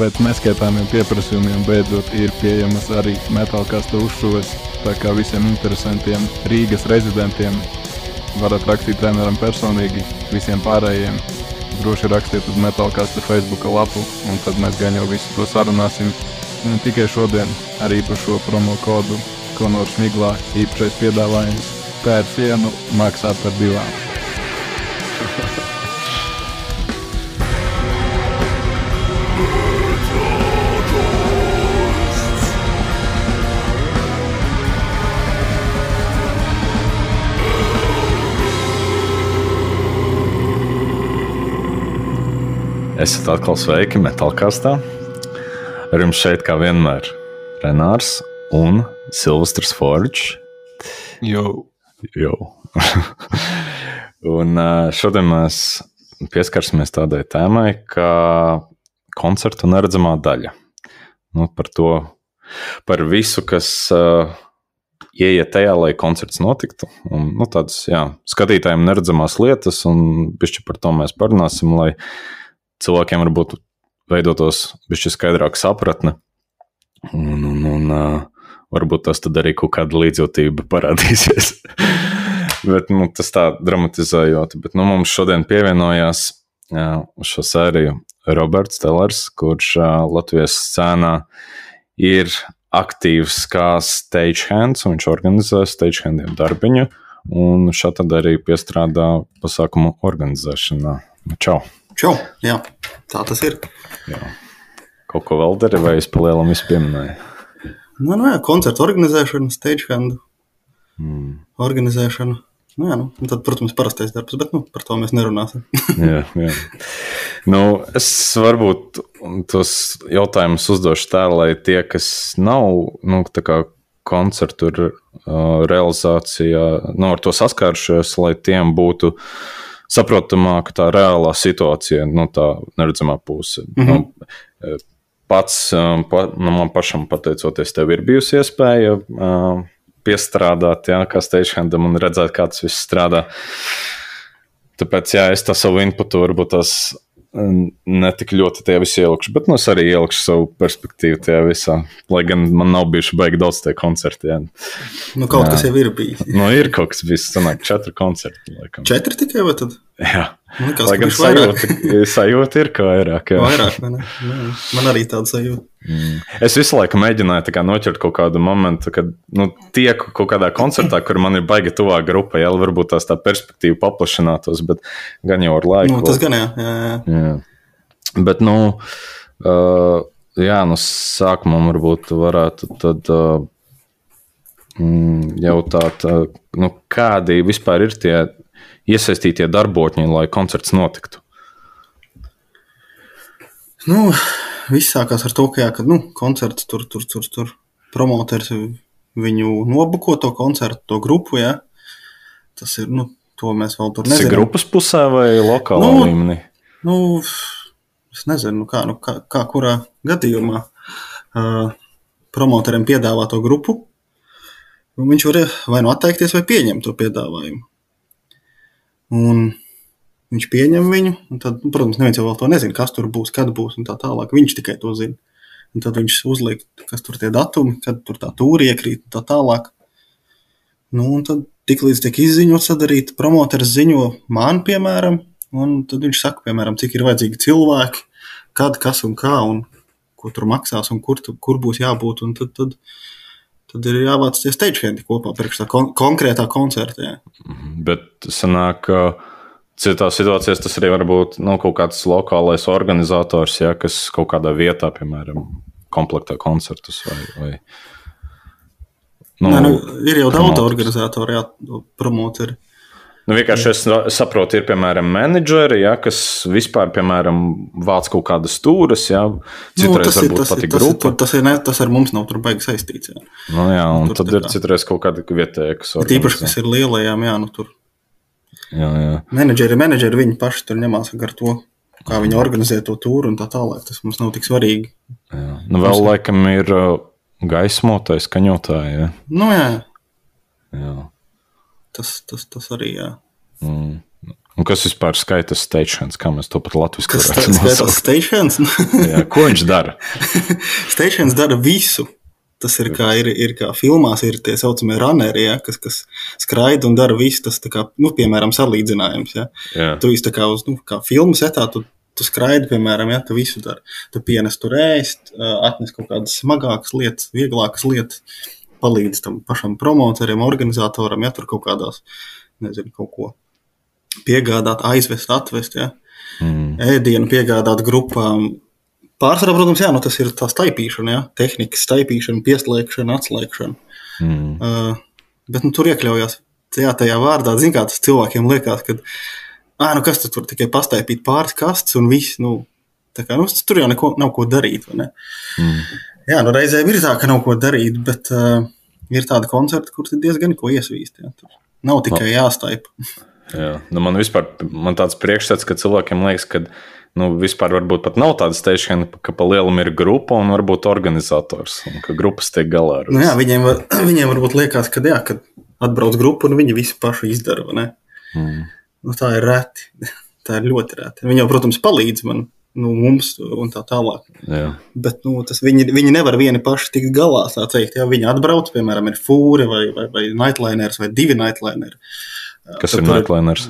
Pēc neskaitāmiem pieprasījumiem beidzot ir pieejamas arī metālkasta uzšuves, tā kā visiem interesantiem Rīgas rezidentiem varat rakstīt treneram personīgi, visiem pārējiem droši rakstiet uz metālkasta Facebook lapu, un tad mēs gan jau visu to sarunāsim. Ne tikai šodien, arī par šo promo kodu Konors Miglā īpašais piedāvājums pēr sienu maksā par divām. Esat atkal sveiki metālkastā. Ar jums šeit, kā vienmēr, Renārs un Silvestris Forčs. Jo, Jo. un šodien mēs pieskarsimies tādai tēmai, kā koncertu neredzamā daļa. Nu, par to, par visu, kas uh, ieiet tajā, lai koncerts notiktu. Un, nu, tādas, jā, skatītājiem neredzamās lietas, un pišķi par to mēs parunāsim, lai cilvēkiem varbūt veidotos bišķi skaidrāka sapratne. Un, un, un uh, varbūt tas tad arī kaut kāda līdzjūtība parādīsies. Bet nu, tas tā dramatizējot. Bet, nu, mums šodien pievienojās uh, šo sēriju Roberts Telers, kurš uh, Latvijas scēnā ir aktīvs kā stagehands, un viņš organizē stagehandiem darbiņu, un šādi arī piestrādā pasākumu organizēšanā. Čau! Čau, jā, tā tas ir. Jā. Kaut ko vēl dari, vai es palielam visu pieminēju? Nu, nu jā, koncertu organizēšana, stagehand Mm. organizēšana. Nu, jā, nu, tad, protams, parastais darbs, bet nu, par to mēs nerunāsim. jā, jā. Nu, es varbūt tos jautājumus uzdošu tā, lai tie, kas nav nu, tā kā koncertu uh, realizācijā, nu, ar to saskārušies, lai tiem būtu saprotamāka tā reālā situācija, nu, tā neredzamā puse. Mm. -hmm. nu, pats, um, pa, nu, man pašam pateicoties, tev ir bijusi iespēja uh, piestrādāt, jā, kā stagehandam un redzēt, kā tas viss strādā. Tāpēc, jā, es tā savu inputu varbūt tās netik ļoti tajā visā ielikšu, bet nu, es arī ielikšu savu perspektīvu tajā visā. Lai gan man nav bijuši baigi daudz tie koncerti. Jā. Nu, kaut jā. kas jau ir bijis. Nu, ir kaut kas bijis, sanāk, četri koncerti. Laikam. Četri tikai, vai tad? Jā, Man liekas, lai ka gan bišķi vairāk. sajūta, sajūta ir, ka vairāk. Jā. Vairāk, vai ne? Nu, man arī tāda sajūta. Es visu laiku mēģināju kā noķert kaut kādu momentu, kad nu, tieku kaut kādā koncertā, kur man ir baigi tuvā grupa, jā, varbūt tās tā perspektīva paplašinātos, bet gan jau ar laiku. Nu, tas gan jā, jā, jā. Jā. Bet, nu, uh, jā, nu, sākumā varbūt varētu tad uh, mm, jautāt, uh, nu, kādi vispār ir tie iesaistītie darbotņi, lai koncerts notiktu. Nu, viss sākās ar to, ka, jā, kad nu, koncerts tur, tur, tur, tur promoters viņu nobuko to koncertu, to grupu. Jā. Tas ir, nu, to mēs vēl tur Tas ir nezinām. grupas pusē vai lokālā Nu, līmenī? Nu, es nezinu, nu kā, nu, kā, kā kurā gadījumā uh, promotoram piedāvā to grupu. Viņš var vai nu atteikties, vai pieņemt to piedāvājumu. Un viņš pieņem viņu, un tad, nu, protams, neviens jau vēl to nezina, kas tur būs, kad būs un tā tālāk. Viņš tikai to zina. Un tad viņš uzliek, kas tur tie datumi, kad tur tā tūri iekrīt un tā tālāk. Nu, un tad tiklīdz tiek izziņots, sadarīt, promoteris ziņo man, piemēram, un tad viņš saka, piemēram, cik ir vajadzīgi cilvēki, kad, kas un kā, un ko tur maksās, un kur, tu, kur būs jābūt. Un tad, tad, tad ir jāvāc tie stagehendi kopā priekš tā kon konkrētā koncerta. Jā. Bet sanāk, citās situācijās tas arī var būt nu, kaut kāds lokālais organizators, ja, kas kaut kādā vietā, piemēram, komplektē koncertus vai. vai Nu, Nē, nu, ir jau daudz promoters. organizatoru, jā, promoteri. Nu, vienkārši es saprotu, ir piemēram menedžeri, ja, kas vispār, piemēram, vāc kaut kādas stūres, ja, citreiz Nu, ir, varbūt ir, ir tas, ir, grupa. tas, ir, ne, tas ar mums nav tur baigi saistīts. Jā. Nu, jā, un tur tad ir kā- citreiz kaut kāda vietēja, kas Bet īpaši, kas ir lielajām, jā, nu tur Jā, jā. menedžeri, menedžeri viņi paši tur ņemās ar to, kā viņi organizē to tūru un tā tālāk. Tas mums nav tik svarīgi. jā. Nu, vēl laikam ir uh, gaismotais, skaņotāji. Ja. Nu, jā, Jā. Tas, tas, tas arī jā. Mm. Un kas vispār skaita stations? Kā mēs to pat latviešu tas ir? Stations? Jā, ko viņš dara? stations dara visu. Tas ir kā, ir, ir kā filmās, ir tie saucamie runneri, ja, kas, kas skraida un dara visu. Tas, kā, nu, piemēram, salīdzinājums. Ja. Jā. Tu īsti kā uz nu, kā filmas etā, tu, tu skraidi, piemēram, ja tu visu dari. Tu pienes tur ēst, atnes kaut kādas smagākas lietas, vieglākas lietas, palīdz tam pašam promotoram, organizatoram, ja tur kaut kādās, nezinu, kaut ko piegādāt, aizvest, atvest, ja. Mm. ēdienu piegādāt grupām. Pārsvarā, protams, jā, nu, tas ir tā staipīšana, ja? tehnikas staipīšana, pieslēgšana, atslēgšana. Mm. Uh, bet nu, tur iekļaujās jā, tajā vārdā. Ziniet, kā tas cilvēkiem liekas, ka ah, nu, kas tu tur tikai pastaipīt pāris kastes un viss. Nu, tā kā, nu, tur jau neko, nav ko darīt. Mm. Jā, nu, reizēm ir tā, ka nav ko darīt, bet uh, ir tādi koncerti, kur diezgan ko iesvīst. Jā. Tur nav tikai jāstaipa. Jā. Nu, man vispār man tāds priekšstats, ka cilvēkiem liekas, ka nu, vispār varbūt pat nav tāda steišana, ka pa lielam ir grupa un varbūt organizators, un ka grupas tiek galā ar Nu, jā, viņiem, var, viņiem varbūt liekas, ka, jā, ka atbrauc grupa un viņi visu pašu izdara. Mm. Nu, tā ir reti. Tā ir ļoti reti. Viņi jau, protams, palīdz man, nu, mums un tā tālāk. Jā. Bet nu, tas, viņi, viņi nevar vieni paši tikt galā. Teikt, ja viņi atbrauc, piemēram, ir fūri vai, vai, vai nightliners vai divi nightlineri. Kas Tad ir Nightliners?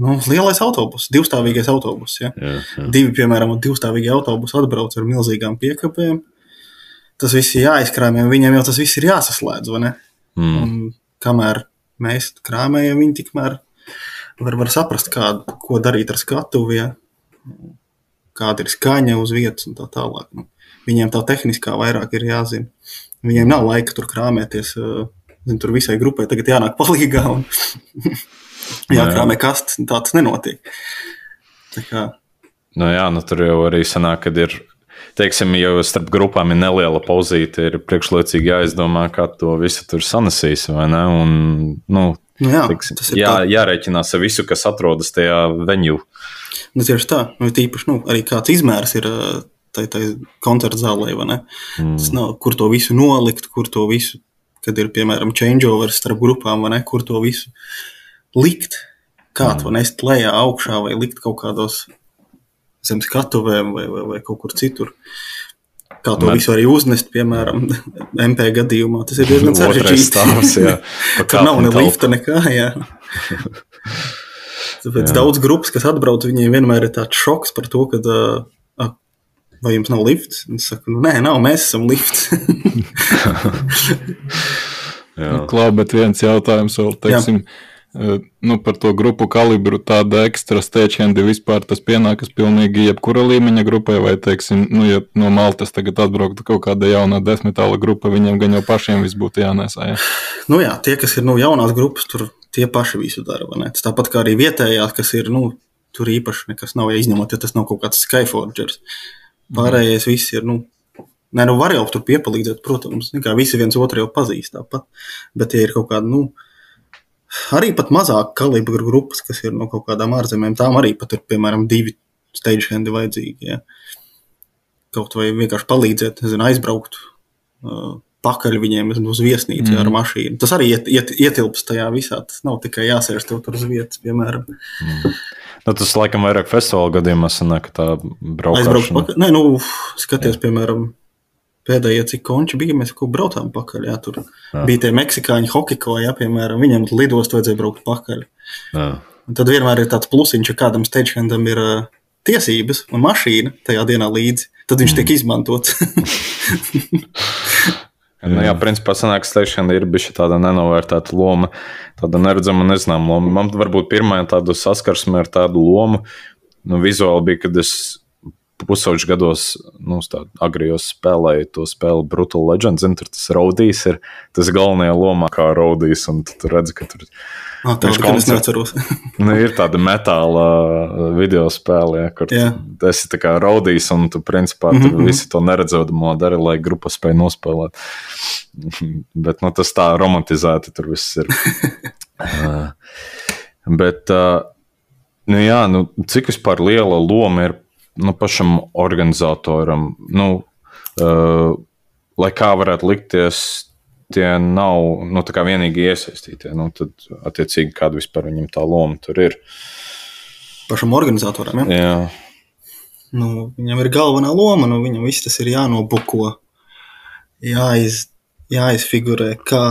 Nu, lielais autobus, divstāvīgais autobus. Ja? Jā, jā. Divi, piemēram, divstāvīgi autobusi atbrauc ar milzīgām piekabēm. Tas viss ir jāizkrāmē, un viņiem jau tas viss ir jāsaslēdz. Mm. Un kamēr mēs krāmējam, viņi tikmēr var, var saprast, kā, ko darīt ar skatuvi, ja? Kāda ir skaņa uz vietas un tā tālāk. Nu, viņiem tā tehniskā vairāk ir jāzina. Viņiem nav laika tur krāmēties. ā, Zin, tur visai grupai tagad jānāk palīdzīgā un jākrāmē kastes. Tā tas nenotiek. Tā kā, Nu, jā, nu, tur jau arī sanāk, kad ir. Teiksim, jau starp grupām ir neliela pauzīte, ir priekšlaicīgi jāizdomā, kā to visu tur ne? Un, nu, nu jā, teiksim, tas ir jā, tā. jārēķinās ar visu, kas atrodas tajā venue. Nu, tieši tā, nu, tīpaši nu, arī kāds izmērs ir tai, tai koncerta zālē? Mm. Tas nav, kur to visu nolikt, kur to visu, kad ir piemēram changeovers starp grupām, vai ne, kur to visu likt. Kā to nest lejā, augšā vai likt kaut kādos zem skatuvēm vai, vai, vai kaut kur citur. Kā to Man- visu arī uznest, piemēram, MP gadījumā. Tas ir diezgan sarežģīti. jā. Tur nav ne lifta, nekā. Jā. Tāpēc Jā. jā. daudz grupas, kas atbrauc, viņiem vienmēr ir tāds šoks par to, ka, uh, vai jums nav lifts? Un Es saku, nu, nē, nav, mēs esam lifts. Jā. Klau, bet viens jautājums vēl, teiksim, eh, nu, par to grupu kalibru, tāda ekstra stečendi vispār tas pienākas pilnīgi jebkura līmeņa grupai, vai, teiksim, nu, ja no Maltas tagad atbrauktu kaut kāda jauna desmitāla grupa, viņiem gan jau pašiem viss būtu jānesā. Ja? nu, jā, tie, kas ir nu, jaunās grupas, tur tie paši visu dara. vai ne? Tāpat kā arī vietējās, kas ir, nu, tur īpaši nekas nav, ja izņemot, ja tas nav kaut kāds Skyforgers. Pārējais viss ir, nu, Nē, nu var jau tur piepalīdzēt, protams. Visi viens otru jau pazīst tāpat. Bet, ja ir kaut kāda, nu, arī pat mazāka kalibra grupas, kas ir no kaut kādām ārzemēm, tām arī pat ir, piemēram, divi stagehendi vajadzīgi. Ja. Kaut vai vienkārši palīdzēt, nezinu, aizbraukt uh, pakaļ viņiem uz viesnīcu mm. ar mašīnu. Tas arī iet, iet, ietilpst tajā visā. Tas nav tikai jāsēž tev tur uz vietas, piemēram. Nu, tas laikam vairāk festivāla gadījumā sanāk, ka tā Aizbraukt braukšana. pakaļ. Nē, nu, skaties, piemēram, pēdējie, cik konči bija, mēs kaut kur braucām pakaļ. Jā, tur jā. bija tie meksikāņi hokiko, jā, piemēram, viņiem lidostu vajadzēja braukt pakaļ. Jā. Un tad vienmēr ir tāds plusiņš, ja kādam stagehandam ir uh, tiesības un mašīna tajā dienā līdzi, tad viņš mm. tiek izmantots. Nu, jā, principā sanāk, steišana ir bijusi tāda nenovērtēta loma, tāda neredzama, nezināma loma. Man varbūt pirmā tāda saskarsme ar tādu lomu, nu, vizuāli bija, kad es pusauģis gados, nu, agrijos spēlēju to spēli Brutal Legend. Zinu, tur tas raudīs ir tas galvenajā lomā, kā raudīs, un tu, tu redzi, ka tur Ah, tā ir es koncerts- neatceros. nu, ir tāda metāla uh, video spēle, ja, kur tu esi tā kā raudījis, un tu principā mm Mhm, -hmm. visi to neredzēdamo dari, lai grupa spēj nospēlēt. Bet nu, tas tā romantizēti tur viss ir. uh, bet, uh, nu, jā, nu, cik vispār liela loma ir nu, pašam organizatoram? Nu, uh, lai kā varētu likties, tie nav nu, vienīgi iesaistītie. Nu, tad, attiecīgi, kāda vispār viņam tā loma tur ir. pašam organizatoram. Ja? Jā. Nu, viņam ir galvenā loma, nu, viņam viss tas ir jānobuko, jāiz, jāizfigurē, kā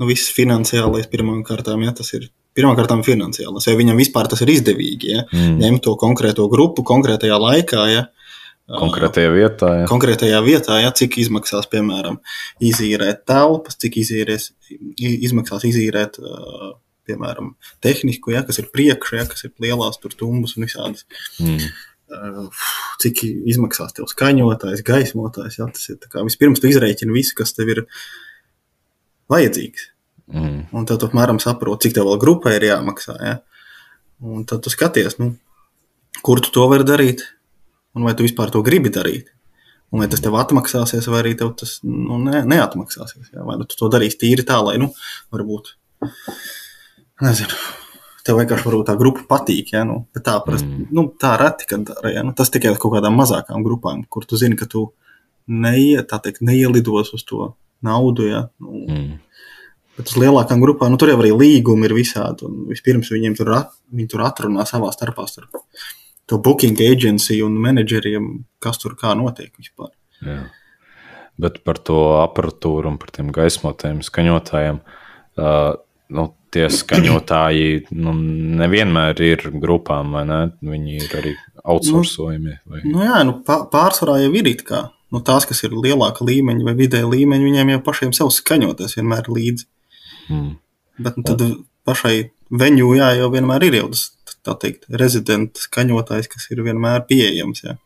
nu, viss finansiālais pirmām kārtām, ja tas ir pirmkārt finansiālais, vai viņam vispār tas ir izdevīgi, ja mm. ņemt to konkrēto grupu konkrētajā laikā. Ja, Konkrētajā vietā. Ja. Konkrētajā vietā, ja cik izmaksās, piemēram, izīrēt telpas, cik izīrēs, izmaksās izīrēt, piemēram, tehniku, ja, kas ir priekšā, ja, kas ir lielās tumbas un visādas. Mm. Cik izmaksās tev skaņotājs, gaismotājs. Ja, tas ir kā, vispirms tu izreikini visu, kas tev ir vajadzīgs. Mm. Un tad apmēram saproti, cik tev vēl grupai ir jāmaksā. Ja? Un tad tu skaties, nu, kur tu to vari darīt, un vai tu vispār to gribi darīt. Un vai tas tev atmaksāsies, vai arī tev tas nu, ne, neatmaksāsies. Ja? Vai nu, tu to darīsi tīri tā, lai, nu, varbūt, nezinu, tev vienkārši varbūt tā grupa patīk. Ja? Nu, tā, parast, mm. nu, tā reti, kad dara. Ja? Nu, tas tikai kaut kādām mazākām grupām, kur tu zini, ka tu neie, teikt, neielidos uz to naudu. Ja? Nu, mm. Bet uz lielākām grupām nu, tur jau arī līgumi ir visādi. Vispirms viņiem tur, at, viņi tur atrunā savā starpā starp to booking agency un menedžeriem, kas tur kā notiek vispār. Jā. Bet par to aparatūru un par tiem gaismotājiem, skaņotājiem. Uh, nu, tie skaņotāji nu, nevienmēr ir grupām, vai ne? Viņi ir arī outsourcojumi. Nu, nu jā, nu, pārsvarā jau ir it kā. Nu, tās, kas ir lielāka līmeņa vai vidēja līmeņa, viņiem jau pašiem sev skaņoties vienmēr līdzi. Mm. Bet nu, tad pašai veņu jā, jau vienmēr ir jau tas teikt, rezidenta skaņotājs, kas ir vienmēr pieejams. Jā.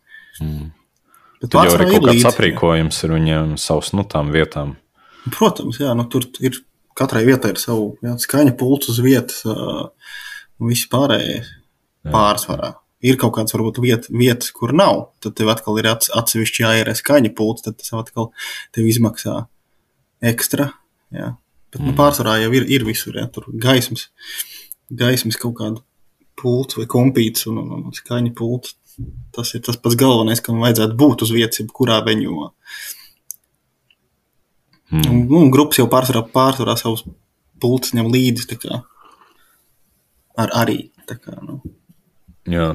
Mm. Bet tur jau arī kaut kāds aprīkojums ir viņiem savs nu tām vietām. Protams, jā, nu, tur ir katrai vietai ir savu jā, skaņa pults uz vietas, un viss pārējais pārsvarā. Ir kaut kādas varbūt viet, vietas, kur nav. Tad tev atkal ir atsevišķi jāierē skaņa pults, tad tas atkal tev izmaksā ekstra. Jā. Bet mm. nu, pārsvarā jau ir, ir visur, ja tur gaismas, gaismas kaut kāda pults vai kompīts un, un, un skaņa pults. Tas ir tas pats galvenais, kam vajadzētu būt uz vietas, jebkurā veņumā. Mm. Un, un grupas jau pārsvarā, pārsvarā savus pults ņem līdzi. Ar, arī. Kā, nu. Jā.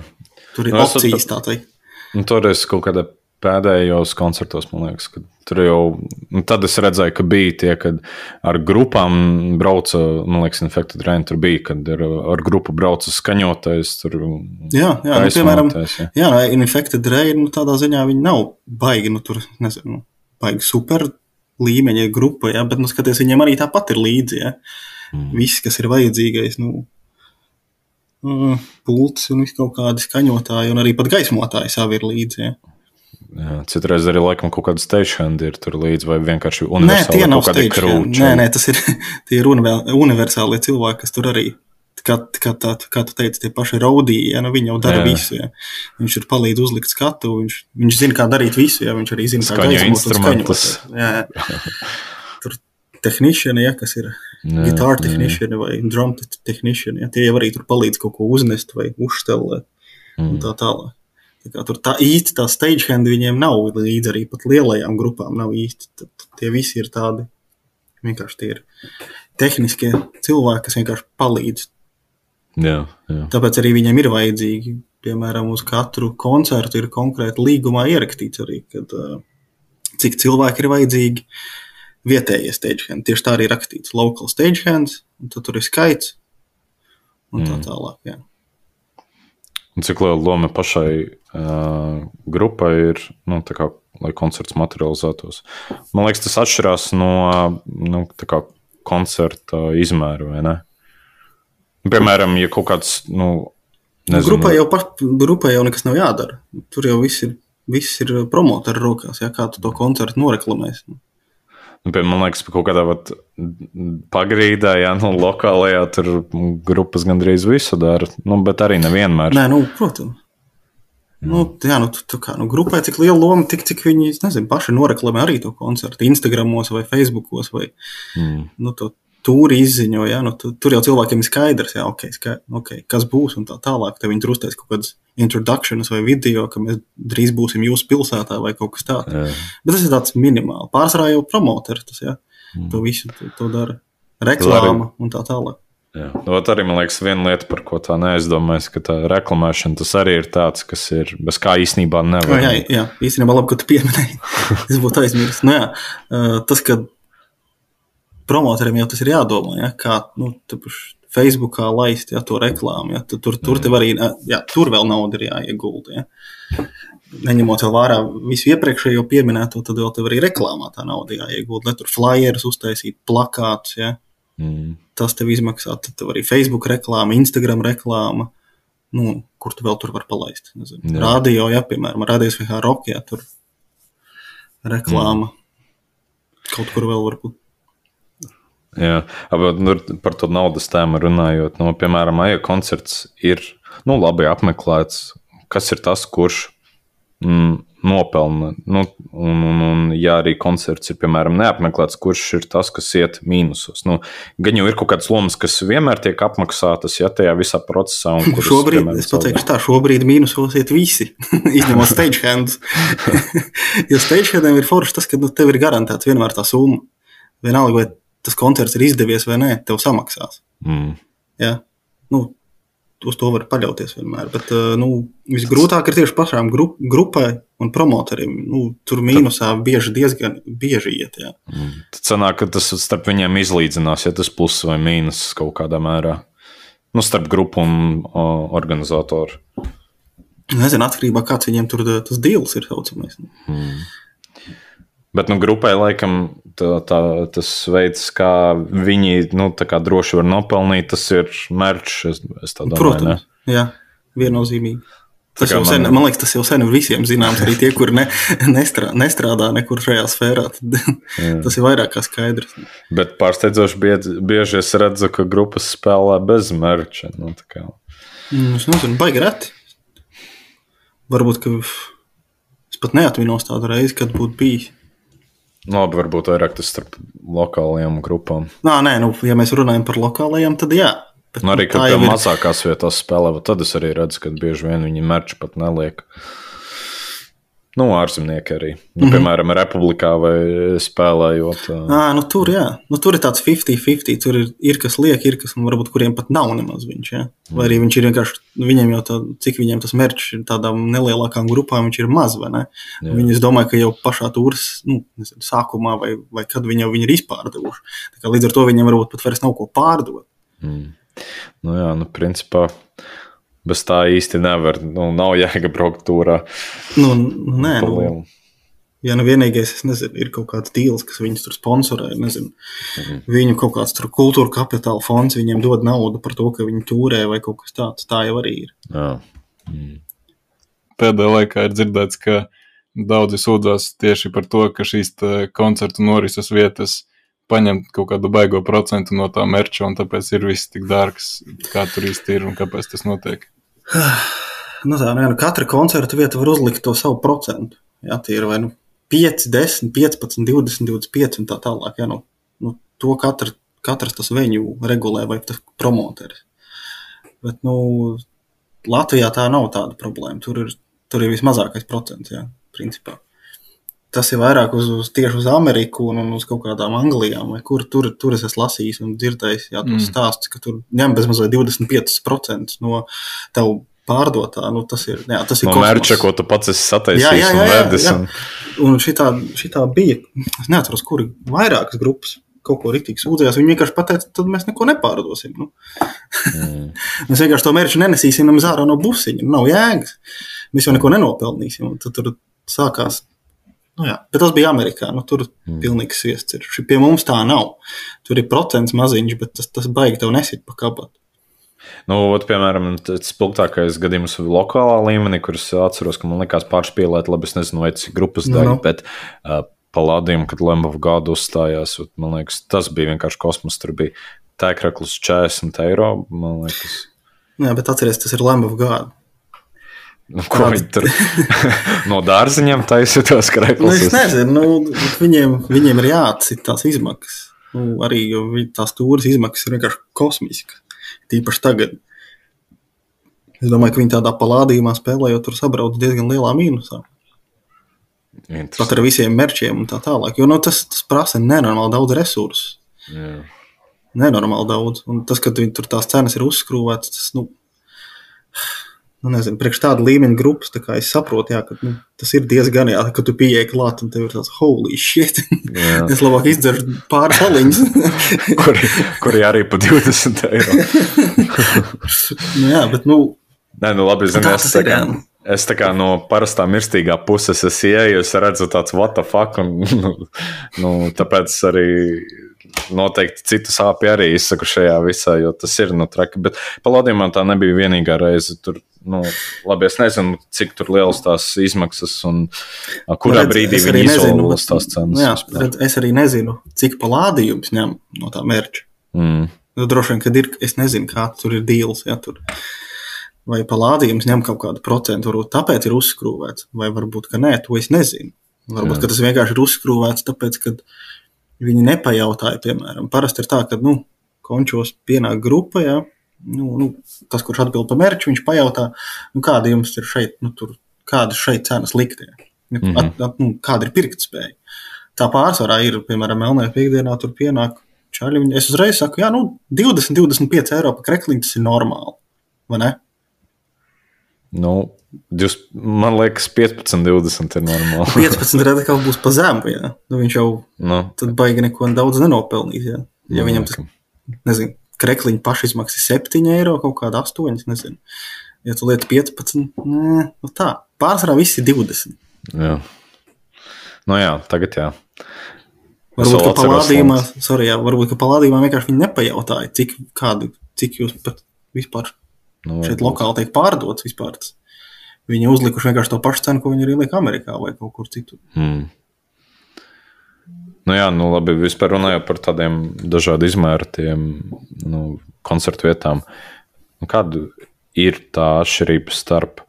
Tur ir nu, opcijas, tā teikt. Nu, toreiz kaut kādā pēdējos koncertos, man liekas, ka tur jau nu, tad es redzēju, ka bija tie, kad ar grupām brauca, man liekas, Infected Rain tur bija, kad ar, ar grupu brauca skaņotais. Tur, jā, jā nu, piemēram, jā. jā Infected Rain nu, tādā ziņā viņi nav baigi, nu tur, nezinu, baigi super līmeņa grupa, jā, bet, nu, skaties, viņiem arī tāpat ir līdzi, jā. Mm. Viss, kas ir vajadzīgais, nu, mm, pults un kaut kādi skaņotāji un arī pat gaismotāji savi ir līdzi, jā. Jā, citreiz arī laikam kaut kāda stagehandi ir tur līdzi, vai vienkārši universāli nē, tie nav kaut kādi krūči. Nē, nē, tas ir, tie ir universālie cilvēki, kas tur arī, kā, kā, tā, kā tu teici, tie paši raudīji, ja, nu viņi jau dara jā. visu, ja. Viņš ir palīdz uzlikt skatu, viņš, viņš zina, kā darīt visu, ja, viņš arī zina, kā gaismot un skaņot. Jā, jā. Tur tehniciani, ja, kas ir guitar tehniciani vai drum tehniciani, ja, tie jau arī tur palīdz kaut ko uznest vai uzstelēt mm. un tā tālāk. Tā tur tā īsti tā stagehand viņiem nav līdzi arī pat lielajām grupām. Nav īsti. Tad tie visi ir tādi vienkārši tie ir tehniskie cilvēki, kas vienkārši palīdz. Jā, jā. Tāpēc arī viņiem ir vajadzīgi, piemēram, uz katru koncertu ir konkrēti līgumā ierakstīts arī, kad, cik cilvēki ir vajadzīgi vietējie stagehand. Tieši tā arī rakstīts local stagehands, un tad tur ir skaits un tā mm. tālāk. Jā. Un cik liela loma pašai grupai ir, nu, kā, lai koncerts materializētos? Man liekas, tas atšķirās no nu, kā, koncerta izmēra, vai ne? Piemēram, ja kaut kāds. Nu, nezinu, grupai, jau pa, grupai jau nekas nav jādara. Tur jau viss ir, viss ir promotora rokās, ja, kā tu to koncertu noreklamēsi. Nu, piemēram, man liekas, kaut kādā vat, pagrīdā, ja nu, lokālajā tur grupas gandrīz visu dara, nu, bet arī nevienmēr. Nē, nu, protams. Nu, jā, nu, tu kā, nu, grupai cik liela loma, tik, cik viņi, nezinu, paši noreklamē arī to koncertu Instagramos vai Facebookos vai, mm. nu, to tūri izziņo, ja, nu, tu, tur jau cilvēkiem ir skaidrs, jā, okay, skaidrs, okay, kas būs un tā tālāk. Tad viņi tur uztais kaut kādas introdukcijas vai video, ka mēs drīz būsim jūsu pilsētā vai kaut kas tāds. Jā. Bet tas ir tāds minimāls. Pārsvarā jau promoteri tas, ja, mm. to visu to, to dara. Reklāma un tā tālāk. Jā. Ot arī man liekas, viena lieta, par ko tā neaizdomājas, ka tā reklamēšana tas arī ir tāds, kas ir bez kā īstenībā nevar. jā, jā, īstenībā labi, ka tu pieminēji. es būtu aizmirsis. Nu, jā, tas, ka promotoriem jau tas ir jādomā, ja, kā nu, Facebookā laist ja, to reklāmu. Ja, tu, tur, tur, tev arī, jā, tur vēl nauda ir jāiegulda. Ja. Neņemot vērā visu iepriekšējo pieminēto, tad vēl tev arī reklāmā tā nauda jāiegulda. Lai tur flyerus uztaisītu, plakātus. Ja. Mm. Tas tev izmaksā. Tad tev arī Facebook reklāma, Instagram reklāma. Nu, kur tu vēl tur vari palaist? Radio, ja, piemēram, radies vai kā rokijā, tur reklāma. Mm. Kaut kur vēl var būt. Jā, bet nu, par to naudas tēmu runājot, nu, piemēram, Aija koncerts ir nu, labi apmeklēts. Kas ir tas, kurš mm, nopelna? Nu, un, un, un, ja arī koncerts ir, piemēram, neapmeklēts, kurš ir tas, kas iet mīnusos? Nu, gan jau ir kaut kādas lomas, kas vienmēr tiek apmaksātas, ja tajā visā procesā. kuras, Šobrīd, piemēram, es pateikšu tā, šobrīd mīnusos iet visi, izņemot stagehands. jo stagehandiem ir forši tas, ka nu, tev ir garantēts vienmēr tā summa. Vienalga, vai tas koncerts ir izdevies vai nē, tev samaksās. Mm, Ja? Nu, uz to var paļauties vienmēr. Bet uh, nu, visgrūtāk ir tieši pašām grup, grupai un promotoriem. Nu, tur mīnusā bieži diezgan bieži iet. Jā. mm. Tad sanāk, ka tas starp viņiem izlīdzinās, ja tas pluss vai mīnus kaut kādā mērā. Nu, starp grupu un o, organizatoru. Nezinu, atkarībā no kāds viņiem tur uh, tas deals ir saucamais. Bet nu, grupai laikam tā, tā, tas veids, kā viņi nu, tā kā droši var nopelnīt, tas ir merch. Es, es domāju, Protams, jā, viennozīmīgi. Tas jau sen, man- man liekas, tas jau sen ir visiem zināms. Arī tie, kur ne, nestrā, nestrādā nekur šajā sfērā, tad tas ir vairāk kā skaidrs. ne? Bet pārsteidzoši bieži, bieži es redzu, ka grupas spēlē bez merča. Nu, kā. Mm, Es nezinu, baigi reti. Varbūt, ka es pat neatminos tādu reizi, kad būtu bijis. Nu, labi, varbūt vairāk tas starp lokālajām grupām. Nā, nē, nu, ja mēs runājam par lokālajiem, tad jā. Bet, Nu, arī tā kad mazākās vietās spēlē, tad es arī redzu, ka bieži vien viņi merču pat neliek. Nu, ārzemnieki arī. Nu, mm -hmm. Piemēram, Republikā vai spēlējot. Ā, nu, tur, jā. nu, tur ir tāds 50-50. Tur ir, ir kas liek, ir kas, varbūt kuriem pat nav nemaz viņš. Ja? Vai arī viņš ir vienkārši, viņiem jau tā, cik viņiem tas mērķis ir tādām nelielākām grupām, viņš ir maz, vai ne? Jā. Viņi, es domāju, ka jau pašā tūras nu, nezinu, sākumā, vai, vai kad viņi jau viņi ir izpārdevuši. Līdz ar to viņiem varbūt pat vairs nav ko pārdot. Mm. Nu, jā, nu, principā bez tā īsti nevar. Nu, nav jēga braukt turā. Nu, nu, nē, nu. Ja nu vienīgais, es nezinu, ir kaut kāds deals, kas viņus tur sponsorē, nezinu, Mhm. viņu kaut kāds tur kultūra kapitāla fonds viņiem dod naudu par to, ka viņi turē vai kaut kas tāds. Tā jau arī ir. Jā. Pēdējā laikā ir dzirdēts, ka daudzi sūdzās tieši par to, ka šīs koncertu norises vietas paņem kaut kādu baigo procentu no tā merča, un tāpēc ir viss tik dārgs, kā tur īsti ir un kāpēc tas notiek. Nu, tā, nē, nu, katra koncerta vieta var uzlikt to savu procentu. Jā, tie ir vai nu 5, 10, 15, 20, 25 un tā tālāk. Jā, nu, nu, to katra, katrs tas viņu regulē vai promoteris. Bet, nu, Latvijā tā nav tāda problēma. Tur ir, tur ir vismazākais procents, jā, principā. Tas ir vairāk uz, uz tieši uz Ameriku un, un uz kaut kādām Anglijām, vai kur tur, tur es esmu lasījis un dzirdējis jā, tos Mm. stāstus, ka tur ņem bezmazliet 25% no tev pārdotā. Nu, tas ir, jā, tas ir No kosmos. mērķa, ko tu pats esi Jā, sataisījis jā, jā, un jā, vedis. jā. Un... Un šitā, šitā bija, es neatceros, kuri vairākas grupas kaut ko rīktīgi sūdzējās. Viņi vienkārši pateica, tad mēs neko nepārdosim. Nu. Mm. Mēs vienkārši to mērķi nenesīsim nemaz ārā no busiņa. Nu, Nav jēgas. Mēs jau neko nenopelnīsim. Un Tad tur sākās. Nu, jā. Bet tas bija Amerikā. Nu, tur mm. pilnīgs sviests ir. Ši- Pie mums tā nav. Tur ir procents maziņš, bet tas, tas baigi tev nesit pa kabatu. Nu, ot, piemēram, tas spilgtākais gadījums lokālā līmenī, kurus atceros, ka man likās pārspīlēt, labi, es nezinu, vai tas ir grupas daļa, nu. bet uh, palādījumi, kad Lembavu gadu uzstājās, ot, man liekas, tas bija vienkārši kosmos. Tur bija tēkraklis 40 eiro, man liekas. Nu Jā, bet atcerieties, tas ir Lambavu gada. Nu, ko viņi tur no dārziņiem taisīja tos Nu, krekls? es nezinu, nu, viņiem, viņiem ir jāatcīt tās izmaksas. Nu, arī tās stūres izmaksas ir vienkārši kosmiskas. Tīpaši tagad. Es domāju, ka viņi tādā palādījumā spēlējot, tur sabrauc diezgan lielā mīnusā. Pat ar visiem mērķiem un tā tālāk. Jo nu, tas, tas prasa nenormāli daudz resursu. Jā. nenormāli daudz. Un tas, ka viņi tur tās cenas ir uzskrūvētas, tas, nu, nu nezinu, priekš tāda līmeņa grupas, tā kā es saprotu, jā, ka nu, tas ir diezgan, jā, ka tu pieeji klāt un tev ir tāds holy shit. Jā. es labāk izdzeru pāris aliņus. kuri, kuri arī pa 20 eiro. nu, jā, bet, nu, Nē, nu labi, zini, Tā es, jā. es tā kā no parastā mirstīgā puses es ieeju, es redzu tāds what the fuck, un nu, tāpēc arī noteikti citu sāpju arī izsaku šajā visā, jo tas ir nu traki, bet palādījumā tā nebija vienīgā reize. Tur, nu, labi, es nezinu, cik tur liels tās izmaksas un kurā redz, brīdī viņi izvēlas tās cenas. Nu, jā, bet es arī nezinu, cik palādījums ņem no tā mērķa. Mm. Nu, droši vien, kad ir, es nezinu, kā tur ir deals. Ja, tur. Vai palādījums ņem kaut kādu procentu, varbūt tāpēc ir uzskrūvēts, vai varbūt, ka nē, to es nezinu. Varbūt, ka tas vienkārši ir uzskrūvēts, tāpēc, ka viņi nepajautāja, piemēram, parasti ir tā, ka, nu, končos pienāk grupa, ja, nu, nu, tas, kurš atbild par mērķu, viņš pajautā, nu, kāda jums ir šeit, nu, tur, kāda šeit cenas liktie, mm Mhm. -hmm. at, at, nu, kāda ir pirktspēja. Tā pārsvarā ir, piemēram, Melnē piekdienā tur pienāk čaļi. viņi- Es uzreiz saku, jā, nu, 20, 25 eiro par krekliņu tas ir normāli, vai ne? Nu, jūs, man liekas, 15, 20 ir normāli. 15 reizes kaut būs pa zemu, jā. Nu, viņš jau nu, tad baigi neko daudz nenopelnīs, jā. Ja man viņam tas, nezinu, krekliņa pašizmaksas 7 eiro, kaut kāda 8, nezinu. Ja tu lieti 15, nē, nu tā, pārsvarā viss ir 20. Jā. Nu jā, tagad jā. Varbūt, ka palādījumā, sorry, jā, varbūt, ka palādījumā vienkārši viņi nepajautāja, cik, kādu, cik jūs pat vispār Nu, šeit lokāli tiek pārdots vispār. Viņi uzlikuši vienkārši to pašu cenu, ko viņi arī liek Amerikā vai kaut kur citur. Mm. Nu jā, nu labi, vispār runājot par tādiem dažādu izmēru tiem, nu, koncertu vietām. Nu, kāda ir tā atšķirība starp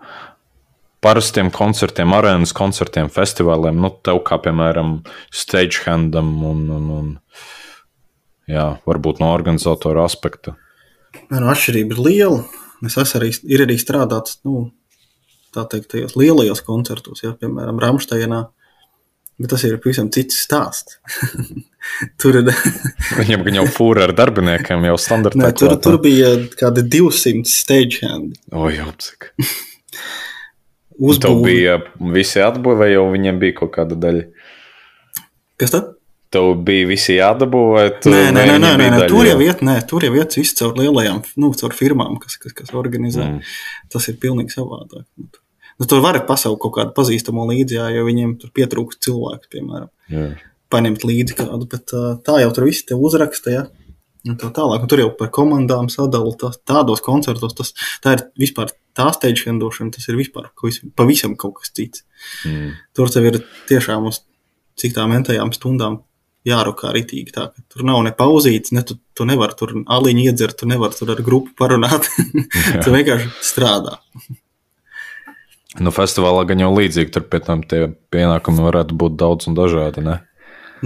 parastiem koncertiem, arēnas koncertiem, festivāliem, nu, tev kā piemēram stagehandam un, un, un jā, varbūt no organizatora aspekta. Nu, atšķirība ir liela. Es esmu arī, ir arī strādājis nu, tā teikt, tajos lielajos koncertos, ja, piemēram, Rāmsteinā. Bet tas ir pavisam cits stāsts. tur, ir, Viņam gan jau fūra ar darbiniekiem, jau standartā. nē, tur, tur bija kādi 200 stagehandi. O, jau cik. Tev Uzbūvēti. bija visi atbūvēji, vai jau viņiem bija kaut kāda daļa? Kas tad? Tev bija visi jādabū, vai tu Nē, nē, nē, nē, nē, nē. tur jau iet, nē, tur jau iet viss caur lielajām, nu, caur firmām, kas, kas, kas organizē. Mm. Tas ir pilnīgi savādāk. Nu, tur var pasaukt kaut kādu pazīstamo līdzi, jā, jo viņiem tur pietrūkst cilvēku, piemēram. Jā. paņemt līdzi kādu, bet tā jau tur viss te uzraksta. Ja? Un tā tālāk, un tur jau par komandām sadalīt tās- tādos koncertos. Tas, tā ir vispār tā steigta handošana, tas ir vispār pavisam kaut kas cits. Mm. Tur tev ir tiešām uz cik tā mentajām stundām jārokā ritīgi. Tā, tur nav ne pauzītes, ne tu, tu nevari tur aliņu iedzert, tu nevari tur ar grupu parunāt. tu vienkārši strādā. Nu, festivālā gan jau līdzīgi, tur pēc tam tie pienākumi varētu būt daudz un dažādi. Ne?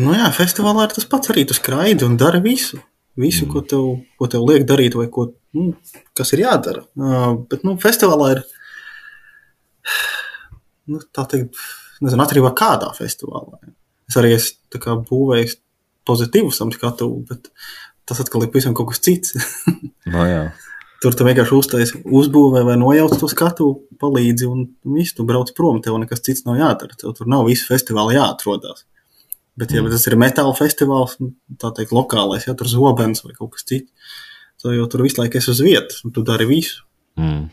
Nu jā, festivālā ir tas pats arī. Tu skraidi un dari visu. Visu, mm. ko, tev, ko tev liek darīt, vai ko, nu, kas ir jādara. Uh, bet nu, festivālā ir. Nu, tā teikt, nezinu, atkarībā no kādā festivālā. Es arī esmu kā būvējis pozitīvu tam skatu, bet tas atkal ir pavisam kaut kas cits. Nu, jā. Tur tu vienkārši uztaisīji, uzbūvēji vai nojauc to skatu, palīdzi un viss, tu brauc prom. Tev nekas cits nav jādara. Tev tur nav visu festivālu jāatrodas. Bet, ja mm. tas ir metāla festivāls, nu, tā teikt, lokālais, ja tur ir zobens vai kaut kas cits, tad jau tur visu laiku esi uz vietas, un tu dari visu. Mm.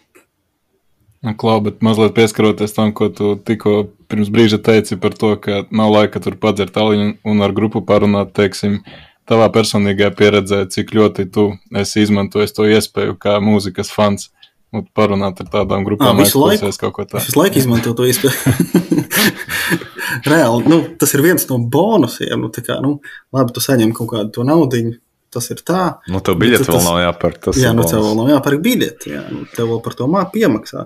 Nu, Klau, bet mazliet pieskaroties tam, ko tu tikko pirms brīža teici par to, ka nav laika tur padzert aliņu un ar grupu parunāt, teiksim, tavā personīgajā pieredzē, cik ļoti tu esi izmantojis to iespēju kā mūzikas fans. Un parunāt ar tādām grupām, visu laiku? aizklausies kaut ko Es tādu. visu laiku izmantoju to iespēju. Reāli, nu, tas ir viens no bonusiem. Nu, kā, nu, labi, tu saņem kaut kādu to naudu, tas ir tā. Nu, tev biļete Bet vēl nav jāpērk. Tas jā, ir nu, tev vēl nav jāpērk biļeti. Jā, nu, tev vēl par to māku piemaksā.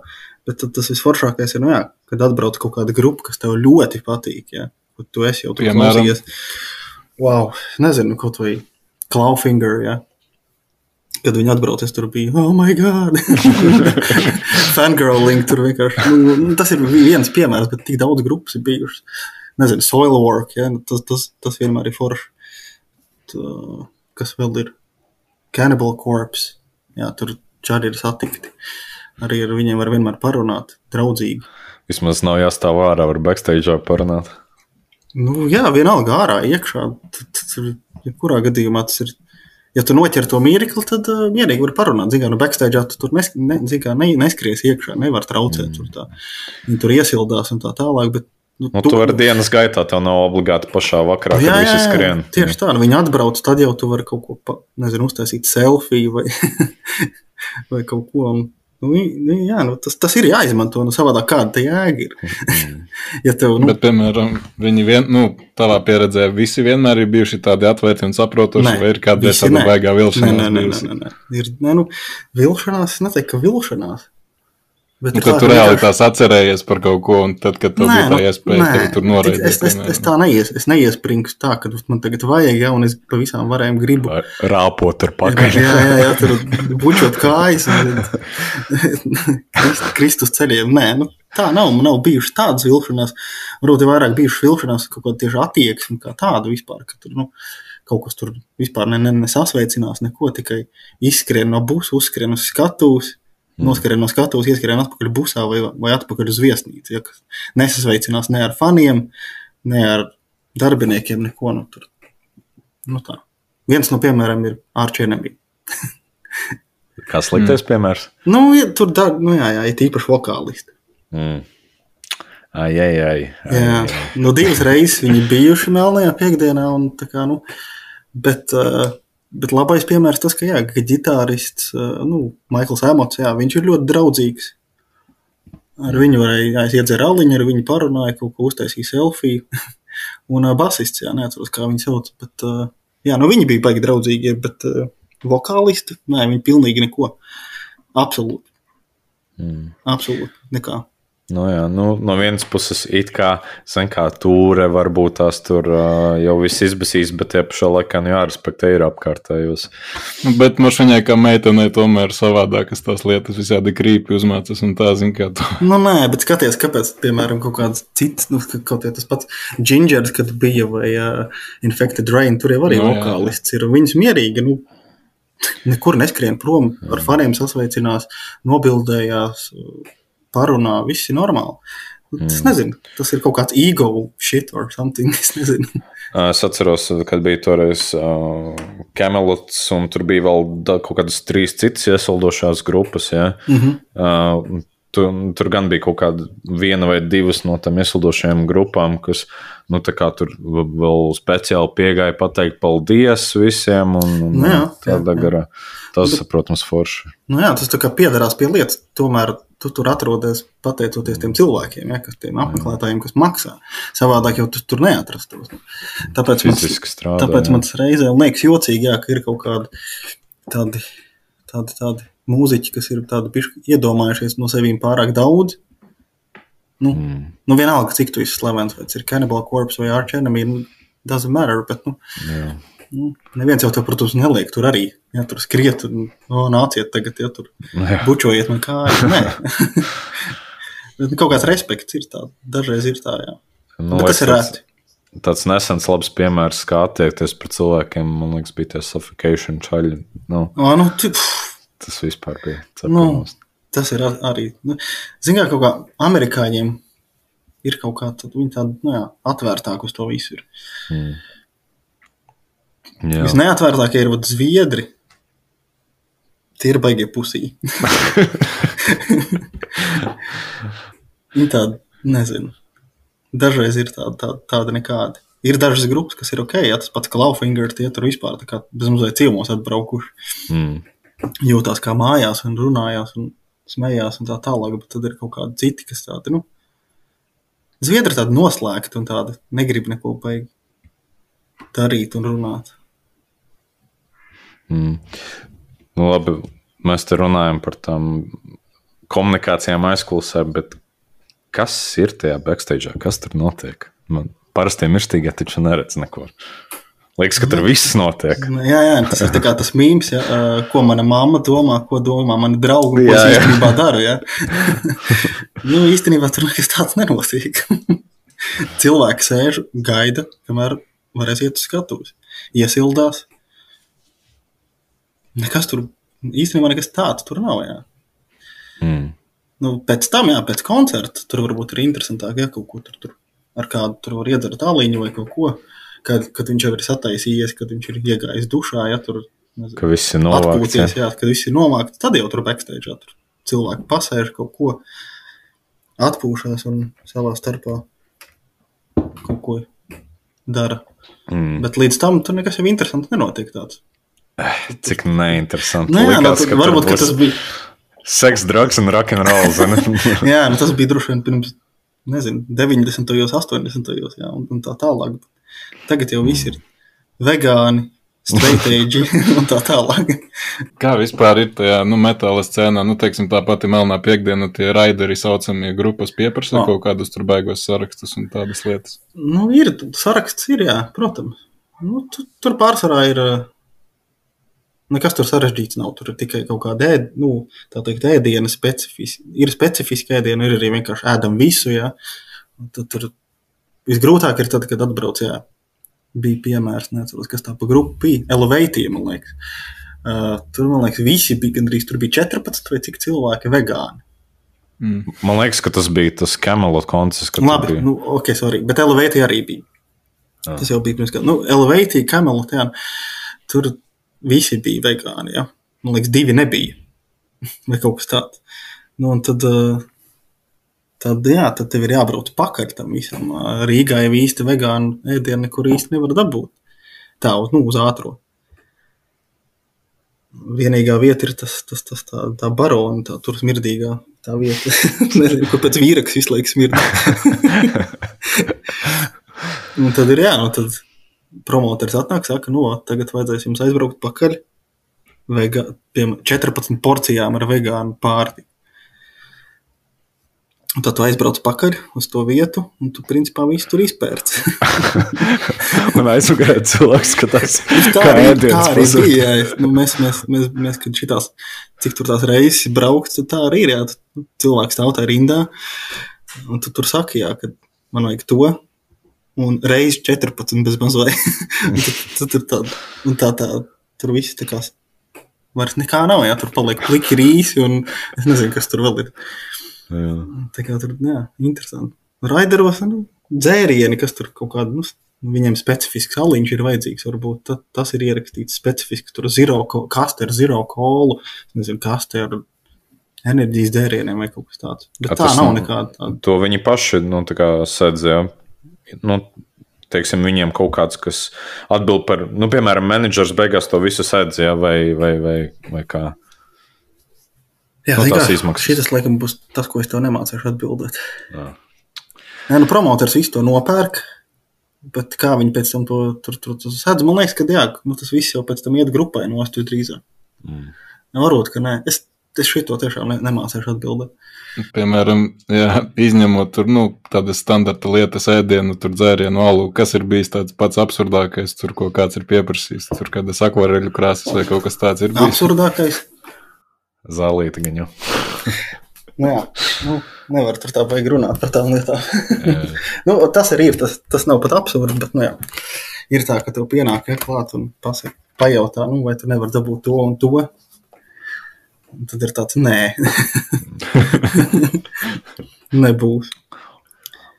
Bet tad tas visforšākais ir, nu, jā, kad atbrauc kaut kāda grupa, kas tev ļoti patīk. Jā, kad tu esi jau tur klausījies. Wow, nezinu, kaut vai Clawfinger. Jā. Kad viņi atbrauc, es tur biju, oh, my God! Fangirling tur vienkārši. Nu, nu, tas ir viens piemērs, bet tik daudz grupas ir bijušas. Nezinu, Soilwork, ja? nu, tas, tas, tas vienmēr ir forši. Tā, kas vēl ir? Cannibal Corpse. Jā, tur čādi ir satikti. Arī ar viņiem var vienmēr parunāt, draudzīgi. Vismaz nav jāstāv ārā, var backstage parunāt. Nu, jā, vienalga ārā, iekšā. Jebkurā gadījumā tas ir. Ja tu noķer to mirkli, tad uh, mierīgi var parunāt. Zinām, no backstage tu tur nes, ne, zin, ne, neskries iekšā, nevar traucēt. Mm. Tur tā. Viņi tur iesildās un tā tālāk. Bet, Nu, nu, tu vari dienas gaitā, tev nav obligāti pašā vakarā, jā, kad visi skrien. Tieši tā, nu, viņi atbrauc, tad jau tu vari kaut ko, pa, nezinu, uztaisīt selfiju vai, vai kaut ko. Un, Nu, nu, jā, nu, tas, tas ir jāizmanto. Nu, savādāk kāda tā jēga ir. Mm. ja tev, nu... Bet, piemēram, viņi vien, nu, tavā pieredzē visi vienmēr ir bijuši tādi atvērti un saprotoši, nē, vai ir kāda tāda baigā vilšanās? Nē, nē, nē, nē, nē. Ir, nē nu, vilšanās, neteiktu, ka vilšanās. Bet nu, kad tu reāli tās atcerējies par kaut ko, un tad, kad tev nē, bija tā nu, iespēja, nē, tur noraidīt. Es, es, es tā neies, es neiespringstu tā, ka man tagad vajag, ja, un es pa visām varēm gribu. Rāpot ar pakaļ. Jā, jā, jā, tur bučot kājas un kristus ceļiem. Nē, nu, tā nav, man nav bijušas tādas vilšanās. Varbūt ir vairāk bijušas vilšanās kaut kāda tieši attieksme kā tāda vispār, ka tur, nu, kaut kas tur vispār ne, ne, nesasveicinās, neko, tikai izskrien no busa, uzskrien uz skatuves. Noskrien no skatuves, ieskrien atpakaļ busā vai, vai atpakaļ uz viesnīcu. Ja, nesasveicinās ne ar faniem, ne ar darbiniekiem, neko. Nu, tur. Nu, tā. Viens no piemēriem ir ārčēnemi. Kā sliktais mm. piemērs? Nu, ja, tur da, nu, jā, jā, ir īpaši vokālisti. Mm. Ai, ai, ai, ai, jā, nu, divas reizes viņi bijuši melnajā piekdienā, un tā kā, nu, bet uh, Bet labais piemērs tas, ka, jā, ka ģitārists, nu, Maikls Emots, jā, viņš ir ļoti draudzīgs. Ar viņu varēja iedzert aliņu, ar viņu parunāja, kaut ko uztaisīja selfiju. un uh, basists, jā, neatceros, kā viņi sauc. Bet, uh, jā, nu viņi bija baigi draudzīgi, bet uh, vokālisti, nē, viņi pilnīgi neko. Absolūti. Mm. Absolūti nekā. Nu, jā, nu, no vienas puses, it kā, kā tūre varbūt tās tur uh, jau viss izbasīs, bet tie pašā laikā nu, jārespektē ir apkārtējos. Nu, bet mašīnai kā meitenei tomēr savādākas tās lietas visādi krīpi uzmācas un tā, zin kā tu. Nu, nē, bet skaties, kāpēc, piemēram, kaut kāds cits, nu, kaut ja tas pats Gingers, kad bija vai uh, Infected Rain, tur jau arī no, nu, vokālists ir, viņas mierīgi, nu, nekur neskrien prom, ar faniem sasveicinās, nobildējās. Uh, parunā, viss ir normāli. Tas, mm. nezinu, tas ir kaut kāds ego shit or something. Es nezinu. Es atceros, kad bija toreiz uh, Camelots, un tur bija vēl kaut kādas trīs citas iesaldošās grupas. Ja? Mm -hmm. uh, tu, tur gan bija kaut kāda viena vai divas no tām iesaldošajām grupām, kas nu, tur vēl speciāli piegāja pateikt paldies visiem. Un, un, nu, jā, tādā jā, garā. Tas, Bet, protams, forši. Nu jā, tas piedarās pie lietas. Tomēr tu tur atrodies pateicoties tiem cilvēkiem, ja, kas tiem apmeklētājiem, kas maksā. Savādāk jau tu tur neatrastos. Tāpēc man, tāpēc man tas reizē liekas jocīgi, jā, ka ir kaut kādi tādi, tādi, tādi mūziķi, kas ir tādi iedomājušies no sevīm pārāk daudz. Nu, mm. nu vienalga, cik tu esi slavens, vai tas ir Cannibal Corpse vai Arch Enemy, nu, doesn't matter, bet, nu, jā. Nu, neviens jau to, protams, neliek tur arī. Ja tur skriet, un oh, nāciet tagad, ja tur nu jā. bučojiet man kājas. Nē, Bet, kaut kāds respekts ir tāds. Dažreiz ir tā, jā. Nu, Bet tas ir rēti. Tāds nesens labs piemērs, kā attiekties pret cilvēkiem, man liekas, bija tie suffocation čaļi. Nu, o, nu, tip, tas vispār bija. Nu, tas ir arī. Nu, Zinām, kā kā amerikāņiem ir kaut kā tāda, viņi tāda, nu jā, atvērtāk uz to visu ir. Mm. Jā. Visneatvērtākie ir vat, zviedri. Tie ir baigie pusī. Viņi tādi, nezinu. Dažreiz ir tāda, tāda, tāda nekāda. Ir dažas grupas, kas ir ok, ja tas pats Klaufinger, tie tur vispār tā kā bezmazliet ciemos atbraukuši. Mm. Jūtās kā mājās un runājās un smējās un tā tālāk, bet tad ir kaut kādi citi, kas tādi, nu, Zviedri tādi noslēgti un tādi negrib neko baigi darīt un runāt. Mm. Nu, labi, mēs te runājam par tām komunikācijām aizkulisē, bet kas ir tajā backstage? Kas tur notiek? Man parasti mirstīgie taču neredz neko. Liekas, ka tur viss notiek. Jā, jā tas ir tas mīmīms, ja, ko mana mamma domā, ko domā mani draugi, ko jā, es īstenībā daru. Ja. nu, īstenībā tur nekas tāds nenotiek. Cilvēki sēž, gaida, kamēr varēs iet uz skatuves. Iesildās, nekas tur īstenībā nekas tāds tur nav. Jā. Mm. Nu, pēc tam, jā, pēc koncerta tur varbūt ir interesantāk, ja kaut ko tur, tur ar kādu tur var iedzert tāliņu vai kaut ko. Kad, kad viņš jau ir sataisījies, kad viņš ir iegājis dušā, ja tur nezinu, Ka viss ir novākts. jā. jā, kad viss ir nomākts, tad jau tur backstage jā, tur cilvēki pasēž kaut ko, atpūšās un savā starpā kaut ko dara. Mm. Bet līdz tam tur nekas jau interesants nenotiek tāds. Cik neinteresanti. Nu, jā, nu, Likās, tad, ka varbūt ka tas bija. Seks, drugs un rock'n'roll. Jā, nu, tas bija droši vien pirms nezinu, 90. un 80. Jā, un, un tā tālāk. Tagad jau viss ir vegāni, streitēģi un tā tālāk. Kā vispār ir tajā nu, metāla scēnā, nu, teiksim, tā pati melnā piekdiena, tie raideri saucamie grupas pieprasa Ah. kaut kādus tur baigos sarakstus un tādas lietas. Nu, ir saraksts, ir, jā, protams. Nu, tu, tur pārsvarā ir. ā, Nekas tur sarežģīts nav. Tur ir tikai kaut kāda ēd, nu, teikt, ēdiena specifiska. Ir specifiska ēdiena, ir arī vienkārši ēdam visu. Jā. Tad tur visgrūtāk ir tad, kad atbrauc. Jā. Bija piemērs, neatceros, kas tā pa grupu bija. Elevatīva, man liekas. Uh, tur, man liekas, visi bija gandrīz. Tur bija 14 vai cik cilvēki vegāni. Mm. Man liekas, ka tas bija tas Camelot koncerts. Labi, tu biji. nu, ok, sorry, bet Elevatīva arī bija. Ah. Tas jau bija pirms gada. Nu, Elevatīva, Camelot, jā. Tur visi bija vegāni, jā. Man liekas, divi nebija. Vai kaut kas tāds. Nu, tad, ā, tad, jā, tad tev ir jābrauc pakaļ tam visam. Ā, Rīgā jau īsti vegānu ēdienu nekur īsti nevar dabūt. Tā, nu, uz ātro. Vienīgā vieta ir tas, tas, tas tā, tā barona, tā tur smirdīgā tā vieta. Nezinu, kur pēc vīraks visu laiku smird. un tad ir jā, nu tad promotors atnāk, saka, nu, tagad vajadzēs jums aizbraukt pakaļ. Vega, piemēram, 14 porcijām ar vegānu pārtiku. Un tad tu aizbrauc pakaļ uz to vietu, un tu principā visu tur izpērci. Un aizgāja cilvēks, ka tas Tā kā tā arī pazūd. jā. Nu, mēs, mēs, mēs, mēs, kad šitās, cik tur tās reizes braukt, tad tā arī ir. Jā. Cilvēks stāv tajā rindā, un tu tur saki, jā, ka man vajag to. Un reizes 14 bez mazliet. Tad tur tā, un tā, tā, tur viss tā kā vairs nekā nav. Jā, tur paliek pliki rīsi, un es nezinu, kas tur vēl ir. Jā. Tā kā tur, jā, interesanti. Raideros, nu, dzērieni, kas tur kaut kāda, nu, viņiem specifisks aliņš ir vajadzīgs. Varbūt ta, tas ir ierakstīts specifiski. Tur zero, kaste ar zero kolu, nezinu, kaste ar enerģijas dzērieniem vai kaut kas tāds. Bet A, tā nav nekāda tāda. To viņi paši nu, tā kā sedz. Nu, teiksim, viņiem kaut kāds, kas atbild par, nu, piemēram, menedžers beigās to visu sedz, jā, vai, vai, vai, vai kā. Jā, no zini tās kā, izmaksas. Šitas, laikam, būs tas, ko es tev nemācīšu atbildēt. Jā. Nē, nu, promotors visu to nopērk. Bet kā viņi pēc tam to tur, tur, tur sēdz, man liekas, ka jā, nu, tas viss jau pēc tam iet grupai nost drīzāk. Mm. Nu, varbūt, ka nē. Es, es šito tiešām ne, nemācīšu atbildēt. Piemēram, jā, izņemot tur, nu, tādas standarta lietas, ēdienu, tur dzērienu, alu, kas ir bijis tāds pats absurdākais, tur, ko kāds ir pieprasījis, tur kādas akvareļu krāsas vai kaut kas tāds ir bijis. Absurdākais. Zālīti gan jau. Nu, jā, nu, nevar tur tā baigi runāt par tām lietām. Nu, tas arī ir. Tas, tas nav pat absurds, bet nu, jā, ir tā, ka tev pienāk klāt un pasaka, pajautā, nu, vai tu nevari dabūt to un to. Un tad ir tāds, nē, nebūs.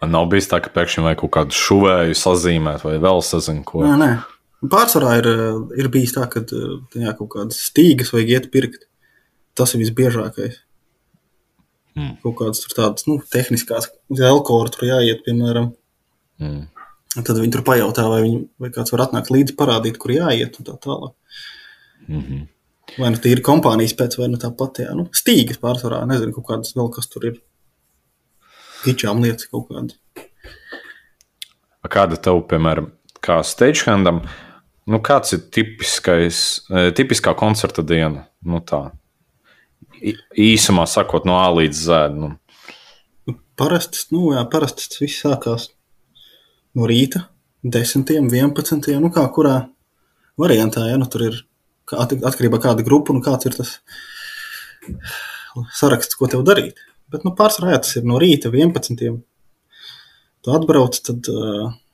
Nav bijis tā, ka pēkšņi vajag kaut kādu šuvēju sazīmēt vai vēl sazinu ko. Nē, nē. Pārsvarā ir, ir bijis tā, ka jā, kaut kādas stīgas vajag iet pirkt. Tas ir visbiežākais. Mm. Kaut kādas tur tādas nu, tehniskās, uz alkohola tur jāiet, piemēram. Mm. Tad viņi tur pajautā, vai, viņi, vai kāds var atnākt līdzi, parādīt, kur jāiet un tā tālāk. Mm -hmm. Vai nu tīri kompānijas pēc, vai nu tā pati, jā, nu, stīgas pārsvarā, nezinu, kaut kādas vēl kas tur ir. Gičām lietas kaut kādas. Kāda tev, piemēram, kā stagehandam, nu kāds ir tipiskais, eh, tipiskā koncerta diena? Nu tā. Īsumā sakot, no A līdz Z. Nu, Parasti, nu, jā, parasti tas viss sākās no rīta, 10, 11, nu kā kurā variantā, ja nu tur ir atkarībā no kāda grupa un kāds ir tas saraksts, ko tev darīt. Bet, nu, pārsvarā tas ir no rīta 11. Tu atbrauc, tad,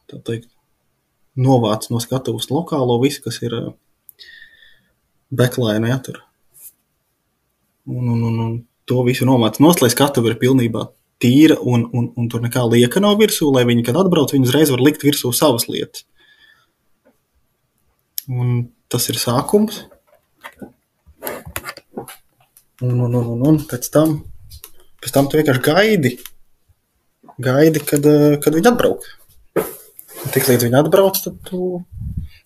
tā teikt, novāc no skatuves lokālo visu, kas ir ja tur. Un, un, un, un to visu nomāca nost, lai skatuve ir pilnībā tīra un, un, un tur nekā lieka nav virsū, lai viņi, kad atbrauc, viņi uzreiz var likt virsū savas lietas. Un tas ir sākums. Un, un, un, un, un pēc tam, pēc tam tu vienkārši gaidi, gaidi, kad, eh, kad viņi atbrauc. Tik līdz viņi atbrauc, tad tu,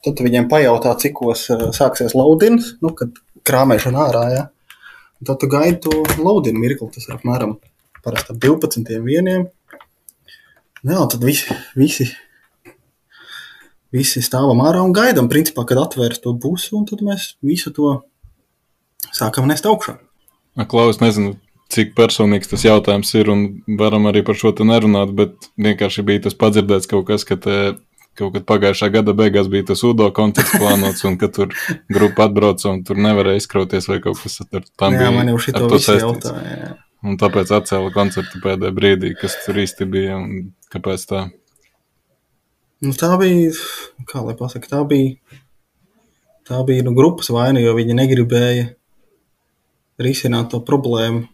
tad tu viņiem pajautā, cikos eh, sāksies laudins, nu, kad krāmēšana ārā, ja. Un tad tu gaidi to laudinu mirkli, tas ir apmēram ap 12 vieniem. Jā, tad visi, visi, visi stāvam ārā un gaidām, principā, kad atvērs to busu, un tad mēs visu to sākam nest augšā. Klaus, nezinu, cik personīgs tas jautājums ir, un varam arī par šo te nerunāt, bet vienkārši bija tas padzirdēts kaut kas, ka te kaut kad pagājušā gada beigās bija tas UDO koncerts plānots, un ka tur grupa atbrauca un tur nevarēja izkrauties vai kaut kas ar tām Jā, bija. man jau šito visu jautāja. jā. Un tāpēc atcēla koncertu pēdējā brīdī, kas tur īsti bija un kāpēc tā. Nu, tā bija, kā lai pasaka, tā bija, tā bija nu, grupas vaina, jo viņi negribēja risināt to problēmu.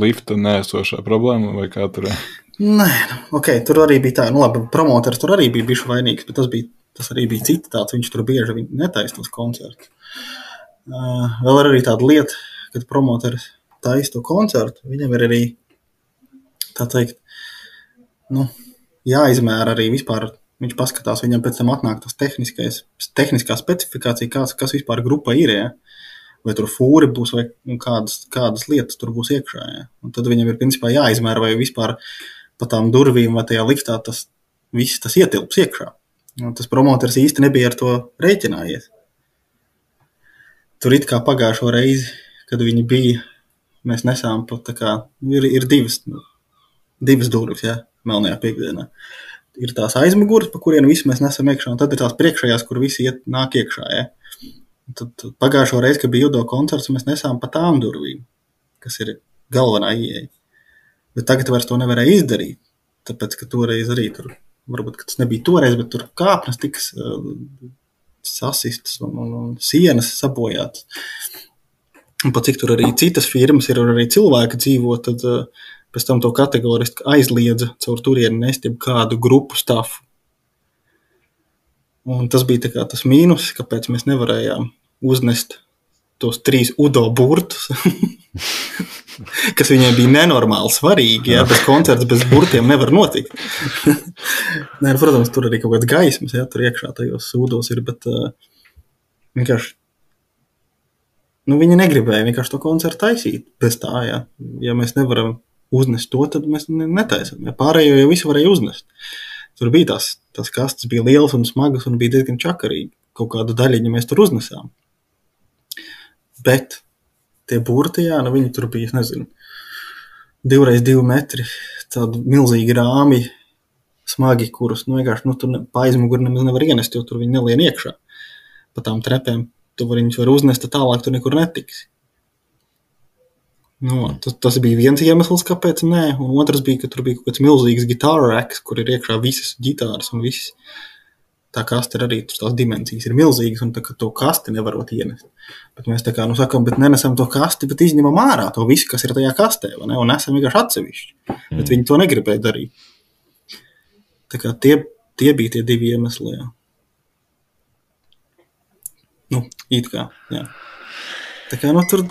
Lifta nēsošā problēma vai kā tur. Nē, nu, ok, tur arī bija tā, nu labi, promoters tur arī bija bijis vainīgs, bet tas, bija, tas arī bija cits tāds, viņš tur bieži netaisa tos koncertus. Uh, vēl ir arī tāda lieta, kad promoters taisa to koncertu, viņam ir arī, tā teikt, nu, jāizmēra arī vispār, viņš paskatās, viņam pēc tam atnāk tas tehniskais, tehniskā specifikācija, kas, kas vispār grupa ir, ja? vai tur fūri būs, vai kādas, kādas lietas tur būs iekšā. Ja? Un tad viņam ir principā jāizmēra, vai vispār pa tām durvīm vai tajā liftā tas viss tas ietilps iekšā. Un tas promotors īsti nebija ar to rēķinājies. Tur it kā pagājušo reizi, kad viņi bija, mēs nesām pat tā kā, ir, ir divas, divas durvis, ja, melnajā piekdienā. Ir tās aizmugures, pa kurien visi mēs nesam iekšā, un tad ir tās priekšējās, kur visi iet, nāk iekšā. Ja. Tad, pagājušo reizi, kad bija judo koncerts, mēs nesām pa tām durvīm, kas ir galvenā ieeja. Bet tagad vairs to nevarēja izdarīt. Tāpēc, ka toreiz arī tur, varbūt tas nebija toreiz, bet tur kāpnes tiks uh, sasistas un, un, un sienas sabojātas. Un pat cik tur arī citas firmas ir, arī cilvēki dzīvo, tad uh, pēc tam to kategoriski aizliedza caur turieni nest kādu grupu stāfu. Un tas bija tas mīnus, kāpēc mēs nevarējām uznest tos trīs udo burtus, kas viņiem bija nenormāli svarīgi. Ja, bez koncerta, bez burtiem nevar notikt. Nē, nu, protams, tur arī kaut kāds gaismas, ja tur iekšā tajos sūdos ir, bet uh, vienkārši. Nu, viņi negribēja vienkārši to koncertu taisīt bez tā. Ja, ja mēs nevaram uznest to, tad mēs ne- netaisam. Ja pārējo jau visu varēja uznest. Tur bija tās, tās kastes, bija lielas un smagas un bija diezgan čakarīgi. Kaut kādu daļiņu mēs tur uznesām. Bet tie burti, jā, nu viņi tur bija, nezinu, divreiz divi metri, tādi milzīgi rāmi, smagi, kurus, nu, vienkārši, nu, tur aizmuguri nemaz nevar ienest, jo tur viņi nelien iekšā. Pa tām trepēm tu vari viņus var uznest, tad tālāk tu nekur netiksi. Nu, tas, tas bija viens iemesls, kāpēc nē, un otrs bija, ka tur bija kaut kāds milzīgs gitāra reks, kur ir iekšā visas ģitāras un viss. Tā kaste ir arī tās dimensijas, ir milzīgas, un tā, to kasti nevarot ienest. Bet mēs tā kā, nu, sakām, bet nenesam to kasti, bet izņemam ārā to visu, kas ir tajā kastē, ne, un esam vienkārši atsevišķi. Mm. Bet viņi to negribēja darīt. Tā kā tie, tie bija tie divi iemesli, jā. Nu, it kā, jā. Tā kā, nu, tur,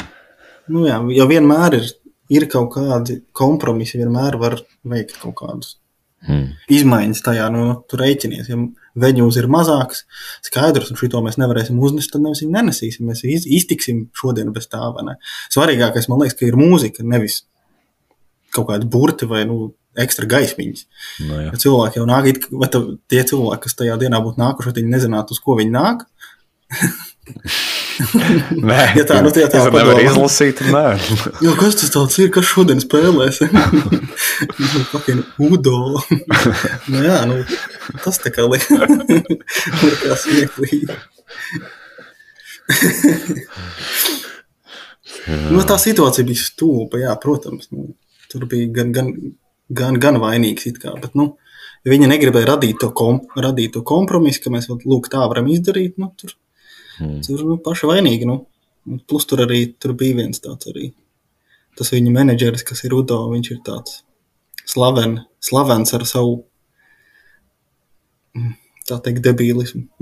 nu, jā, jau vienmēr ir, ir kaut kādi kompromisi, vienmēr var veikt kaut kādus Hmm. izmaiņas tajā, nu, tur rēķinies. Ja veņūs ir mazāks, skaidrs, un šito mēs nevarēsim uznest, tad mēs viņu nenesīsim. Mēs iz, iztiksim šodien bez tā, vai ne? Svarīgākais, man liekas, ka ir mūzika, nevis kaut kādi burti vai, nu, ekstra gaismiņas. Nu, jā. Ja cilvēki jau nāk, it- vai tā, tie cilvēki, kas tajā dienā būtu nākuši, viņi nezinātu, uz ko viņi nāk. Nē, Ja tā, nu, tā- tā nevaru padomā. izlasīt. Nē, Jo, kas tas tāds ir, kas šodien spēlēs? Fucking Udo. nu, jā, nu, tas tā kā li- likās smieklīgi. nu, tā situācija bija stulba, jā, protams. Nu, tur bija gan, gan, gan, gan vainīgs, it kā, bet, nu, ja viņi negribēja radīt to, kom, radīt to kompromisu, ka mēs lūk, tā varam izdarīt, nu, tur, Hmm. tur paši vainīgi. Nu. Plus tur arī tur bija viens tāds arī. Tas viņa menedžeris, kas ir Udo, viņš ir tāds slaven, slavens ar savu, mm, tā teikt, debīlismu.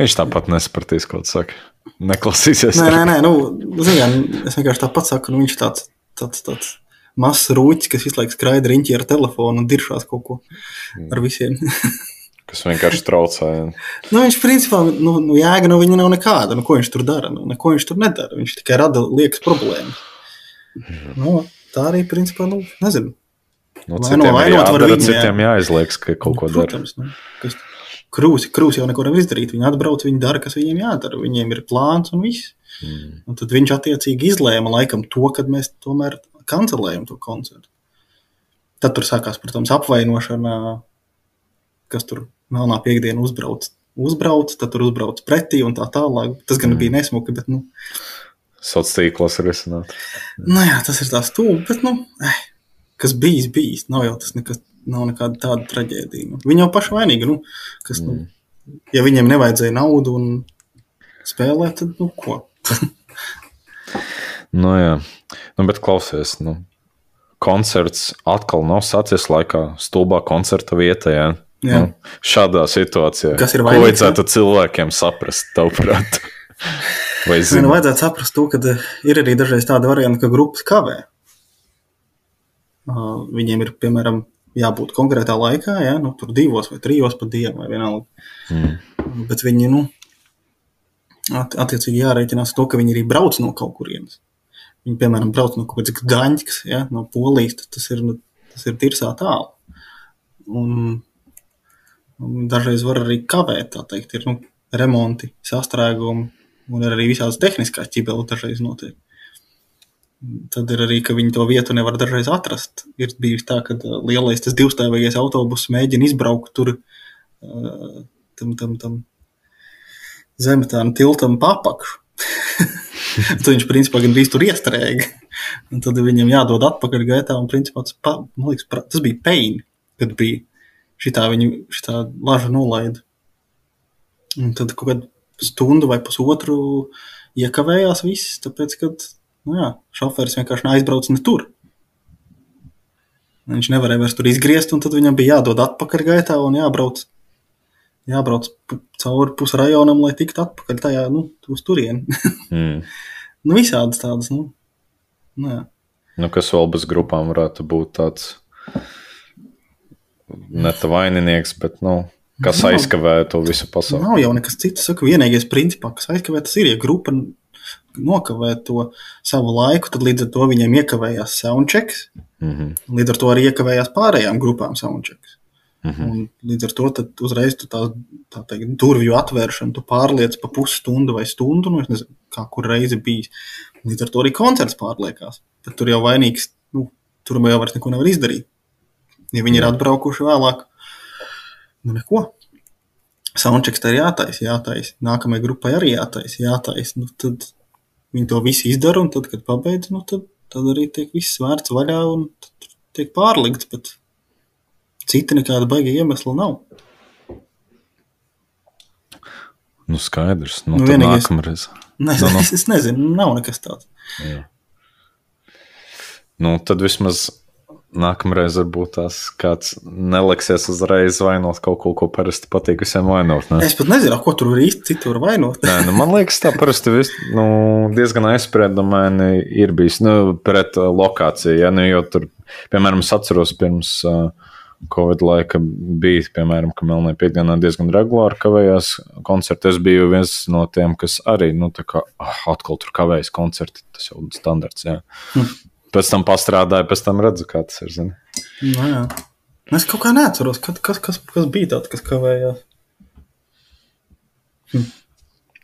Viņš tāpat nesapratīs, ko tu saki. Neklausīsies. Nē, nē, nē nu, zini, kā, es vienkārši tāpat saku, nu, viņš tāds, tāds, tāds mazs rūķis, kas visu laiku skraida riņķī ar telefonu un diršās kaut ko ar visiem. Kas vienkārši traucē. nu, viņš principā, nu, nu jēga no viņa nav nekāda. Nu, ko viņš tur dara? Nu, neko viņš tur nedara. Viņš tikai rada liekas problēmas. Nu, tā arī, principā, nu, nezinu. Nu, Vaino- citiem ir vainot var jādara, viņu, jā. citiem jāizliekas, ka kaut ko dara. Protams, nu, kas krūsi, krūsi jau neko nevar izdarīt. Viņi atbrauc, viņi dara, kas viņiem jādara. Viņiem ir plāns un viss. Mm. Un tad viņš attiecīgi izlēma laikam to, kad mēs tomēr kancelējam to koncertu. Tad tur sākās, protams, apvainošana, kas tur melnā piekdiena uzbrauc. Uzbrauc, tad tur uzbrauc pretī un tā tālāk. Tas gan Mm. bija nesmuki, bet, nu, Sociālos tīklos ir izsnākt. nu jā, tas ir tā stūbi. Bet, nu, eh, kas bijis, bijis. Nav jau tas nekas, nav nekāda tāda traģēdija. Nu, viņi jau paši vainīgi. Nu, kas, nu, Mm. ja viņiem nevajadzēja naudu un spēlēt, tad, nu, ko? Nu, jā, nu, bet klausies, nu, koncerts atkal nav sācies laikā, stulbā koncerta vietā. Jā. Jā. Nu, šādā situācijā, Kas ir ko vainīgs, vajadzētu cilvēkiem saprast, tavuprāt? Vai Nē, nu, vajadzētu saprast to, ka eh, ir arī dažreiz tāda varianta, ka grupas kavē. Uh, Viņiem ir, piemēram, jābūt konkrētā laikā, ja? nu, tur divos vai trijos pa dienu vai vienalga. Mm. Bet viņi, nu, at, attiecīgi jārēķinās to, ka viņi arī brauc no kaut kurienes. Viņi, piemēram, brauc no kaut kādas Gdaņas, ja? no Polijas, tas ir, nu, tas ir tirsā tālu. Un dažreiz var arī kavēt, tā teikt, ir nu, remonti, sastrēgumi, un arī visādas tehniskās ķibeles dažreiz notiek. Tad ir arī, ka viņi to vietu nevar dažreiz atrast. Ir bijis tā, ka ā, lielais tas divstāvīgais autobus mēģina izbraukt tur ā, tam, tam, tam zemetāna tiltam papakšu. tad viņš principā gan bija tur iestrēga. Un tad viņam jādod atpakaļ gaitā. Un principā tas, pa, liekas, pra- tas bija peini, kad bija šitā viņa šitā laža nolaida. Un tad kaut kādu stundu vai pusotru iekavējās viss, tāpēc, ka nu jā, šoferis vienkārši neaizbrauc ne tur. Viņš nevarēja vairs tur izgriezt, un tad viņam bija jādod atpakaļ gaitā un jābrauc, jābrauc cauri pusi rajonam, lai tiktu atpakaļ tajā, nu, uz turieni. Mm. nu, visādas tādas, nu, nu jā. Nu, kas vēl bez grupām varētu būt tāds ne tā vaininieks, bet nu, kas Nu. aizkavē to visu pasauli. Nav jau nekas cits. Saku, vienīgais principā, kas aizkavē, tas ir, ja grupa nokavē to savu laiku, tad līdz ar to viņiem iekavējās soundchecks. Mm -hmm. Līdz ar to arī iekavējās pārējām grupām soundchecks. Mm -hmm. Līdz ar to uzreiz tu tā, tā teikt, durvju atvēršanu, tu pārliec pa pusstundu vai stundu, nu, nezinu, kā kur reizi bijis. Līdz ar to arī koncerts pārliekās. Tad tur jau vainīgs, nu, tur jau vairs neko nevar izdarīt. Ja viņi ir atbraukuši vēlāk, nu neko. Soundchecks tā ir jātaisa, jātaisa. Nākamajai grupai arī jātaisa, jātaisa. Nu, tad viņi to visu izdara, un tad, kad pabeidz, nu, tad, tad arī tiek viss vērts vaļā un tiek pārlikts. Bet cita nekāda baiga iemesla nav. Nu, skaidrs. Nu, Nu, nu, vienīgais- nākamreiz. Ne, Nu, nu. es, es nezinu, nav nekas tāds. Jā. Nu, tad vismaz nākamreiz varbūt tās kāds neliksies uzreiz vainot kaut ko, ko parasti patīk visiem vainot. Ne? Es pat nezinu, ko tur īsti citu var vainot. Nē, nu, man liekas, tā parasti vis, nu, diezgan aizspriedumaini ir bijis nu, pret uh, lokāciju. Ja, nu, jo tur, piemēram, es atceros pirms uh, Covid laika bija, piemēram, ka Melnē piekdienā diezgan regulāri kavējās koncerti. Es biju viens no tiem, kas arī, nu, tā kā ah, atkal tur kavējas koncerti. Tas jau ir standarts, jā. Hm. Pēc tam pastrādāju, pēc tam redzu, kā tas ir. Nu, jā. es kaut kā neatceros, kad, kas, kas, kas bija tāds, kas kavējās.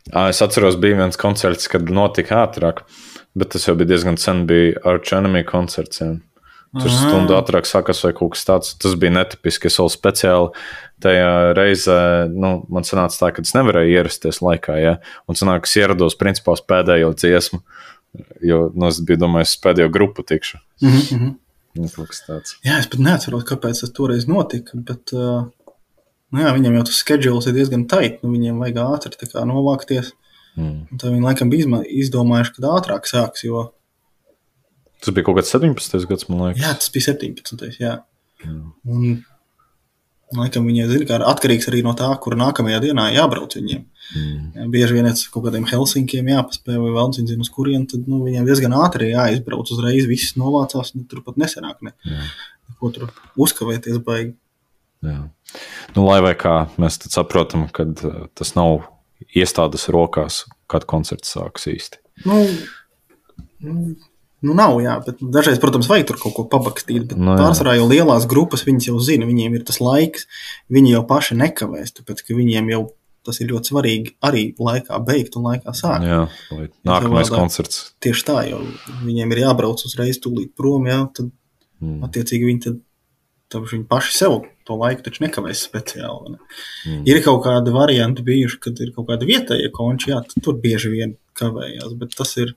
Ā, Es atceros, bija viens koncerts, kad notika ātrāk, bet tas jau bija diezgan sen. Bija Arch Enemy koncerts. Jā. Tur stundu ātrāk sākās vai kaut kas tāds. Tas bija netipiski. Es vēl speciāli tajā reizē, nu, man sanāca tā, ka es nevarēju ierasties laikā. Ja? Un sanāk, es ierados principā uz pēdējo dziesmu, jo nu, es biju domājis, es pēdējo grupu tikšu. Mm -hmm. Nu. Jā, es pat neatceros, kāpēc tas toreiz notika. Bet, uh, nu jā, viņam jau tas schedules ir diezgan tait. Nu, viņiem vajag ātri kā novākties. Mm. Tad viņi laikam bija izdomājuši, ka ātrāk sāks, jo Tas bija kaut kāds 17. gads, man liekas. jā, tas bija 17. Jā. Jā. Un, laikam viņi zina, ka atkarīgs arī no tā, kur nākamajā dienā jābrauc viņiem. Mm. Ja bieži vien uz kaut kādiem Helsinkiem jāpaspēj, vai vēl nezinu, uz kurien, tad nu, viņiem diezgan ātri jāizbrauc uzreiz. Viss novācās, un tur pat nesenāk. Ne. Jā. Ko tur uzkavēties baigi. Jā. Nu, lai vai kā mēs saprotam, ka tas nav iestādes rokās, kad koncerts sāks īsti. Nu, nu, nu nav, jā, bet dažreiz, protams, vajag tur kaut ko pabakstīt. Bet Nu, no, jā. pārsvarā jau lielās grupas viņas jau zina, viņiem ir tas laiks, viņi jau paši nekavēs, tāpēc ka viņiem jau tas ir ļoti svarīgi arī laikā beigt un laikā sākt. Jā, lai nākamais savādāk. koncerts. Tieši tā, jo viņiem ir jābrauc uzreiz tūlīt prom, jā, tad Mm. attiecīgi viņi tad, tad viņi paši sev to laiku taču nekavēs speciāli. Ne? Mm. Ir kaut kādi varianti bijuši, kad ir kaut kāda vietējā konča, jā, tur bieži vien kavējās, bet tas ir,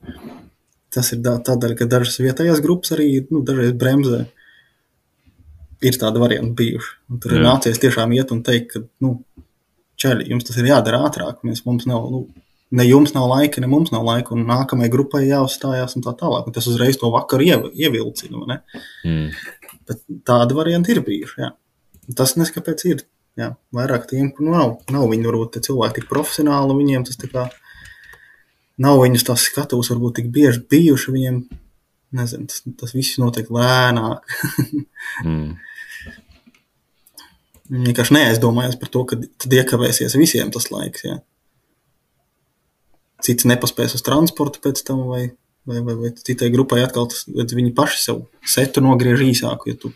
tas ir tādēļ, ka dažas vietējās grupas arī nu, dažreiz bremzē. Ir tādi varianti bijuši. Un tur ir Jā. nācies tiešām iet un teikt, ka, nu, čaļi, jums tas ir jādara ātrāk. Mēs, mums nav, nu, ne jums nav laika, ne mums nav laika, un nākamajai grupai jāuzstājās un tā tālāk. Un tas uzreiz to vakaru iev, ievilcina. Mm. Bet tādi varianti ir bijuši. Jā. Tas neskapēc ir. Jā. Vairāk tiem, kur nav, nav viņi varbūt cilvēki tik profesionāli, viņiem tas tā kā nav viņus tās skatus, varbūt tik bieži bijuši. Viņiem, nezinu, tas, tas viss notiek lēnāk. Mm. Viņi vienkārši neaizdomājas par to, ka tad iekavēsies visiem tas laiks. Jā. Cits nepaspēs uz transportu pēc tam, vai, vai, vai, vai citai grupai atkal tas, viņi paši sev setu nogriež īsāku. Ja tu,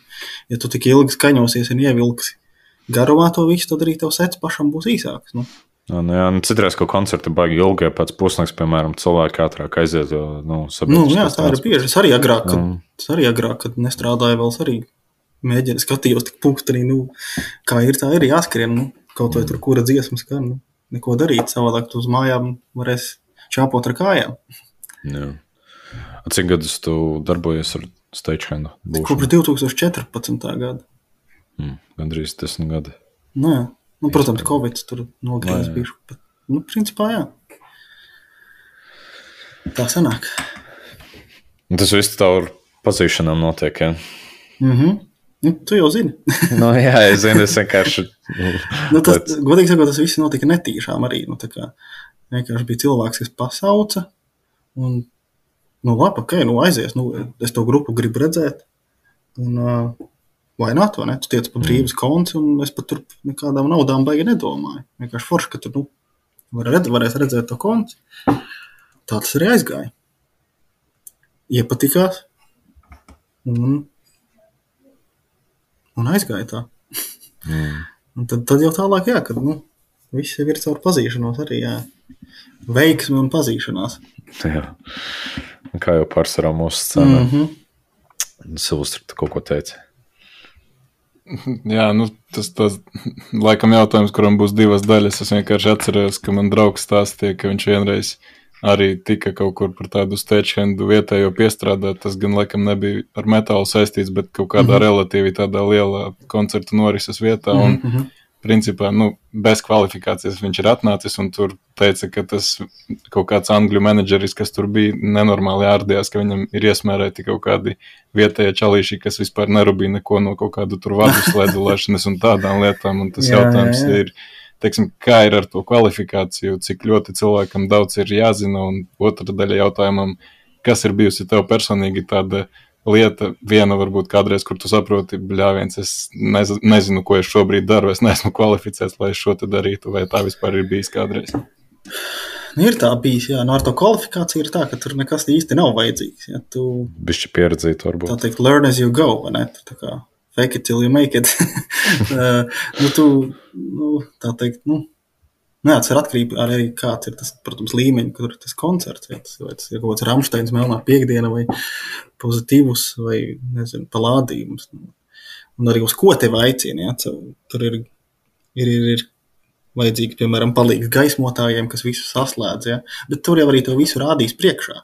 ja tu tik ilgi skaņosies un ievilksi garumā to visu, tad arī tev sets pašam būs īsāks. Nu. Jā, nu, jā, nu, citreiz, ka koncerti baigi ilgi, pēc pusnakts, piemēram, cilvēki ātrāk aiziet. Jo, nu, Nu, jā, tā ir bieži. Es arī agrāk, kad, es arī agrāk, kad nestrādāju, vēl arī mēģināju skatījos, tik pūksteni, nu, kā ir, tā ir jāskrien. Nu, kaut vai tur kura dziesmas skan, nu, neko darīt. Savādāk tu uz mājām varēs čāpot ar kājām. Jā. Cik gadus tu darbojies ar stagehandu? Kopš 2014. gada. Mm, gandrīz desmit gadi. Nu, jā. Nu, protams, Covid tur jā. bišķi, bet, nu, principā, jā. Tā sanāk. Un tas viss tavu pazīšanām notiek. Ja? Mhm. Nu, tu jau zini. nu, jā, es zinu, es vienkārši. nu, tas, godīgi sakot, tas viss notika netīšām arī. Nu, kā vienkārši bija cilvēks, kas pasauca. Un, nu, labi, ok, nu aizies. Nu, es to grupu gribu redzēt. Un, uh, vai nē, to ne? Tu tiec pa brīvas konts, un es pat tur nekādām naudām baigi nedomāju. Vienkārši forši, ka tu nu, var redz, varēs redzēt to kontu. Tā tas arī aizgāja. Iepatikās. Un, un aizgāja tā. Mm. Un tad, tad jau tālāk, jā, kad nu, viss ir caur pazīšanos, arī jā. veiksmi un pazīšanās. Jā. Kā jau pārsvarā mūsu scenā. Mm -hmm. Silvestri, tu kaut ko teici. Jā, nu, tas tas laikam jautājums, kuram būs divas daļas. Es vienkārši atceros, ka man draugs stāstīja, ka viņš vienreiz arī tika kaut kur par tādu stečhendu vietējo piestrādāt. Tas gan laikam nebija ar metālu saistīts, bet kaut kādā mm. -hmm. relatīvi tādā lielā koncertu norises vietā. Un, Mm -hmm. Principā, nu, bez kvalifikācijas viņš ir atnācis un tur teica, ka tas kaut kāds angļu menedžeris, kas tur bija, nenormāli ārdījās, ka viņam ir iesmērēti kaut kādi vietējie čalīši, kas vispār nerūpīja neko no kaut kādu tur vadu slēdzelēšanas un tādām lietām. Un tas Jā, jautājums jā, jā. ir, teiksim, kā ir ar to kvalifikāciju, cik ļoti cilvēkam daudz ir jāzina, un otra daļa jautājumam, kas ir bijusi tev personīgi tāda lieta, viena varbūt kādreiz, kur tu saproti, bļāviens, es nez, nezinu, ko es šobrīd daru, es neesmu kvalificēts, lai šo te darītu, vai tā vispār ir bijis kādreiz. Nu, ir tā bijis, jā, nu, ar to kvalifikāciju ir tā, ka tur nekas īsti nav vajadzīgs. Ja tu Bišķi pieredzēt, tā varbūt. teikt, learn as you go, vai ne? Tu tā kā fake it till you make it. uh, nu, tu, nu, tā teikt, nu, nu tas ir atkarība arī kāds ir tas, protams, līmeņi, kur ir tas koncerts. Ja, tas, vai tas ir kaut kāds Ramsteins melnā piekdiena vai pozitīvs vai, nezinu, palādījums. Un arī uz ko tevi aicina, ja, tu- tur ir, ir, ir, ir vajadzīgi, piemēram, palīgs gaismotājiem, kas visu saslēdz, ja, bet tur jau arī to visu rādīs priekšā.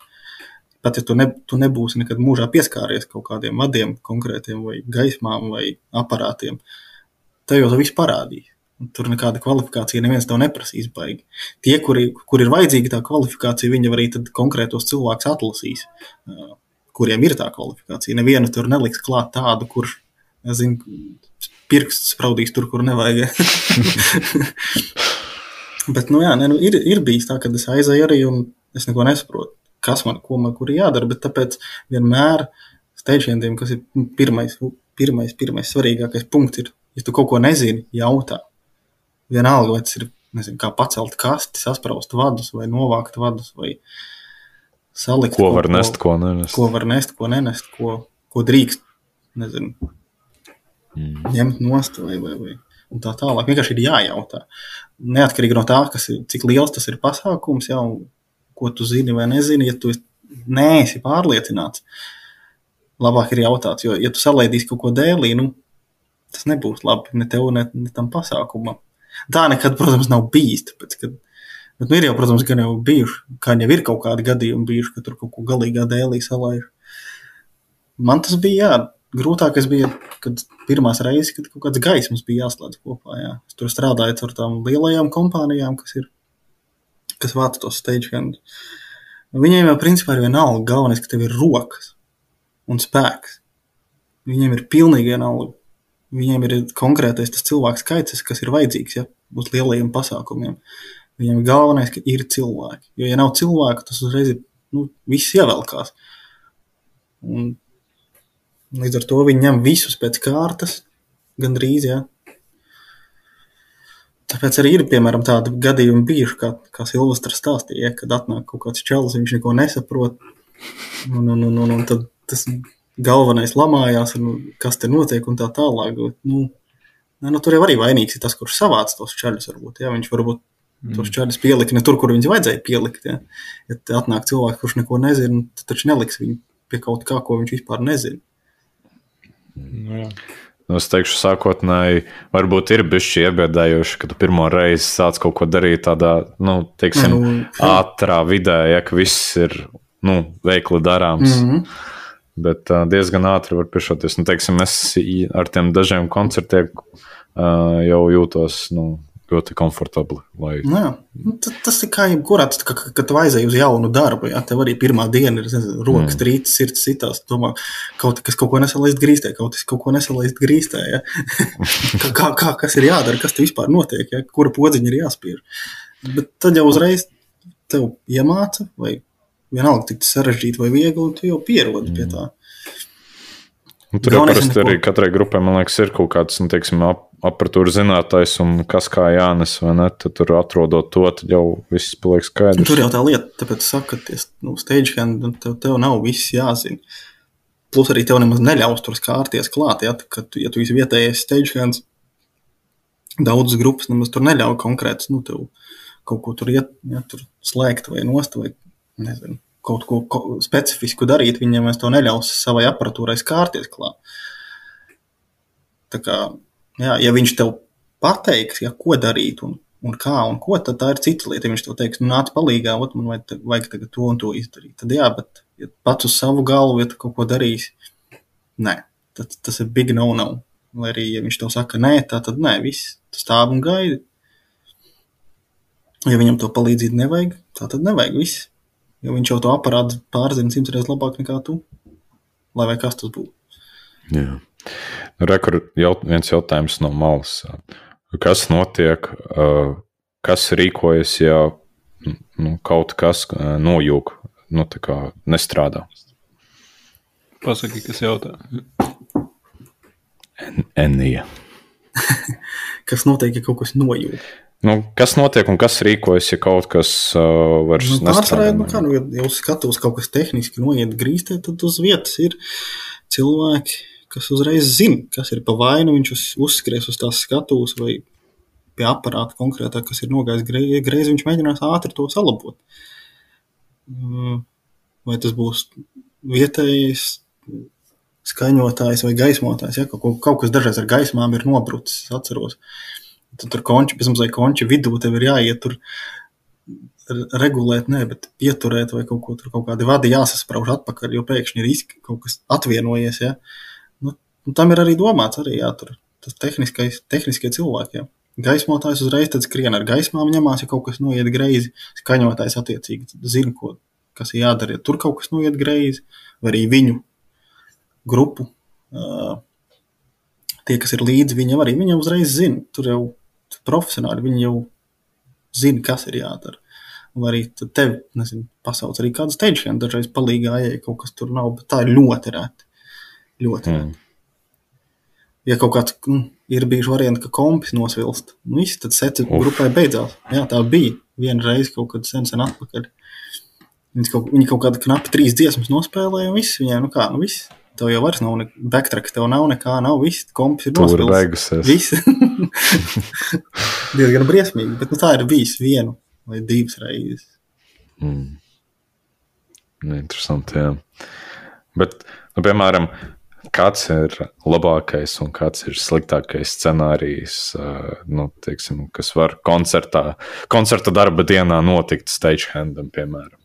Pat ja tu, ne, tu nebūsi nekad mūžā pieskāries kaut kādiem vadiem konkrētiem vai gaismām vai aparātiem, tev jau to visu parādīs. Tur nekāda kvalifikācija neviens tev neprasīs baigi. Tie, kuri, kur ir vajadzīga tā kvalifikācija, viņi arī konkrētos cilvēkus atlasīs, kuriem ir tā kvalifikācija. Nevienu tur neliks klāt tādu, kurš, pirksts spraudīs tur, kur nevajag. Bet, nu, jā, ne, nu, ir, ir bijis tā, ka es aizēju arī un es neko nesaprotu, kas man, ko man, kur jādara. Bet tāpēc vienmēr steidžiem, kas ir pirmais, pirmais, pirmais svarīgākais punkts, ir, ja tu kaut ko nezini, jautā. Vienalga, vai tas ir nezinu, kā pacelt kasti, saspraust vadus, vai novākt vadus, vai salikt. Ko var nest, ko nenest. Ko var nest, ko nenest, ko, ko drīkst. Nezinu, mm. ņemt nost vai, vai, vai un tā tālāk. Vienkārši ir jājautā. Neatkarīgi no tā, kas ir, cik liels tas ir pasākums, jau, ko tu zini vai nezini, ja tu neesi pārliecināts, labāk ir jautāt. Jo, ja tu salaidīsi kaut ko dēlī, nu, tas nebūs labi ne tev, ne, ne tam pasākumam. Tā nekad, protams, nav bijis. Tāpēc, kad, bet, nu, ir jau, protams, gan jau bijuši, kā jau ir kaut kādi gadījumi bijuši, ka tur kaut ko galīgā dēlī salaiž. Man tas bija jā, grūtākais bija, kad pirmās reizes, kad kaut kāds gaismas bija jāslēdz kopā. Jā. Es tur strādāju ar tām lielajām kompānijām, kas ir, kas vāc tos stagehand. Viņiem jau principā ir vienalga, galvenais, ka tev ir rokas un spēks. Viņiem ir pilnīgi vienalga. Viņiem ir konkrētais tas cilvēks skaits, kas ir vajadzīgs ja, uz lielajiem pasākumiem. Viņiem ir galvenais, ka ir cilvēki. Jo, ja nav cilvēku, tas uzreiz ir nu, viss ievelkās. Un Līdz ar to viņi ņem visus pēc kārtas, gandrīz. Ja. Tāpēc arī ir piemēram tādi gadījumi bijuši, kā, kā Silvestris stāstīja, ja, kad atnāk kaut kāds čels, viņš neko nesaprot. Un, un, un, un, un tad tas galvenais lamājās, un kas te notiek un tā tālāk. Nu, nu, tur jau arī vainīgs ir tas, kurš savāc tos čaļus. Varbūt, ja. Viņš varbūt mm. tos čaļus pielika ne tur, kur viņus vajadzēja pielikt. Ja, ja atnāk cilvēks, kurš neko nezina, tad taču neliks viņu pie kaut kā, ko viņš vispār nezina. Nu, jā. Nu, es teikšu, sākotnēji, varbūt ir bijusi iebiedējoši, ka tu pirmo reizi sāc kaut ko darīt tādā, nu, teiksim, nu, ātrā vidē, ja ka viss ir nu, veikli darāms. Mm -hmm. Bet uh, diezgan ātri var piešķirties. Nu, teiksim, es ar tiem dažiem koncertiem uh, jau jūtos. Nu, ļoti komfortabli. Lai... Nu, jā, nu, tas ir kā jebkurā, kad, kad tu aizēji uz jaunu darbu. Jā, tev arī pirmā diena ir nezinu, rokas, mm. trīcis, sirds citās. Domā, kaut kas kaut ko nesalaist grīstē, kaut kas kaut ko nesalaist grīstē. Ja? kā, kā, kas ir jādara, kas te vispār notiek, ja? kura podziņa ir jāspiež. Bet tad jau uzreiz tev iemāca, vai vienalga, cik sarežģīti vai viegli, tu jau pierodi mm. pie tā. Un tur jau parasti arī katrai grupai, man liekas, ir kaut kāds, nu, teiksim, ap, apatūra zinātājs un kas kā jānes, vai ne? Tad tur atrodot to, tad jau viss paliek skaidrs. Tur jau tā lieta, tāpēc saka, ka nu, stage hand, tev, tev nav viss jāzina. Plus arī tev nemaz neļaus tur skārties klāt, ja, kad, ja tu esi vietējais stage hands, daudzas grupas nemaz tur neļauj konkrēts, nu, tev kaut ko tur iet, ja, tur slēgt vai nost vai, nezinu kaut ko ko specifisku darīt, viņiem es to neļaus savai aparatūrai skārties klāt. Tā kā, jā, ja viņš tev pateiks, ja, ko darīt un, un kā un ko, tad tā ir cita lieta. Viņš tev teiks, nu, nāc palīgā, ot, man vajag, vajag tagad to un to izdarīt. Tad jā, bet ja pats uz savu galvu, ja tu kaut ko darīsi, nē, tad, tas ir big no-no. Lai arī, ja viņš tev saka, nē, tā tad nē, viss, tu stāv un gaidi. Ja viņam to palīdzību nevajag, tā tad nevajag viss. Jo viņš jau to aparātu pārzina simts reizes labāk nekā tu. Lai vai kas tas būtu. Jā. Nu, Rekur jaut, viens jautājums no malas. Kas notiek, kas rīkojas, ja nu, kaut kas nojūg, nu, nestrādā? Pasaki, kas jautā. Enija. kas notiek, ja kaut kas nojūg? Nu, kas notiek un kas rīkojas, ja kaut kas uh, vairs nu, nestrādā? Nu, kā, nu, ja uz skatuves kaut kas tehniski noiet grīstē, tad uz vietas ir cilvēki, kas uzreiz zina, kas ir pa vainu. Viņš uz, uzskries uz tās skatuves vai pie aparāta konkrētā, kas ir nogājis greizi, viņš mēģinās ātri to salabot. Mm, vai tas būs vietējais skaņotājs vai gaismotājs, ja kaut, kaut kas dažreiz ar gaismām ir nobrucis, atceros. Uh, Tad tur konči, pēc mazliet konči vidū tev ir jāiet tur regulēt, ne, bet pieturēt vai kaut ko tur, kaut kādi vadi jāsasprauž atpakaļ, jo pēkšņi ir riski, kaut kas atvienojies, ja. Nu, nu, tam ir arī domāts arī, jā, tur tas tehniskais, tehniskie cilvēki, jā. gaismotājs uzreiz tad skrien ar gaismām ņemās, ja kaut kas noiet greizi. Skaņotājs attiecīgi zina, ko, kas ir jādara, ja tur kaut kas noiet greizi, vai arī viņu grupu. Uh, tie, kas ir līdzi viņam, arī viņam uzreiz zina. Tur jau profesionāli viņi jau zina, kas ir jādara. Vai arī tev, nezinu, pasauc arī kādu steigšanu, dažreiz palīgā, ja kaut kas tur nav, bet tā ir ļoti reti. Ļoti reti. Mm. Ja kaut kāds nu, ir bijis variants, ka kompis nosvilst, nu, viss, tad seci grupai beidzās. Jā, tā bija viena reize kaut kad sen, sen atpakaļ. Viņi kaut, viņi kaut kādu knapi trīs dziesmas nospēlēja, un viss viņiem, nu kā, nu viss. Tev jau vairs nav backtrack, tev nav nekā, nav viss, kompis ir beigusies. Viss. Diezgan briesmīgi, bet nu, tā ir bijis vienu vai divas reizes. Mm. Interesanti, jā. Bet, nu, piemēram, kāds ir labākais un kāds ir sliktākais scenārijs, nu, teiksim, kas var koncertā, koncerta darba dienā notikt stagehandam, piemēram?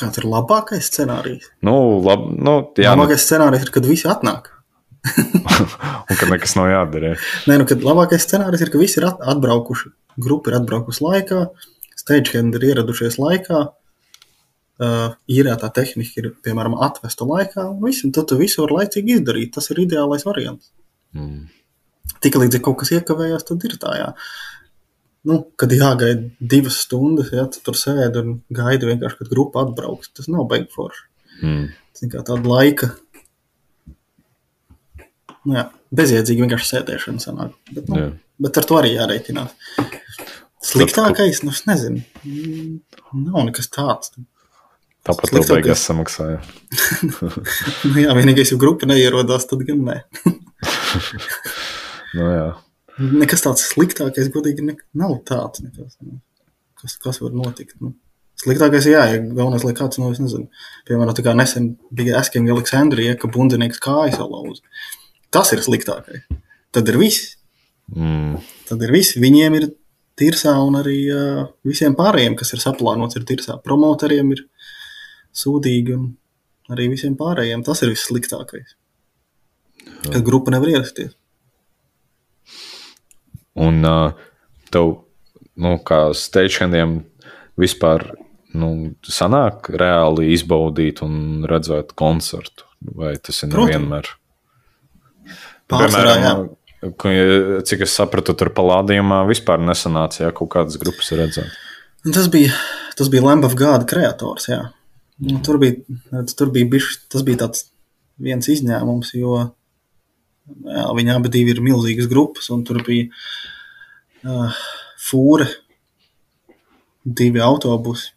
Kāds ir labākais scenārijs? Nu, lab, nu, jā, labākais nu... scenārijs ir, kad visi atnāk. un ka nekas nav jādara. Nē, nu, kad labākais scenārijs ir, ka visi ir atbraukuši, grupa ir atbraukusi laikā, stagehand ir ieradušies laikā, uh, īrētā tehnika ir, piemēram, atvesta laikā, un, visu, tad tu visu var laicīgi izdarīt. Tas ir ideālais variants. Mm. Tikai līdz ja kaut kas iekavējās, tad ir tā, jā. Nu, kad jāgaida divas stundas, ja tu tur sēdi un gaidi vienkārši, kad grupa atbrauks, tas nav baigi forši. Mm. Tas ir tāda laika. Nu, jā, bezjēdzīgi vienkārši sēdēšana sanāk. Bet, nu, jā. bet ar to arī jārēķinās. Sliktākais, nu, es nezinu. Nav nekas tāds. Tāpat tev beigās samaksāja. nu, jā, vienīgais, ja grupa neierodās, tad gan nē. nu, jā. Nekas tāds sliktākais, godīgi, ne, nav tāds. Nekas, ne. kas, kas var notikt? Nu. Sliktākais, jā, ja galvenais, lai kāds, nu, es nezinu, piemēram, tā kā nesen bija Asking Aleksandrija, ka bundinieks kājas salauza. Tas ir sliktākais. Tad ir viss. Mm. Tad ir viss. Viņiem ir tirsā un arī uh, visiem pārējiem, kas ir saplānots, ir tirsā. Promotoriem ir sūdīgi un arī visiem pārējiem. Tas ir vissliktākais. Kad grupa nevar ierasties. Un uh, tev, nu, kā steičiem, vispār nu, sanāk reāli izbaudīt un redzēt koncertu? Vai tas ir nevienmēr? Pārsvarā, Piemēram, jā. Cik es sapratu, tur palādījumā vispār nesanāca, ja kaut kādas grupas redzēt. Tas bija, tas bija Lamb of God kreators, jā. Nu, tur bija, tur bija bišķi, tas bija tāds viens izņēmums, jo viņi abi ir milzīgas grupas, un tur bija uh, fūre, divi autobusi.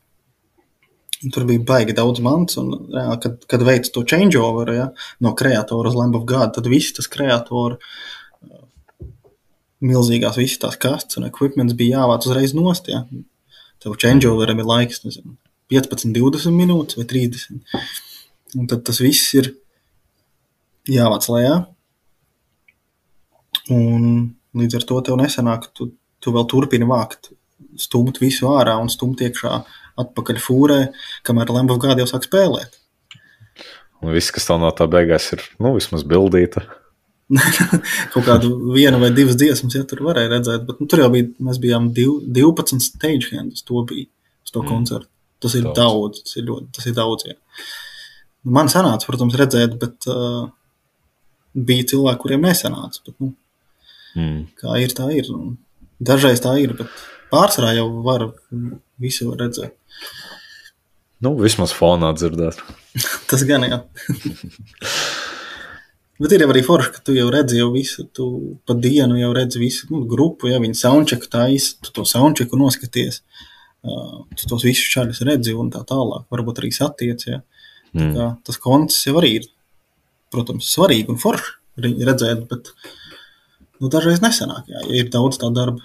Un tur bija baigi daudz mans, un jā, kad, kad veids to changeover ja, no kreatora uz Lamb of God, tad viss tas kreatora milzīgās visas tās kastes un equipments bija jāvāc uzreiz nost. Ja. Tev changeoveram ir laiks, nezinu, 15, 20 minūtes vai 30. Un tad tas viss ir jāvāc lejā. Un līdz ar to tev nesanāk, tu, tu vēl turpini vākt, stumt visu ārā un stumt iekšā atpakaļ fūrē, kamēr Lambo gādi jau sāk spēlēt. Un viss, kas tev no tā beigās ir, nu, vismaz bildīta. Kaut kādu vienu vai divas dziesmas, ja tur varēja redzēt, bet nu, tur jau bija, mēs bijām div, 12 stagehands, to bija uz to mm. koncertu. Tas ir daudz, daudz tas ir ļoti, tas ir daudz. Jā. Man sanāca, protams, redzēt, bet uh, bija cilvēki, kuriem nesanāca. Bet, nu, mm. Kā ir, tā ir. Un dažreiz tā ir, bet pārsvarā jau var visu redzēt. Nu, vismaz fonā dzirdēt. tas gan jā. Bet ir jau arī forši, ka tu jau redzi jau visu, tu pa dienu jau redzi visu nu, grupu, ja viņi soundcheck taisa, tu to soundchecku noskaties. Uh, tu tos visus šādus redzi un tā tālāk, varbūt arī satiec. Ja? Mm. Kā, tas konts jau arī ir, protams, svarīgi un forši redzēt, bet nu, dažreiz nesanāk, jā, ja ir daudz tā darba.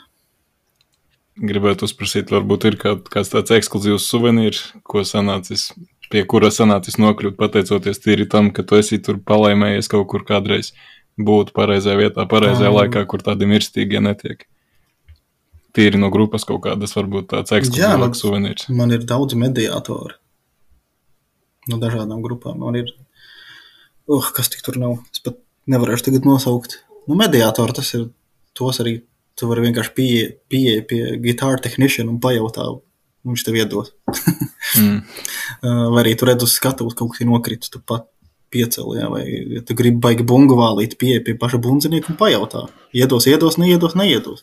Gribētu uzprasīt, varbūt ir kād, kāds tāds ekskluzīvs suvenīrs, ko sanācis, pie kura sanācis nokļūt pateicoties tīri tam, ka tu esi tur palaimējies kaut kur kādreiz būt pareizajā vietā, pareizajā um, laikā, kur tādi mirstīgie netiek tīri no grupas kaut kādas, varbūt tāds ekskluzīvs suvenīrs. Man ir daudz mediātori no dažādām grupām. Man ir, uh, kas tik tur nav, es pat nevarēšu tagad nosaukt. Nu, mediātori tas ir, tos arī Tu vari vienkārši pieeja pie, pie gitāra tehnišana un pajautā, un viņš tev iedos. Mm. Uh, Vai arī tu redz uz skatuves, kaut kas ir nokritis, tu pat piecēli, jā, vai ja tu gribi baigi bungu vālīt, pieeja pie paša bundzinieka un pajautā. Iedos, iedos, neiedos, neiedos.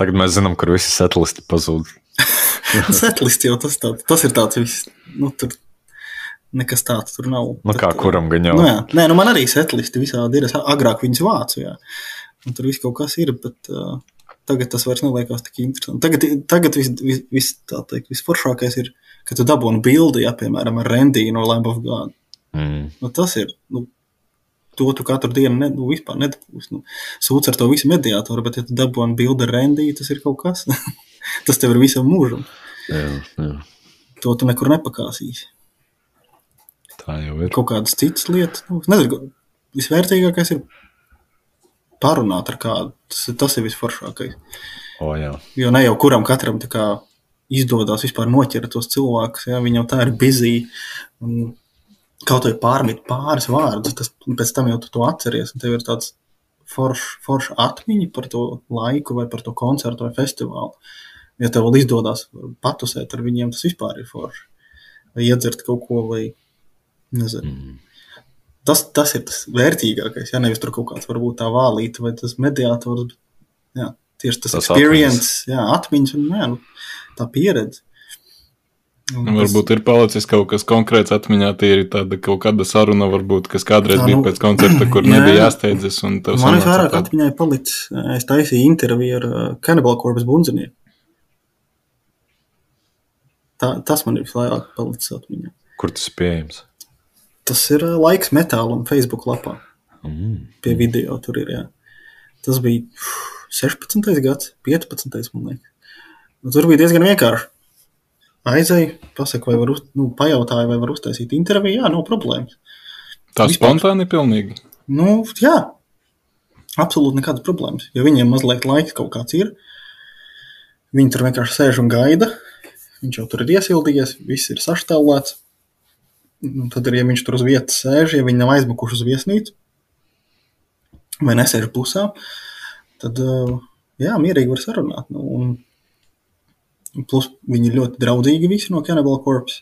Tagad mēs zinām, kur visi setlisti pazūd. Setlists jau tas, tā, tas ir tāds viss, nu tur nekas tāds tur nav. Nu, kā kuram gan jau. Nu, jā. Nē, nu man arī setlisti visādi ir. Es agrāk viņus vācu, jā. Un tur viss kaut kas ir, bet uh, tagad tas vairs neliekas tik interesanti. Tagad, tagad viss, vis, vis, tā teikt, visforšākais ir, ka tu dabūni bildi, jā, piemēram, ar Rendiju no Lamb of God. Mm. Nu, tas ir, nu, to tu katru dienu ne, nu, vispār nedabūsi. Nu, sūdz ar to visu mediātoru, bet ja tu dabūni bildi ar Rendiju, tas ir kaut kas. tas tev ir visam mūžam. Jā, jā. To tu nekur nepakāsīsi. Tā jau ir. kaut kādas citas lietas. Nu, nezinu, visvērtīgākais ir parunāt ar kādu. Tas, ir- tas ir visforšākais. O, jā. Jo ne jau kuram katram kā izdodas vispār noķert tos cilvēkus. Ja? Viņi jau tā ir bizī. un Kaut vai pārmīt pāris vārdus, tas pēc tam jau tu to atceries. un Tev ir tāds foršs forš atmiņa par to laiku, vai par to koncertu vai festivālu. Ja tev vēl izdodas patusēt ar viņiem, tas vispār ir forši. Vai iedzert kaut ko, vai nezinu. Mm. Tas, tas ir tas vērtīgākais. Ja nevis tur kaut kāds varbūt tā vālīte vai tas mediātors. Bet, jā, tieši tas, Tas tas experience, atmiņas. Jā, atmiņas un jā, nu, tā pieredze. Un Nu, Varbūt ir palicis kaut kas konkrēts atmiņā, tie ir tāda kaut kāda saruna, varbūt, kas kādreiz Tā, bija nu, pēc koncerta, kur jā, nebija jā. jāsteidzas. Man sanāca visvairāk tāda- atmiņā ir palicis. Es taisīju interviju ar uh, Cannibal Corpus bundzinieku. Tā, tas man ir visvairāk palicis atmiņā. Kur tas pieejams? Tas ir uh, laiks metāla un Facebook lapā. Mm. Pie video tur ir. Jā. Tas bija uf, 16. gads, 15. man liekas. Nu, tur bija diezgan vienkārši. Aizēju, pasaku, vai var uz, nu, pajautāju, vai var uztaisīt interviju. Jā, nav problēmas. Tā Vispār. spontāni pilnīgi. Nu, jā, absolūti nekādas problēmas. Jo viņiem mazliet laika kaut kāds ir. Viņi tur vienkārši sēž un gaida. Viņš jau tur ir iesildījies, viss ir sašķelēts. Un Tad arī, ja viņš tur uz vietas sēž, ja viņi nav aizmukuši uz viesnīcu vai nesēž pusē, tad uh, jā, mierīgi var sarunāt. Nu, un, plus viņi ir ļoti draudzīgi visi no Cannibal Corpus.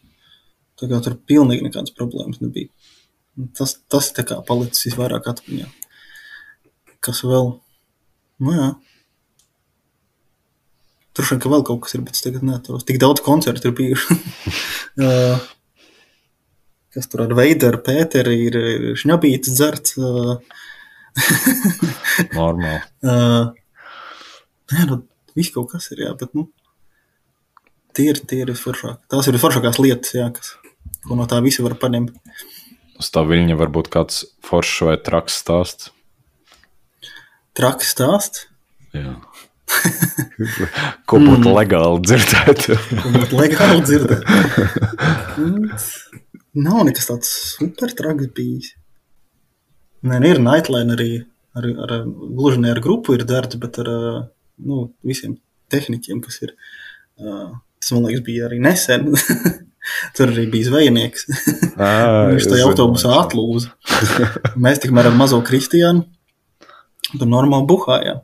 Tā kā tur pilnīgi nekādas problēmas nebija. Tas, tas tā kā palicis visvairāk atmiņā. Kas vēl? Nu jā. Tur šeit vēl kaut kas ir, bet es tagad neatceros. Tik daudz koncertu ir bijuši. Kas tur ar Veideru, Pēteri ir, šņabīts dzerts. Normāli. nē, nu, viss kaut kas ir, jā, bet, nu, tie ir, tie ir visforšāk. Tās ir visforšākās lietas, jā, kas, ko no tā visi var paņemt. Uz tā viļņa varbūt kāds foršs vai traks stāsts. Traks stāsts. Jā. Ko būtu legāli dzirdēt? Ko būtu legāli dzirdēt. Nav nekas tāds super traks bijis. Nē, nu ir Nightline arī. Ar, ar, gluži ne ar grupu ir darbs, bet ar nu, visiem tehniķiem, kas ir. Tas, man liekas, bija arī nesen. Tur arī bija zvejnieks. Viņš tajā autobusā atlūza. Mēs tikmēr ar mazo Kristiānu tur normāli buhājām.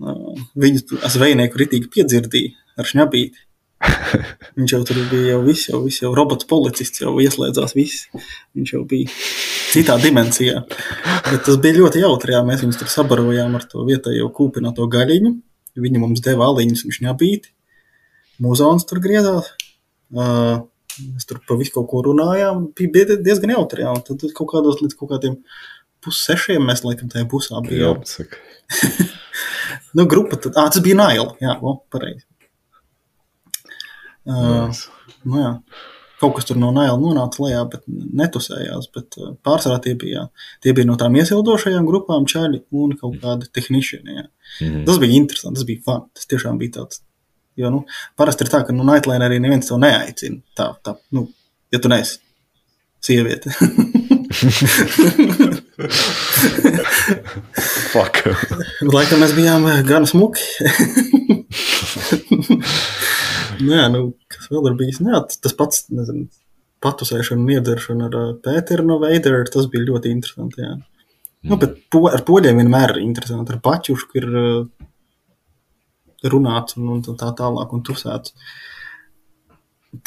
Uh, Viņu zvejnieku ritīgi piedzirdīja ar šņabīti. Viņš jau tur bija, jau viss, jau, viss, jau robots policists, jau ieslēdzās viss. Viņš jau bija citā dimensijā. Bet tas bija ļoti jautri, jā, mēs viņus tur sabarojām ar to vietējo kūpināto gaļiņu. Viņi mums deva aliņus un šņabīti. Muzons tur griezās. Uh, Mēs tur pa visu kaut ko runājām. Bija diezgan jautri. Jā. un Tad kaut kādos līdz kaut kādiem pussešiem mēs laikam tajā Jā, bijām. saka. Nu, grupa, tad, ah, tas bija Naila. Jā, o, pareizi. Uh, nu, jā. Kaut kas tur no Naila nonāca lejā, bet netusējās. Bet pārsvarā tie bija, tie bija no tām iesildošajām grupām čaļi un kaut kādi tehnišķieni. jā. Mm. Tas bija interesanti, tas bija fun. Tas tiešām bija tāds. Jo, nu, parasti ir tā, ka nu, Nightline arī neviens to neaicina. Tā, tā, nu, ja tu neesi sieviete. Fuck. Laikam mēs bijām gan smuki. Nē, nu, kas vēl ir bijis? Nē, tas- pats, nezinu, patusēšana iedzeršana ar eh, Pēteru no Veidera, tas bija ļoti interesanti. Jā. Nu, bet po, ar poļiem vienmēr ir interesanti. Ar pačušku ir, eh, runāts un, un tā tālāk un tusēts.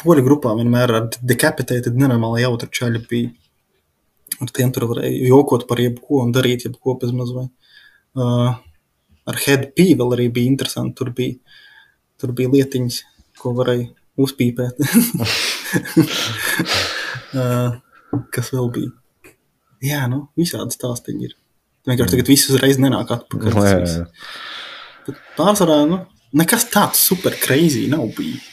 Poļu grupā vienmēr ar decapitated nenormāli jautri čaļi bija. Ar tiem tur varēja jokot par jebko un darīt jebko bez mazliet. Uh, ar Head P vēl arī bija interesanti. Tur bija, tur bija lietiņas, ko varēja uzpīpēt. uh, kas vēl bija? Jā, nu, visādi stāstīņi ir. Vienkārši tagad viss uzreiz nenāk atpakaļ. Jā, jā. Bet Pārsvarā, nu, nekas tāds super crazy nav bijis.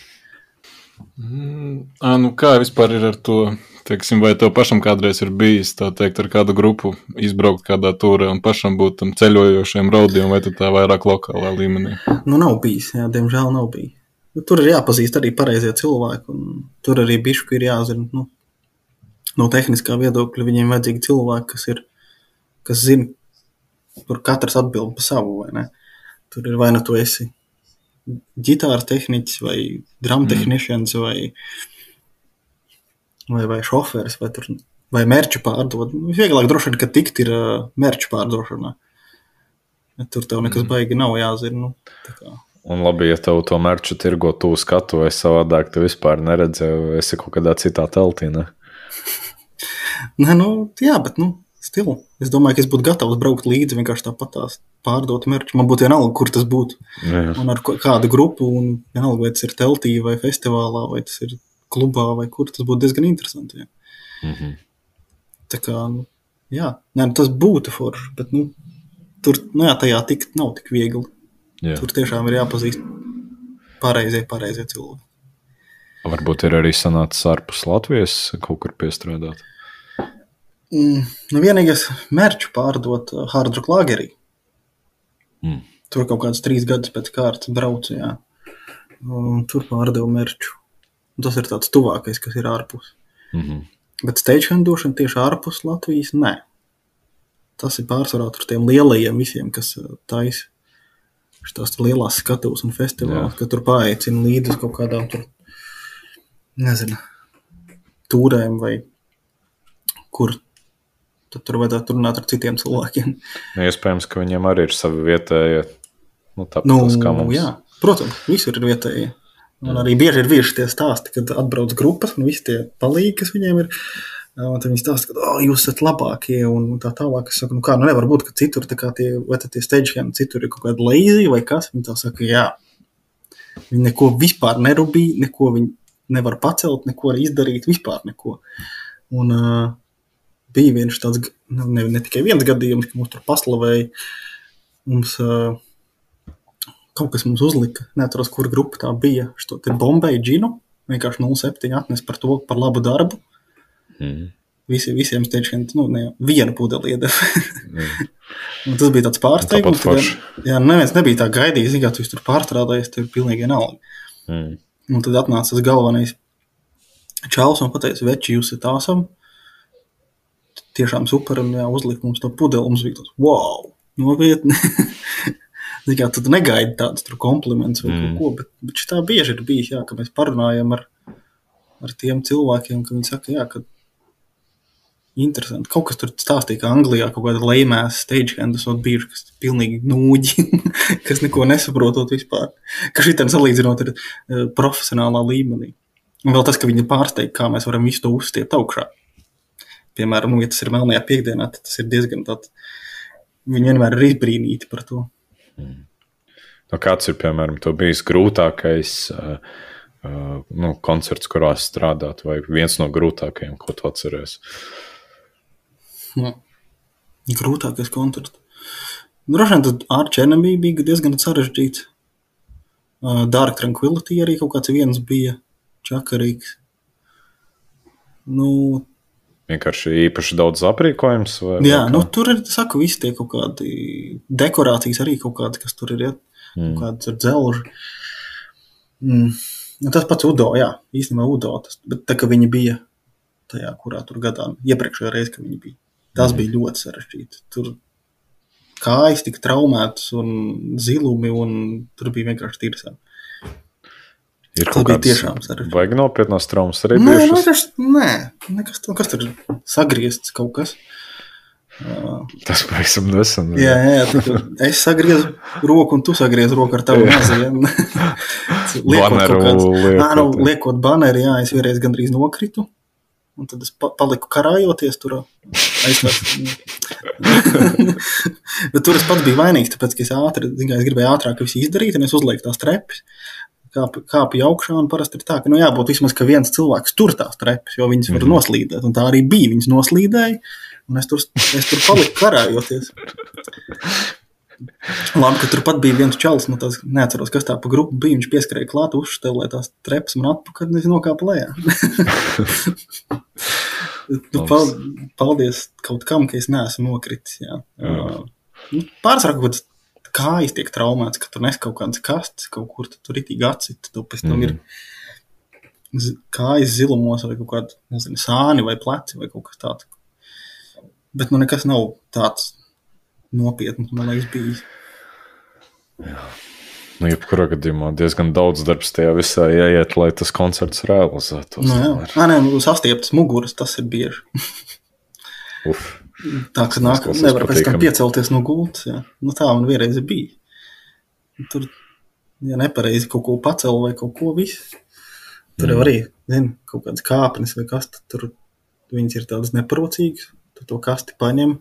À, nu kā vispār ir ar to? Teiksim, vai tev pašam kādreiz ir bijis tā teikt, ar kādu grupu izbraukt kādā turē un pašam būt tam ceļojošiem raudiem, vai tu tā vairāk lokālā līmenī? Nu, nav bijis, jā, diemžēl nav bijis. Nu, tur ir jāpazīst arī pareizie cilvēki, un tur arī bišku ir jāzina. Nu, no tehniskā viedokļa viņiem vajadzīgi cilvēki, kas ir, kas zina, tur katrs atbild pa savu? Tur ir vai nu tu esi ģitāra tehniķis, vai drum tehniķis, vai, vai, vai šoferis, vai, tur, vai mērķu pārdod. Nu, Vieglāk droši vien, ka tikt ir uh, mērķu pārdošanā. Tur tev nekas baigi nav jāzina. Nu. Un labi, ja tev to mērķu tirgo tuvu skatu vai savādāk, tu vispār neredzi, esi kaut kādā citā teltī. Ne? Nē, nu, jā, bet, nu, stilu. Es domāju, ka es būtu gatavs braukt līdzi vienkārši tāpat tās pārdot mērķi. Man būtu vienalga, kur tas būtu. Jā. Un ar kādu grupu, un vienalga, vai tas ir teltī, vai festivālā, vai tas ir klubā, vai kur tas būtu diezgan interesanti. Jā. Mhm. Tā kā, nu, jā, Nē, nu, tas būtu forši, bet, nu, tur, nu, jā, tajā tikt nav tik viegli. Jā. Tur tiešām ir jāpazīst pareizie, pareizie cilvēki. Varbūt ir arī sanācis ārpus Latvijas kaut kur piestrādāt. Mm, nu, vienīgais mērķu pārdot uh, Hard Rock Lagerī. Mm. Tur kaut kāds trīs gadus pēc kārtas braucu, jā. Un tur pārdevu mērķu. Tas ir tāds tuvākais, kas ir ārpus. Mhm. Bet steidzšana došana tieši ārpus Latvijas, nē. Tas ir pārsvarā tur tiem lielajiem visiem, kas uh, taisa šīs lielās skatuves un festivālus, ka tur paaicina līdzi kaut kādām tur, nezinu, tūrēm vai kur. Tad tur vajadzētu runāt ar citiem cilvēkiem. Nu, Iespējams, ka viņiem arī ir savi vietējie. Nu, tāpat Nu, tas, kā mums. jā, protams, visur ir vietējie. Un arī bieži ir bijuši tie stāsti, kad atbrauc grupas un visi tie palīgi, kas viņiem ir. Un tad viņi stāsta, ka oh, jūs esat labākie un tā tālāk. Es saku, nu kā, nu nevar būt, ka citur tā kā tie, vai tie steidžiem citur ir kaut kāda lazy vai kas. Viņi tā saka, jā. Viņi neko vispār nerūpīja, neko viņi nevar pacelt, neko izdarīt, vispār neko. Un uh, bija viens tāds, nu, ne, ne tikai viens gadījums, ka mums tur paslavēja. Mums uh, kaut kas mums uzlika, neatceros, kur grupa tā bija. Šo te Bombay džinu, vienkārši 07 atnes par to, par labu darbu. Mhm. Visi, visiem steigšiem, nu, ne, viena pudeli iedeva. Mhm. Un tas bija tāds pārsteigums. Ka- Jā, neviens nebija tā gaidījis, zināms, tu tur pārstrādājies, tev ir pilnīgi vienalga. Mhm. Un tad atnāca tas galvenais čalis un teica, veči, jūs esat tāsam. Tiešām super, un jā, uzlikt mums to pudeli. Mums bija tāds, wow, nopietni. Kā tu negaidi tādus tur komplimentus vai Mm. mm. ko, bet, bet tā bieži ir bijis, jā, ka mēs parunājam ar, ar tiem cilvēkiem, ka viņi saka, jā, ka interesanti. Kaut kas tur stāstīja, ka Anglijā kaut kāda lēmēs stagehands un bijuši, kas pilnīgi nūģi, kas neko nesaprotot vispār. Ka šī tā salīdzinot ir eh, profesionālā līmenī. Un vēl tas, ka viņi pārsteigts, kā mēs varam visu to uzstiept augšā. Piemēram, nu, ja tas ir melnajā piekdienā, tad tas ir diezgan tāds. Viņi vienmēr ir izbrīnīti par to. Nu, kāds ir, piemēram, to bijis grūtākais uh, uh, nu, koncerts, kurā strādāt, vai viens no grūtākajiem, ko tu atceries? Jā. Grūtākais koncerts. Droši vien tas Arčs Enemy bija diezgan sarežģīts. Uh, Dark Tranquility arī kaut kāds viens bija čakarīgs. Nu, Vienkārši īpaši daudz aprīkojums. Vai, jā, nu, tur ir saku, visi tie kaut kādi dekorācijas arī kaut kādi, kas tur ir. Ja? Mm. Kaut kāds ar dzelžu. Mm. Nu, Tas pats Udo, jā, īstenībā Udo. Tas, bet tā kā viņi bija tajā, kurā tur gadā, iepriekšējā reizē, kad viņi bija, tas bija ļoti sarežģīti. Tur kājas tika traumētas un zilumi, un tur bija vienkārši tīrsām. Ir kaut kāds tiešām sarežģīti. Vajag nopietnas traumas arī Nē, nu, vienkārši, nē, nekas tur, kas tur sagriezts kaut kas. Tas pavisam nesen. Jā, jā, tā, es sagriezu roku, un tu sagriezi roku ar tavu maziņu. liekot, Baneru liekot, liekot, nu, jā. liekot baneri, jā, es vienreiz gandrīz nokritu. Un tad es pa paliku karājoties tur. aizvāc- Bet tur es pats biju vainīgs, tāpēc, es ātri, kā, es gribēju ātrāk visu izdarīt, un es uzlieku tās trepes. Kāpu, kāpu augšā, un parasti ir tā, ka, nu, jābūt vismaz, ka viens cilvēks tur tās trepes, jo viņas var Mhm. noslīdēt. Un tā arī bija. Viņas noslīdēja, un es tur, es tur paliku karājoties. Labi, ka turpat bija viens čels, nu, tas neatceros, kas tā pa grupu bija. Viņš pieskrēja klāt, uzštelēja tās trepas man atpakaļ, un es nokāpu lejā. nu, pal, paldies kaut kam, ka es neesmu nokritis. Jā. Jā. Nu, Pārsvarā kaut kāds kājas tiek traumēts, ka tur nes kaut kādas kastes, kaut kur tu tur itī gacit, tu pēc tam Mhm. ir zi- kājas zilumos vai kaut kāda, nezinu, sāni vai pleci vai kaut kas tāds. Bet nu nekas nav tāds nopietns, man liekas, bijis. Nu, jebkurā gadījumā diezgan daudz darbs tajā visā ieiet, lai tas koncerts realizētos. Nu, jā, tomēr. Ā, nē, nu, sastieptas muguras, tas ir bieži. Uf, Tā kā nāk, nevar pēc tam piecelties no gultas. Jā. Nu, tā man vienreiz bija. Tur, ja nepareizi kaut ko pacēl vai kaut ko visu, tur Mm. arī, zini, kaut kādas kāpnes vai kas, tad tur viņas ir tādas neparocīgas, tu to kasti paņem,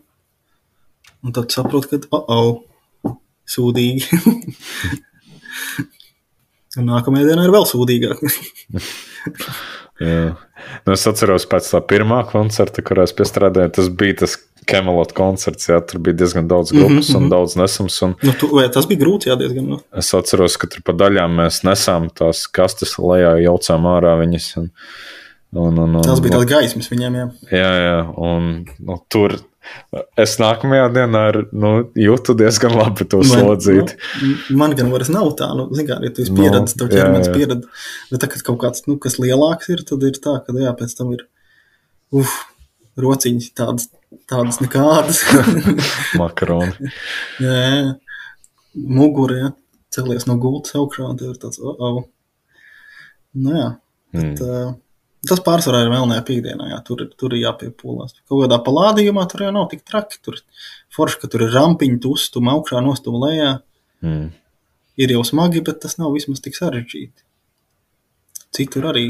un tad saproti, ka, oh, oh, sūdīgi. un nākamajā dienā ir vēl sūdīgāk. jā. Nu, es atceros pēc tā pirmā koncerta, kurā es piestrādāju, tas bija tas Camelot koncerts. Jā, tur bija diezgan daudz grupas Mhm, un mhm. daudz nesams. Un nu, tu, vai tas bija grūti, jā, diezgan. Nu. es atceros, ka tur pa daļām mēs nesām tās kastes lejā, jaucām ārā viņas. Un, un, un, un, Tas bija tāds gaismas viņiem, jā. Jā, jā, un nu, tur es nākamajā dienā ar, nu, jūtu diezgan labi to slodzīt. Nu, man gan vairs nav tā, nu, zin kā, ja tu esi Nu, pieredzējis, tev ķermenis pieredz. Bet tā, kad kaut kāds, nu, kas lielāks ir, tad ir tā, ka, jā, pēc tam ir, uf, rociņas tādas, tādas nekādas. Makaroni. jā, jā. Mugura, jā, celies no gultas augšā, un tev ir tāds, oh, oh. Nu, jā, Mm. tā, tas pārsvarā ir melnajā piekdienā, jā, tur, tur ir jāpiepūlās. Kaut kādā palādījumā tur jau nav tik traki, tur forši, ka tur ir rampiņi, tu uzstum augšā, nostum lejā. Mm. ir jau smagi, bet tas nav vismaz tik sarežģīti. Citur arī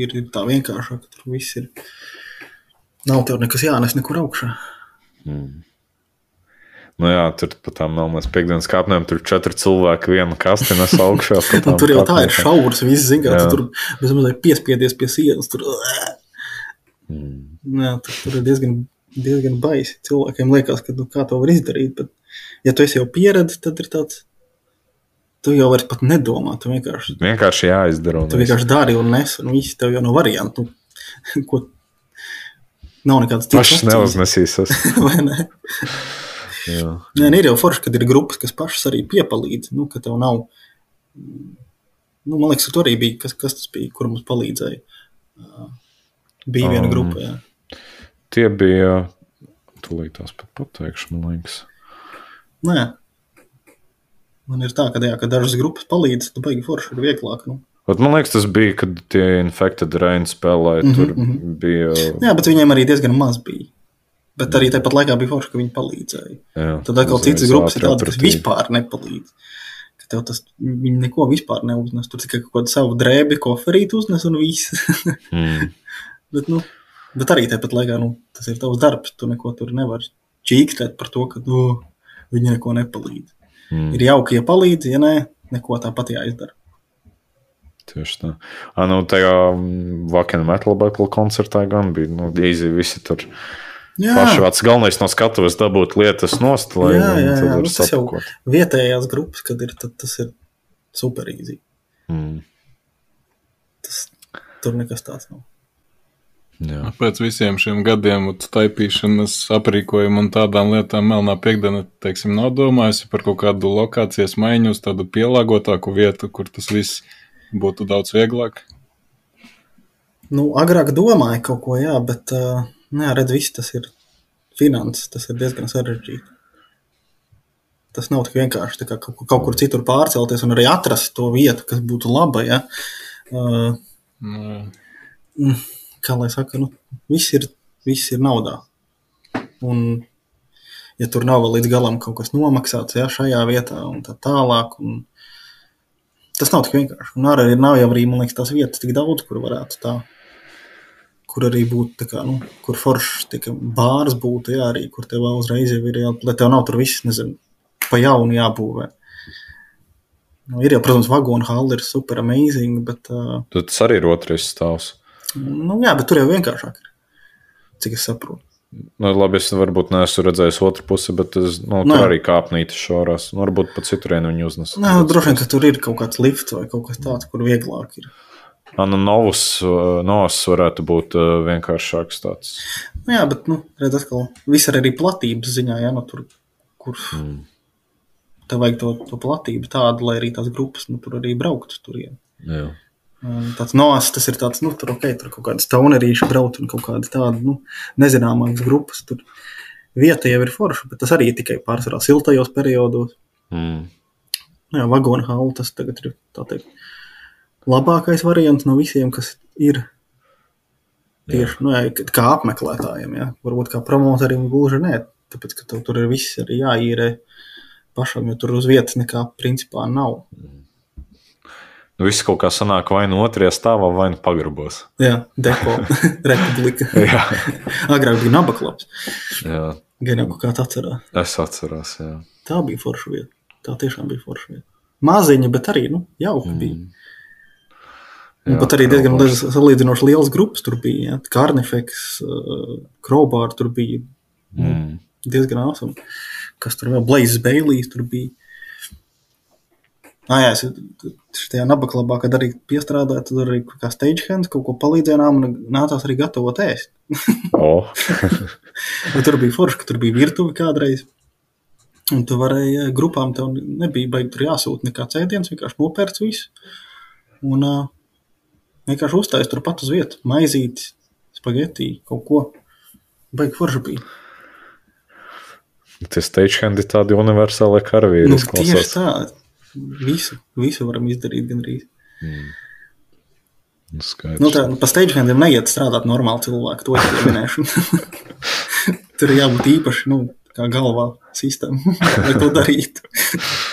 ir ir tā vienkāršāk, ka tur viss ir. Nav tev nekas jānes nekur augšā. Mm. Nu jā, tur pat tā melnās piekdienas kāpnēm tur četri cilvēki vienu kasti nes augšā. tām tur jau tā ir kāpnēm. šaurs, viss zina, tu tur bez mazliet piespiedies pie sienas. Tur, Mm. jā, tur, tur ir diezgan, diezgan baisi. Cilvēkiem liekas, ka nu, kā to var izdarīt, bet ja tu esi jau pieredzējis, tad ir tāds. Tu jau vairs pat nedomā, tu vienkārši, Vienkārši jāizdara. tu vienkārši dari un nes, un viss tev jau nav variantu. Nu, ko, nav nekādas citas Pašs opcijas. neuznesīsies. Vai ne? Jā. Nē, nu, ir jau forši, kad ir grupas, kas pašas arī piepalīdz. Nu, ka tev nav. Nu, man liekas, ka tur arī bija kas, kas tas bija, kur mums palīdzēja. Bija viena Um, grupa, jā. Tie bija. Tūlīt tās pat pateikšu, man liekas. Nē. Man ir tā, ka, jā, ka dažas grupas palīdz, tad baigi forši ir vieglāk. Nu. Ot, man liekas, tas bija, kad tie Infected Rain spēlēja. Mhm, Tur mhm. bija. Jā, bet viņiem arī diezgan maz bija. Bet arī tāpat laikā bija forši, ka viņi palīdzēja. Jā, Tad atkal citas grupas ir tādas, kas vispār nepalīdz. Ka Tev tas, neko vispār neuznes. Tur tikai kaut kādu savu drēbi, koferīti uznes un viss. Mm. Bet, nu, bet arī tāpat laikā nu, tas ir tavs darbs. Tu neko tur nevari čīkstēt par to, ka nu, viņi neko nepalīdz. Mm. Ir jauki, ja palīdz, ja nē, neko tāpat jāizdara. Tieši tā. Ah, nu, tajā Vakena Metal Battle koncertā gan bija. Nu, īsi visi tur Jā, paši veci galvenais no skatuves dabūt lietas nost, lai jā, jā, jā. var Nu, tas jau vietējās grupas, kad ir, tad tas ir super īsi. Mm. Tas, tur nekas tāds nav. Jā. Pēc visiem šiem gadiem taipīšanas, aprīkojuma un tādām lietām Melnā piekdiena, teiksim, nav domājusi par kaut kādu lokācijas maiņu uz tādu pielāgotāku vietu, kur tas viss būtu daudz vieglāk. Nu, agrāk domāju kaut ko, jā, bet uh, nē, redz, viss tas ir finanses, tas ir diezgan sarežģīti. Tas nav tik vienkārši kā kaut, kaut kur citur pārcelties un arī atrast to vietu, kas būtu laba. Ja? Uh, Nu, kā lai saka, nu, viss ir, viss ir naudā. Un ja tur nav vēl līdz galam kaut kas nomaksāts, ja šajā vietā un tā tālāk. Un tas nav tik vienkārši. Un arī nav jau arī, man liekas, tās vietas tik daudz, kur varētu tā. Kur arī būtu, kā, nu, kur foršs bārs būtu, jā, arī, kur tev uzreiz jau ir, jā, lai tev nav tur viss, nezinu, pa jaunu jābūvē. Nu, ir jau, protams, vagonu halli ir super amazing, bet. Uh, Tad tas arī ir otrais stāvs. Nu, jā, bet tur jau vienkāršāk ir. Cik es saprotu. Nu, labi, es varbūt neesmu redzējis otru pusi, bet es, nu, tur Nē. arī kāpnītis šaurās. Nu, varbūt pat citurienu viņi uznes. Nē, nu, droši vien, ka tur ir kaut kāds lifts vai kaut kas tāds, kur vieglāk ir. Ah, nu, Novus, uh, Novus varētu būt uh, vienkāršāks tāds. Nu, jā, bet, nu, redz, atkal, viss ir arī platības ziņā, ja nu, tur, kur Mm. tev vajag to, to platību tādu, lai arī tās grupas, nu, tur arī brauktu turien. Jā. Um, Tāds noas, tas ir tāds, nu, tur, ok, tur kaut kādas taunerīši braukt un kaut kādas tādas, nu, nezināmākas grupas. Tur vieta jau ir forša, bet tas arī tikai pārsvarā siltajos periodos. Mm. Nu Jā, vagonu halu tas tagad ir, tā teikt, labākais variants no visiem, kas ir tieši, nu, jā, kā apmeklētājiem, jā. Varbūt kā promotoriem gluži nē, tāpēc, ka tev tur ir viss arī jāīrē pašam, jo tur uz vietas nekā principā nav. Nu, viss kaut kā sanāk vai nu otrajā stāvā, vai nu pagrabos. Jā, depo, republika. Jā. Agrāk bija nabaklaps. Jā, Gan jau kaut kā atcerās. es atceros. Jā. Tā bija forša vieta. Tā tiešām bija forša vieta. Maziņa, bet arī, nu, jauka mm. bija. Jā, pat arī diezgan dažas salīdzinoši lielas grupas tur bija. Ja? Karnifeks, Krobārs tur bija Mm. diezgan awesome. Kas tur vēl? Blazes Baileys tur bija. Ah, jā, es tajā nabaklabā, kad arī piestrādāju, tad arī kā stagehands kaut ko palīdzēja, un nācās arī gatavot ēst. O, Bet tur bija forši, ka tur bija virtuve kādreiz. Un tu varēji eh, grupām, tev nebija baigi tur jāsūta nekāds ēdiens, vienkārši nopērts visu. Un uh, vienkārši uztaisīt tur pat uz vietas, maizīti, spagetti, kaut ko. Baigi forši bija. tie stagehandi tādi universāli karavīri. Nu, tieši tā. Visu, visu varam izdarīt gandrīz. Nu, skaidrs. Nu, tā, nu, pa stagehandiem neiet strādāt normāli cilvēki, to es pieminēšu. Tur ir jābūt īpaši, nu, kā galvā sistēma, lai to darītu.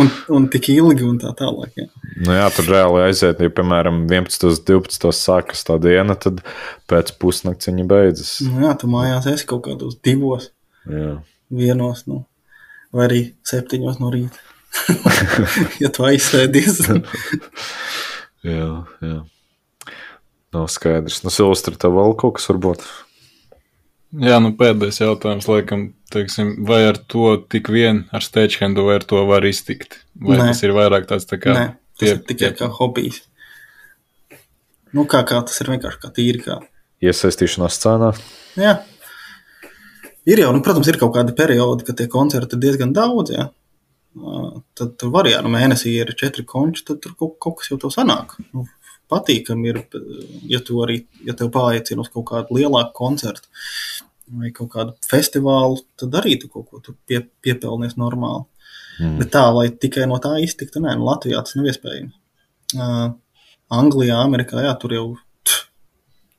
un, un tik ilgi un tā tālāk. Jā. Nu, jā, tur reāli aiziet, ja, piemēram, 11, 12 sākas tā diena, tad pēc pusnakts viņa beidzas. Nu, jā, tu mājās esi kaut kādos divos, Jā. vienos, nu, vai arī septiņos no rīta. ja tu aizsēdies. jā, jā. Nav skaidrs. Nu, Silvestra, tev vēl kaut kas varbūt? Jā, nu pēdējais jautājums, laikam, teiksim, vai ar to tik vien ar stagehandu vai ar to var iztikt? Vai Nē. tas ir vairāk tāds tā kā Nē, tas ir tikai kā hobijs. Nu, kā, kā tas ir vienkārši kā tīri. Kā. Iesaistīšanās scēnā. Jā. Ir jau, nu, protams, ir kaut kādi periodi, kad tie koncerti ir diezgan daudz. Jā. Tad tur var, ja nu mēnesī ir četri konči, tad tur kaut, kaut kas jau tev sanāk. Nu, patīkami ir, ja tu arī, ja tev paaicina uz kaut kādu lielāku koncertu vai kaut kādu festivālu, tad arī tu kaut ko tur pie, piepelnies normāli. Mm. Bet tā, lai tikai no tā iztiktu, nē, nu, Latvijā tas nav iespējams. Uh, Anglijā, Amerikā, jā, tur jau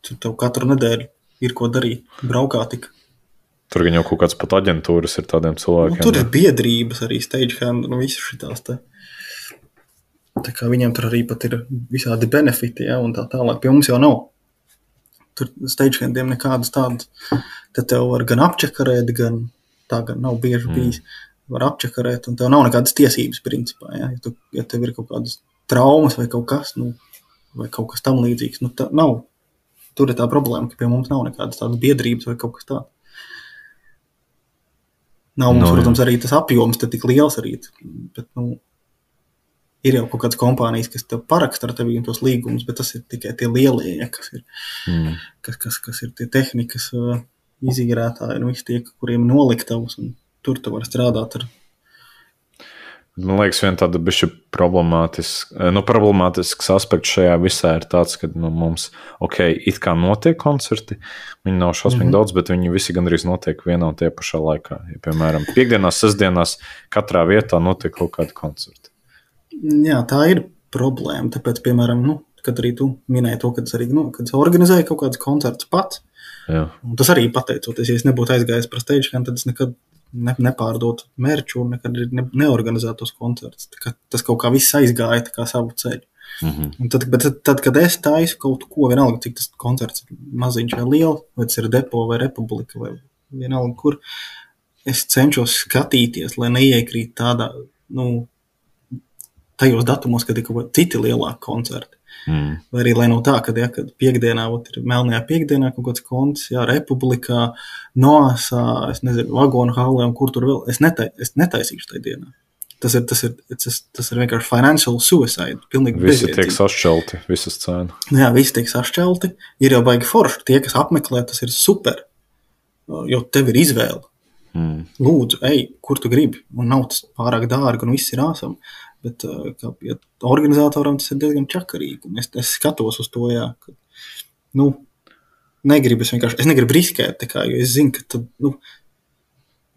tur tev katru nedēļu ir ko darīt. Braukā tik. Tur gan jau kaut kāds pat aģentūras ir tādiem Nu, cilvēkiem. tur ir biedrības, arī stagehand, nu, visas šitās te. Viņiem tur arī pat ir visādi benefiti, ja, un tā tālāk. Pie mums jau nav. Tur stagehandiem nekādas tādas. Tad tev var gan apčakarēt, gan tā gan nav bieži Mm. bijis. Var apčakarēt, un tev nav nekādas tiesības, principā. Ja, ja, tu, ja tev ir kaut kādas traumas vai kaut kas, nu, vai kaut kas tam līdzīgs, nu, tā nav. Tur ir tā problēma, ka pie mums nav nekādas tādas biedrības vai kaut kas tāds. Nav mums, Nu, no, protams, arī tas apjoms tik liels arī. Bet, nu, ir jau kaut kādas kompānijas, kas tev paraksta ar tevi tos līgumus, bet tas ir tikai tie lielie, ja, kas, ir, Mm. kas, kas, kas ir tie tehnikas uh, izīrētāji un visi tie, kuriem noliktavas. un Tur tu vari strādāt ar Man liekas, viena tāda bišķi problemātiska, nu, problemātisks aspekts šajā visā ir tāds, ka nu, mums, ok, it kā notiek koncerti, viņi nav šausmīgi mm. -hmm. daudz, bet viņi visi gandrīz notiek vienā un tie pašā laikā. Ja, piemēram, piekdienās, sestdienās katrā vietā notiek kaut kādi koncerti. Jā, tā ir problēma. Tāpēc, piemēram, nu, kad arī tu minēji to, kad es arī nu, kad es organizēju kaut kādus koncertus pats, tas arī pateicoties, ja es nebūtu aizgājis par gan tad es nekad ne, nepārdotu mērķu un nekad ne, neorganizētos koncertus. Tā kā Tas kaut kā viss aizgāja kā savu ceļu. Mm -hmm. Tad, bet tad, tad, kad es taisu kaut ko, vienalga, cik tas koncerts ir maziņš vai liels, vai tas ir depo vai republika, vai vienalga, kur es cenšos skatīties, lai neiekrīt tādā, nu, tajos datumos, kad ir kaut kādi citi lielāki koncerti. Mm. Vai arī, lai nav tā, ka, ja, kad piekdienā ot, ir melnajā piekdienā kaut kāds konts, jā, republikā, noasā, es nezinu, vagonu hallē un kur tur vēl. Es, netai, es netaisīšu tajā dienā. Tas ir, tas ir, tas, tas ir vienkārši financial suicide. Pilnīgi Visi tiek sašķelti, visas cenas. Nu Jā, visi tiek sašķelti. Ir jau baigi forši. Tie, kas apmeklē, tas ir super. Jo tev ir izvēle. Mm. Lūdzu, ej, kur tu gribi. Un nav tas pārāk dārgi, un viss ir āsam. Bet kā, ja organizatoram tas ir diezgan čakarīgi. Es, es skatos uz to, jā, ka, nu, negribu es vienkārši, es negribu riskēt, kā, jo es zinu, ka tad, nu,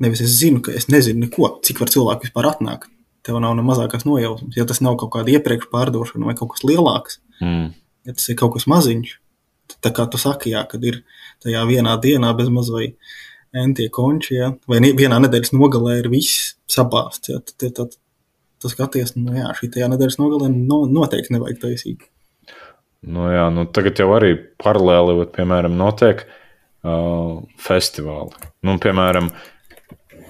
nevis es zinu, ka es nezinu neko, cik var cilvēku vispār atnākt. Tev nav ne mazākās nojausmas. Ja tas nav kaut kāda iepriekš pārdošana vai kaut kas lielāks, Mm. ja tas ir kaut kas maziņš, tad, tā kā tu saki, jā, kad ir tajā vienā dienā bez maz vai entie konči, jā, vai vienā nedēļas nogalē ir viss sabāsts, jā, tad, tad, tad tu skaties, nu jā, šī tajā nedēļas nogalē no, noteikti nevajag taisīt. Nu, jā, nu, tagad jau arī paralēli, vat, piemēram, notiek uh, festivāli. Nu, piemēram,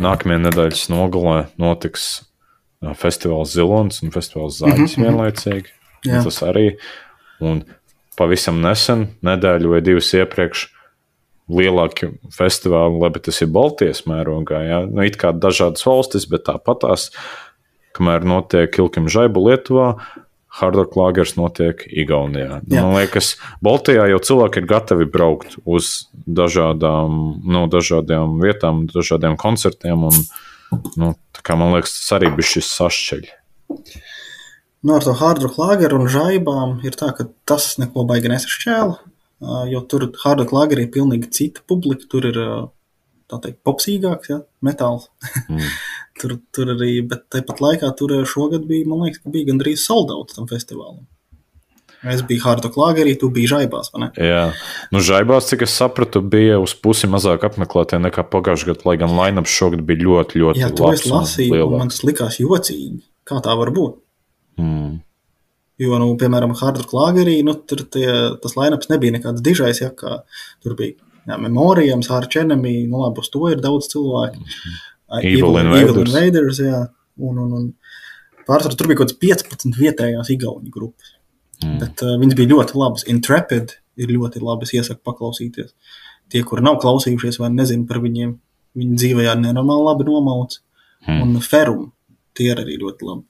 nākamajā nedēļas nogalē notiks uh, festivāls Zilonis un festivāls Zāģis Mhm, mhm. vienlaicīgi. Jā. Tas arī. Un pavisam nesen, nedēļu vai divas iepriekš, lielāki festivāli, labi, tas ir Baltijas mērogā. Ja? Nu, it kā dažādas valstis, bet tāpatās, kamēr notiek Ilkim Žaibu Lietuvā, Hardrock Lagers notiek Igaunijā. Jā. Man liekas, Baltijā jau cilvēki ir gatavi braukt uz dažādām, nu, dažādām vietām, dažādiem koncertiem. Un, nu, man liekas, tas arī bija šis sašķeļ. Nu, ar to hardrock lageru un žaibām ir tā, ka tas neko baigi nesašķēla, jo tur hardrock lagerī ir pilnīgi cita publika, tur ir, tā teikt, popsīgāks, ja, metāls. Mm. tur, tur arī, bet tāpat laikā tur ā, šogad bija, man liekas, ka bija gandrīz soldauts tam festivālam. Es biju hardrock lagerī, tu biji žaibās? Jā, nu, žaibās, cik es sapratu, bija uz pusi mazāk apmeklētie nekā pagājušajā gadā, lai gan line-ups šogad bija ļoti, ļoti Jā, to es un lasīju, un lielāks. man tas likās jocīgi. Kā tā var būt? Mm. Jo, nu, piemēram, Hardrock Lagerī, nu, tur tie, tas lainaps nebija nekāds dižais, ja kā tur bija jā, Memoriams, Arch Enemy, nu, labi, uz to ir daudz cilvēku. Ā, Evil Evil Invaders. Invaders, jā, un, un, un pārsvarā tur bija kaut kāds 15 vietējās igauņu grupas. Mm. Bet uh, viņas bija ļoti labas. Intrepid ir ļoti labas, iesaku paklausīties. Tie, kuri nav klausījušies vai nezinu par viņiem, viņi dzīvē ir nenormāli labi nomauts. Mm. Un Ferum tie ir arī ļoti labi.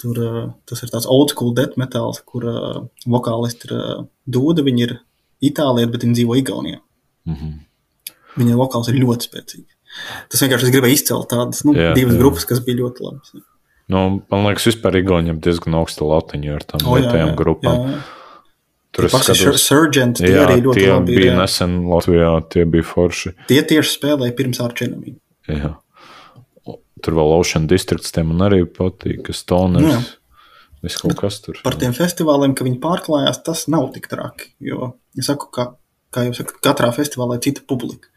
Tur, uh, tas ir tāds old school death metāls, kur uh, vokālisti ir uh, dūda. Viņi ir itālieti, bet viņi dzīvo Igaunijā. Mm -hmm. Viņa vokāls ir ļoti spēcīgs. Tas vienkārši es gribēju izcelt tādas nu, Jā, divas jā. grupas, kas bija ļoti labas. Nu, man liekas, vispār Igauniem diezgan augsta latiņa ar tām vietējām jā, grupām. jā, jā. Tur es skatos, Surgeons, tie jā, arī ļoti tie labi bija jā. nesen Latvijā, tie bija forši. Tie tieši spēlēja pirms Arčēnamī. Jā. Tur vēl Ocean Districts, tiem man arī patīk, kas toners. Nu Jā. Viss kaut kas tur. Par tiem festivāliem, ka viņi pārklājās, tas nav tik traki. Jo, es saku, ka, kā jau saku, katrā festivālā ir cita publika.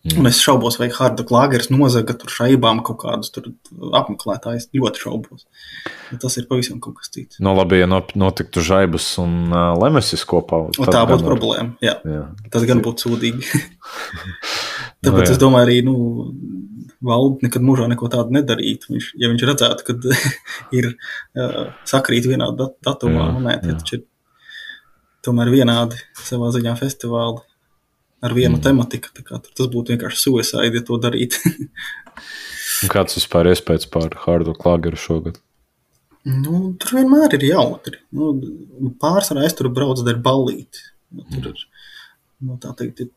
Mm. Un es šaubos, vai Harda Klāgers nozaga tur šaibām kaut kādus tur apmeklētājus. Ļoti šaubos. Tas ir pavisam kaut kas cits. Nu, labi, ja not- notiktu žaibas un uh, lemesis kopā. Tad tā būtu problēma. Jā, Jā. tas gan būtu sūdīgi. Nu, Tāpēc jā. es domāju, arī nu, valde nekad mūžā neko tādu nedarītu. Viņš, ja viņš redzētu, ka ir uh, sakrīt vienā dat datumā, Jā, nu, nē, tie jā. taču ir tomēr vienādi savā ziņā festivāli ar vienu Mm. mm. tematiku. Tas būtu vienkārši suicide, ja to darītu. Kāds vispār iespējas par Hardu Klāgeru šogad? nu, tur vienmēr ir jautri. Nu, pārsvarā es tur braucu ar ballīti. Nu, tur ir nu, tā teikt, ir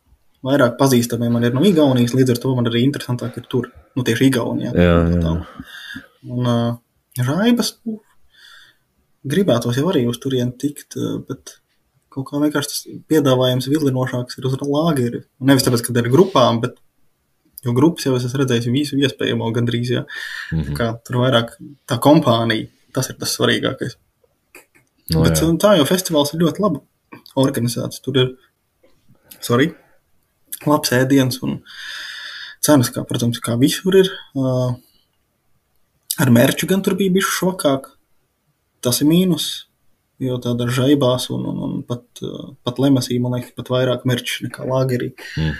vairāk pazīstami man ir no Igaunijas, līdz ar to man arī interesantāk ir tur, nu, tieši Igaunijā. Jā, jā. Tā. Un uh, raibas, nu, gribētos jau arī uz turieni tikt, uh, bet kaut kā vienkārši tas piedāvājums vilinošāks ir uz lāgeri. Nevis tāpēc, ka ir grupām, bet jo grupas jau es esmu redzējis visu iespējamo gandrīz, jā. Mhm. Kā tur vairāk tā kompānija, tas ir tas svarīgākais. Nu, Bet jā. tā jau festivāls ir ļoti labi organizēts. Tur ir sorry, labs ēdiens un cenas, kā, protams, kā visur ir. Uh, ar mērķu gan tur bija bijis švakāk. Tas ir mīnus. Jo tāda žaibās un, un, un pat, pat lemesī, man liekas, pat vairāk mērķu nekā lagerī. Mm.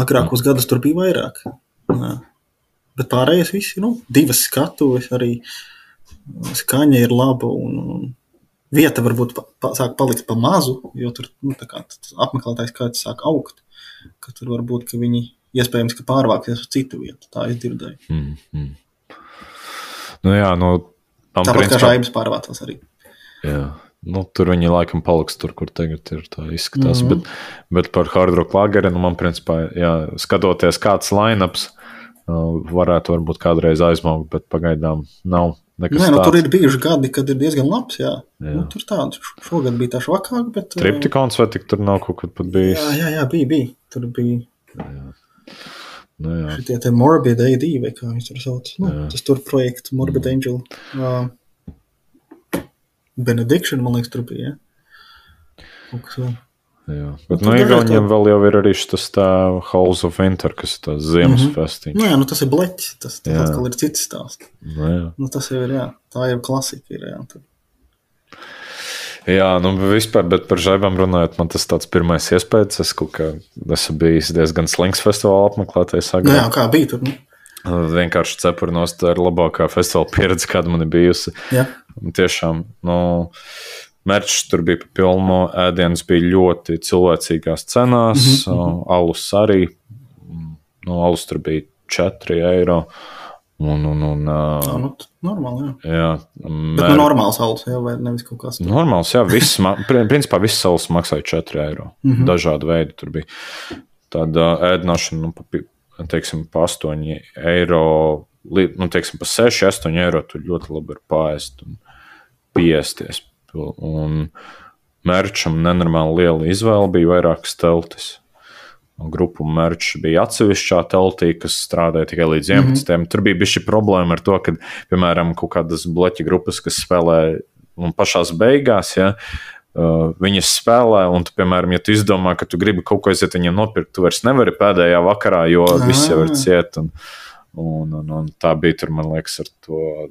Agrākos gadus tur bija vairāk. Jā. Bet pārējais viss ir nu, divas skatuves, arī skaņa ir laba un, un vieta varbūt pa, pa, sāk palikt pa mazu, jo tur nu, kā apmeklētājs skaits sāk augt. Ka tur varbūt ka viņi iespējams ka pārvāksies uz citu vietu. Tā es dzirdēju. Mm, mm. Nu, jā, nu, tam Tāpat kā principā- žaibas pārvācās arī. Jā. Nu, tur viņi laikam paliks tur, kur tagad ir. Tā izskatās. Mm. -hmm. bet, bet par Hard Rock lageri, nu, man principā, jā, skatoties, kāds lineups varētu varbūt kādreiz aizmaukt, bet pagaidām nav Nē, nu, tāds. tur ir bijuši gadi, kad ir diezgan labs. Jā. Jā. Nu, tur tāds šogad bija tā švakāk, bet. Triptikons vai tik tur nav kaut kad pat bijis? Jā, jā, jā, bija. bija. Tur bija Nu, jā. šie te Morbid AD, vai kā viņi tur sauc. Nu, Jā. tas tur projekts Morbid Angel. Uh, Benediction, man liekas, tur bija. Ja? Kaut kas vēl. Jā. Bet, Nu, nu, tur Igauniem vēl jau ir arī šis tā Halls of Winter, kas ir tāds ziemas mm. -hmm. festiņš. Nu, jā, nu, tas ir bleķis. Tas, tas atkal ir cits stāsts. Nu. Nu, tas jau ir, jā, tā ir klasika. Ir, jā, tur. Jā, nu vispār, bet par žaibām runājot, man tas tāds pirmais iespējas. Es kaut kā esmu bijis diezgan slings festivāla apmeklētājs. Nu, jā, kā bija tur? Nu? Vienkārši cepurnos tā ir labākā festivāla pieredze, kāda man ir bijusi. Jā. Tiešām, nu, mērķis tur bija pilno, ēdienas bija ļoti cilvēcīgās cenās, mm -hmm. alus arī. Nu, alus tur bija 4 eiro. Un, un, un, Tā, nu, normāli, jā. jā, Bet mēr... nu, normāls alus, vai nevis kaut kāds. tur. Normāls, jā, viss, ma- pri- principā viss salas maksāja 4 eiro. Mm -hmm. Dažādi veidi tur bija. Tāda ēdināšana, nu, pa, teiksim, pa 8 eiro, li- nu, teiksim, pa 6, 8 eiro tur ļoti labi ir pāriest un piesties. Un mērķam nenormāli liela izvēle bija vairākas teltis. Grupu mērķis bija atsevišķā teltī, kas strādāja tikai līdz 11. Mm -hmm. Tur bija bijusi problēma ar to, ka, piemēram, kaut kādas bloķa grupas, kas spēlē un pašā beigās, ja, uh, viņas spēlē, un, tu, piemēram, ja tu izdomā, ka tu gribi kaut ko aiziet viņiem nopirkt, tu vairs nevari pēdējā vakarā, jo Ah. viss jau ir ciet. Un, un, un, un tā bija tur, man liekas, ar to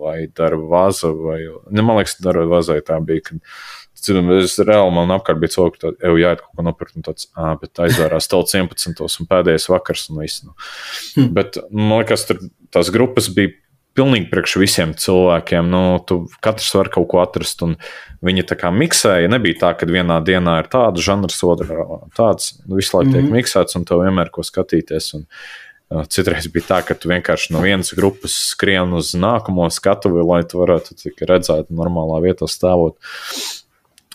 vai darba vaza, vai, ne, man liekas, darba vazai tā bija. Kad, Es reāli man apkārt bija cilvēki, ka jau jāiet kaut ko nopirkt, un tāds, bet aizvērās telts 11. un pēdējais vakars, un viss. Nu. Hm. Bet man liekas, tur tās grupas bija pilnīgi priekš visiem cilvēkiem. Nu, tu katrs var kaut ko atrast, un viņi tā kā miksēja. Nebija tā, ka vienā dienā ir tāda žanrs, otrā tāds. Nu, visu laiku tiek Mhm. miksēts, un tev vienmēr ko skatīties. Un, uh, Citreiz bija tā, ka tu vienkārši no vienas grupas skrien uz nākamo skatuvi, lai tu varētu redzēt, normālā vietā stāvot.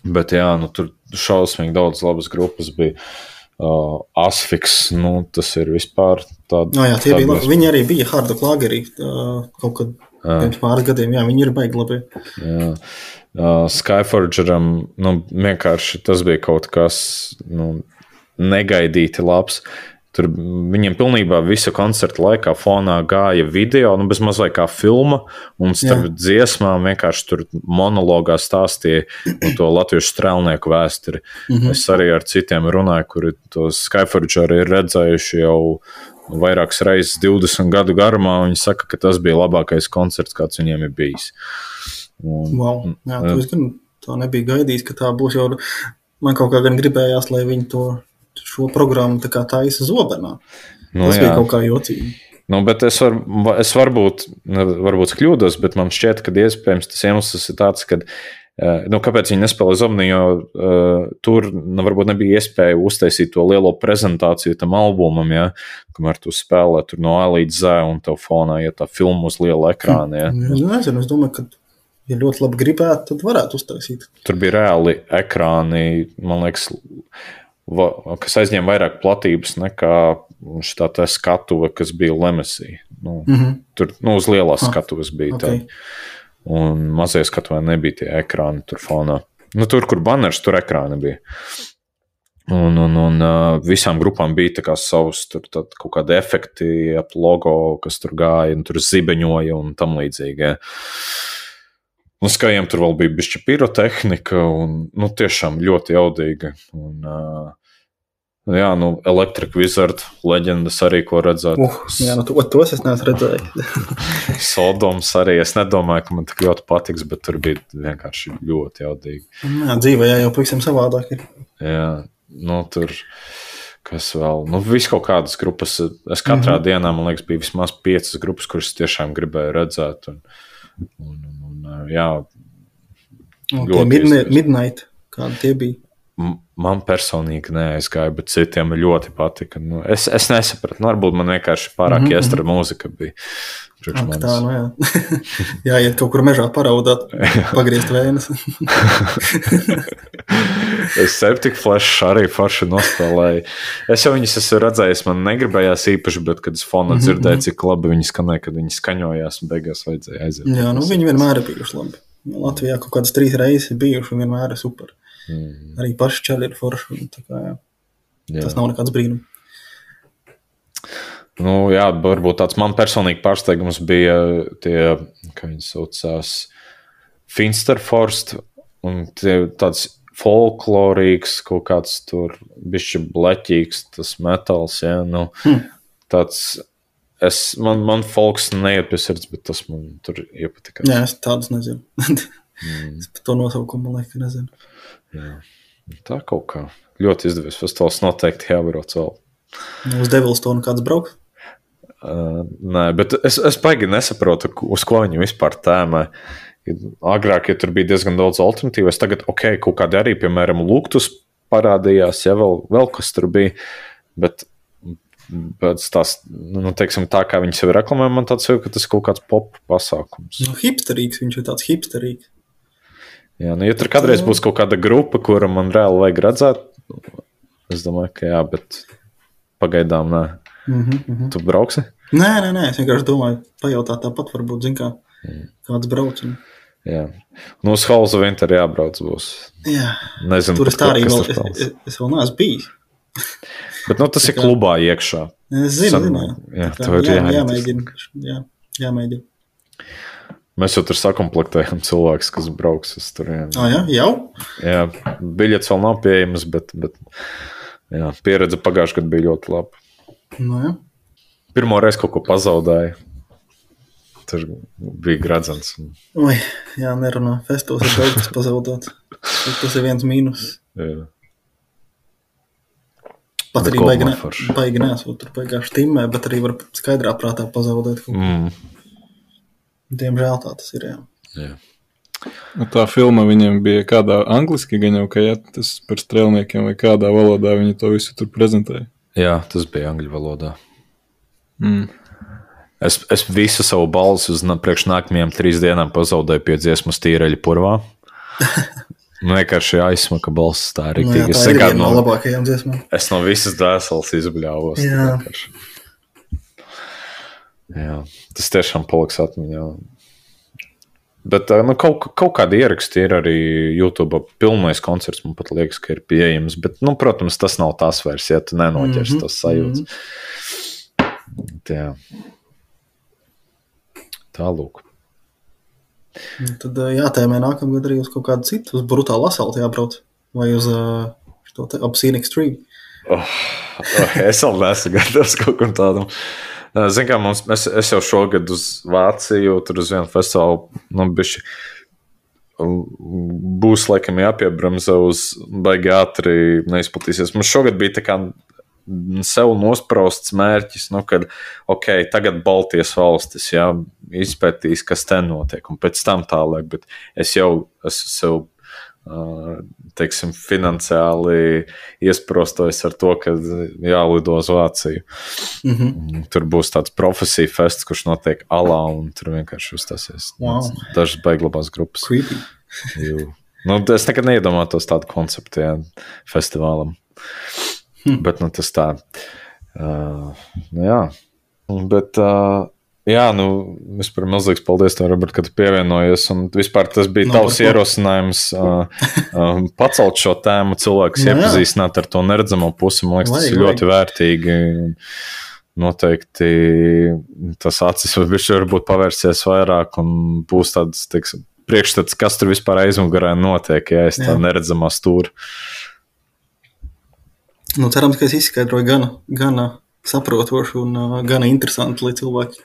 Bet jā, nu, tur šausmīgi daudz labas grupas bija. Uh, Asfiks, nu, tas ir vispār tāds. No, jā, tie bija labi. Viņi arī bija Harda Klagerī uh, kaut kad pirms pāris gadiem. Jā, viņi ir baigi labi. Jā. Uh, Skyforgeram nu, vienkārši tas bija kaut kas nu, negaidīti labs. Tur viņiem pilnībā visu koncertu laikā fonā gāja video, nu, bez mazliet kā filma, un starp Jā. dziesmām vienkārši tur monologā stāstīja nu, to latviešu strēlnieku vēsturi. Mm -hmm. Es arī ar citiem runāju, kuri to Skyforgeru ir redzējuši jau vairākas reizes 20 gadu garumā, un viņi saka, ka tas bija labākais koncerts, kāds viņiem ir bijis. Un, Wow. Jā, to es gan tā nebiju gaidījis, ka tā būs. Jau, man kaut kā gan gribējās, lai viņi to šo programmu tā kā taisa zobenā. nu, Tas jā. bija kaut kā jocīgi. Nu, bet es, var, es varbūt, varbūt kļūdos, bet man šķiet, ka iespējams tas iemesls ir tāds, ka. Nu, kāpēc viņi nespēlēja Zobni? Jo uh, tur nu, varbūt nebija iespēja uztaisīt to lielo prezentāciju tam albumam, ja, kamēr tu spēlē tur no A līdz Z un tev fonā ir ja tā filma uz liela ekrāna. Ja. Es nezinu, es domāju, ka, ja ļoti labi gribētu, tad varētu uztaisīt. Tur bija reāli ekrāni, man liekas, kas aizņēma vairāk platības nekā šī skatuve, kas bija Lemesī. Nu, Mm -hmm. Tur nu, uz lielās Ah, skatuves bija okay. tā. Un mazie skatuvē nebija tie ekrāni tur fonā. Nu, tur, kur banners, tur ekrāni bija. Un, un, un visām grupām bija tā kā savs tur, tad, kaut kādi efekti, ap logo, kas tur gāja, un tur zibeņoja un tam līdzīgi. ja. Un skajiem tur vēl bija bišķi pirotehnika, un nu, tiešām ļoti jaudīga. Un, uh, Jā, nu, Electric Wizard leģendas arī, ko redzēt. Uh, jā, nu, to, tos es neesmu redzējis. Sodoms arī. Es nedomāju, ka man tik ļoti patiks, bet tur bija vienkārši ļoti jaudīgi. jā, dzīvē jā, jau pavisam savādāk ir. Jā, nu, tur. Kas vēl? Nu, viss kaut kādas grupas. Es katrā mm -hmm. dienā, man liekas, bija vismaz piecas grupas, kuras tiešām gribēju redzēt. Un, un, un, jā, Ļoti midnight, midnight, kādi tie bija. Man personīgi neaizgāja, bet citiem ļoti patika. Nu, es, es nesapratu, nu, varbūt man vienkārši pārāk mm Mhm, -hmm. iestra mūzika bija. Ak, tā, nu jā. jā, iet kaut kur mežā paraudāt, pagriezt vējas. Es septiņu flašu arī forši nospēlēju. Es jau viņas esmu redzējis, man negribējās īpaši, bet, kad es fonā Mhm, dzirdēju, cik labi viņi skanēja, kad viņi skaņojās, un beigās vajadzēja aiziet. jā, nu viņi vienmēr ir bijuši labi. Latvijā kaut kādas trīs reizes ir bijuši un vienmēr ir super. Mm, Arī paši čeli ir forši. kā, jā. jā. Tas nav nekāds brīnums. Nu, jā, varbūt tāds man personīgi pārsteigums bija tie, kā viņi saucās, Finsterforst un tie tāds folklorīgs, kaut kāds tur bišķi bleķīgs, tas metāls, jā, nu, Hm. tāds, es, man, man folks neiet pie sirds, bet tas man tur iepatika. Jā, es tādus nezinu. Mm, es par to nosaukumu ka nezinu. jā. Tā kaut kā ļoti izdevies. Festivāls noteikti jābrauc vēl. Nu, Uz Devilstonu kāds brauks. Uh, nē, bet es, es baigi nesaprotu, uz ko viņi vispār tēmē. Agrāk, ja tur bija diezgan daudz alternatīvu, es tagad, ok, kaut kādi arī, piemēram, luktus parādījās, ja vēl, vēl kas tur bija. Bet, bet tās, nu, teiksim, tā kā viņi sevi reklamē, man tāds jau, ka tas ir kaut kāds pop pasākums. Nu, hipsterīgs, viņš ir tāds hipsterīgs. Jā, nu, ja tur kādreiz būs kaut kāda grupa, kura man reāli vajag redzēt, es domāju, ka jā, bet pagaidām nē. Mm -hmm, mm -hmm. Tu brauksi? Nē, nē, nē, es vienkārši domāju, pajautāt tāpat, varbūt, zin kā, Mm. kāds brauc. Un... Jā. Nu, uz Halza Winter jābrauc būs. Jā, Nezinu, tur es tā arī vēl, es, es, vēl neesmu bijis. Bet nu, tas ir klubā iekšā. Es zinu, San- zinu. Jā, jā, Tā jā, jāiet. jāmēģina. Jā, jāmēģina. Mēs jau tur sakomplektējam cilvēkus, kas brauks uz turieni. Ah, jā, jau? Jā, biļets vēl nav pieejams, bet, bet jā, pieredze pagājušajā gadā bija ļoti laba. Nu, jā. Pirmo reizi kaut ko pazaudēju. Tur bija gradzens. un- Oi, jā, nerunā. Festos ir daudz kas pazaudēts. Tas ir viens mīnus. Jā. Pat arī baigi, ne, baigi nesot tur beigās timē, bet arī var skaidrā prātā pazaudēt. Mm, Diemžēl tā tas ir. Jā. jā. Nu, Tā filma viņiem bija kādā angliski, gan jau, ka jā, tas par strēlniekiem vai kādā valodā viņi to visu tur prezentēja. jā, tas bija angļu valodā. Mm. Es, es visu savu balsi uz na- priekš nākamajām trīs dienām pazaudēju pie dziesmas tīreļa purvā. Man vienkārši aizsmaka balss tā Nu, jā, rīktīgi. tā ir viena no no, labākajām dziesmām. es no visas dvēseles izbļāvos. Jā. Jā, tas tiešām paliks atmiņā. Bet nu, kaut, kaut kādi ieraksti ir arī YouTube. Pilnais koncerts man pat liekas, ka ir pieejams. Bet, nu, protams, tas nav tas vairs, ja tu nenoķers Mhm, tos sajūtas. Jā. Tālūk. Un Tad jātēmē nākamgad arī uz kaut kādu citu, uz brutālu asaltu jābrauc. Vai uz uh, Obscene Extreme. Oh, oh, es vēl neesmu gatavs kaut kam tādam. Ziniet, kā mums, es, es jau šogad uz Vāciju, tur uz vienu festivālu, nu, bišķi, būs laikam jāpiebremza uz baigi ātri neizplatīsies. Mums šogad bija tā kā sev nosprausts mērķis, nu, kad, ok, tagad Baltijas valstis, jā, izpētīs, kas te notiek, un pēc tam tālāk, bet es jau esmu sev teiksim, finansiāli iesprostojis ar to, ka jālido uz Vāciju. Mm -hmm. Tur būs tāds profesiju fests, kurš notiek alā, un tur vienkārši uzstāsies Wow. dažas beiglabās grupas. Nu, es nekad neiedomājos tādu konceptu jā, festivālam. Hm. Bet nu, tas tā. Uh, nu, jā, bet. Uh, Jā, nu, vispār milzīgs paldies, tev, Robert, ka tu pievienojies. Un vispār tas bija Nav tavs par ko. ierosinājums uh, uh, pacelt šo tēmu, cilvēkus Nu, jā. iepazīstināt ar to neredzamo pusi. Man liekas, tas Vajag, ir ļoti vērtīgi. un Noteikti tas acis varbūt pavērsies vairāk un būs tāds teiksim, priekšstats, kas tur vispār aizmugurē notiek, ja es tā Jā. neredzamā stūra. Nu, cerams, ka es izskaidroju gana, gana saprotoši un uh, gana interesanti, lai cilvēki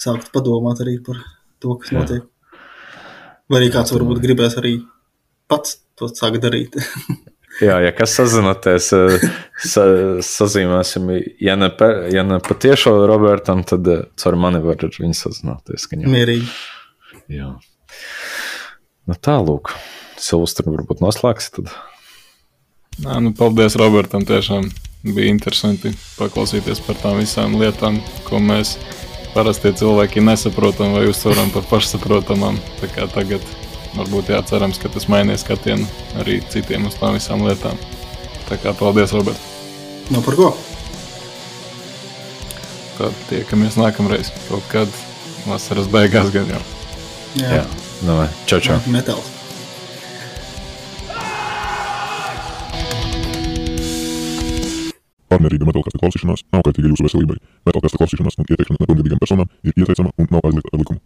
sāktu padomāt arī par to, kas Jā. notiek. Vai arī kāds varbūt gribēs arī pats to sākt darīt. Jā, ja kas sazināties, eh, sa, sazīmēsim. Ja ne, pa, ja ne patiešo Robertam, tad eh, caur mani var ar viņu sazināties. Mierīgi. Jā. Nu, tālūk. Silvestri varbūt noslēgs. Tad. Nā, nu, paldies Robertam. Tiešām bija interesanti paklausīties par tām visām lietām, ko mēs parasti cilvēki nesaprotam vai uztveram par pašsaprotamām. Tā kā tagad varbūt jācerams, ka tas mainīs skatienu arī citiem uz tām visām lietām. Tā kā paldies, Robert. Nav par ko. Tad tiekamies nākamreiz. Kaut kad vasaras beigās gan jau. Jā, Jā, nu, čau, čau. metāls. Pārmērīga metālkasta klausīšanās nav kaitīga jūsu veselībai. Metālkasta klausīšanās un ieteikšana nepilngadīgām personām ir ieteicama un nav aizliegta ar likumu.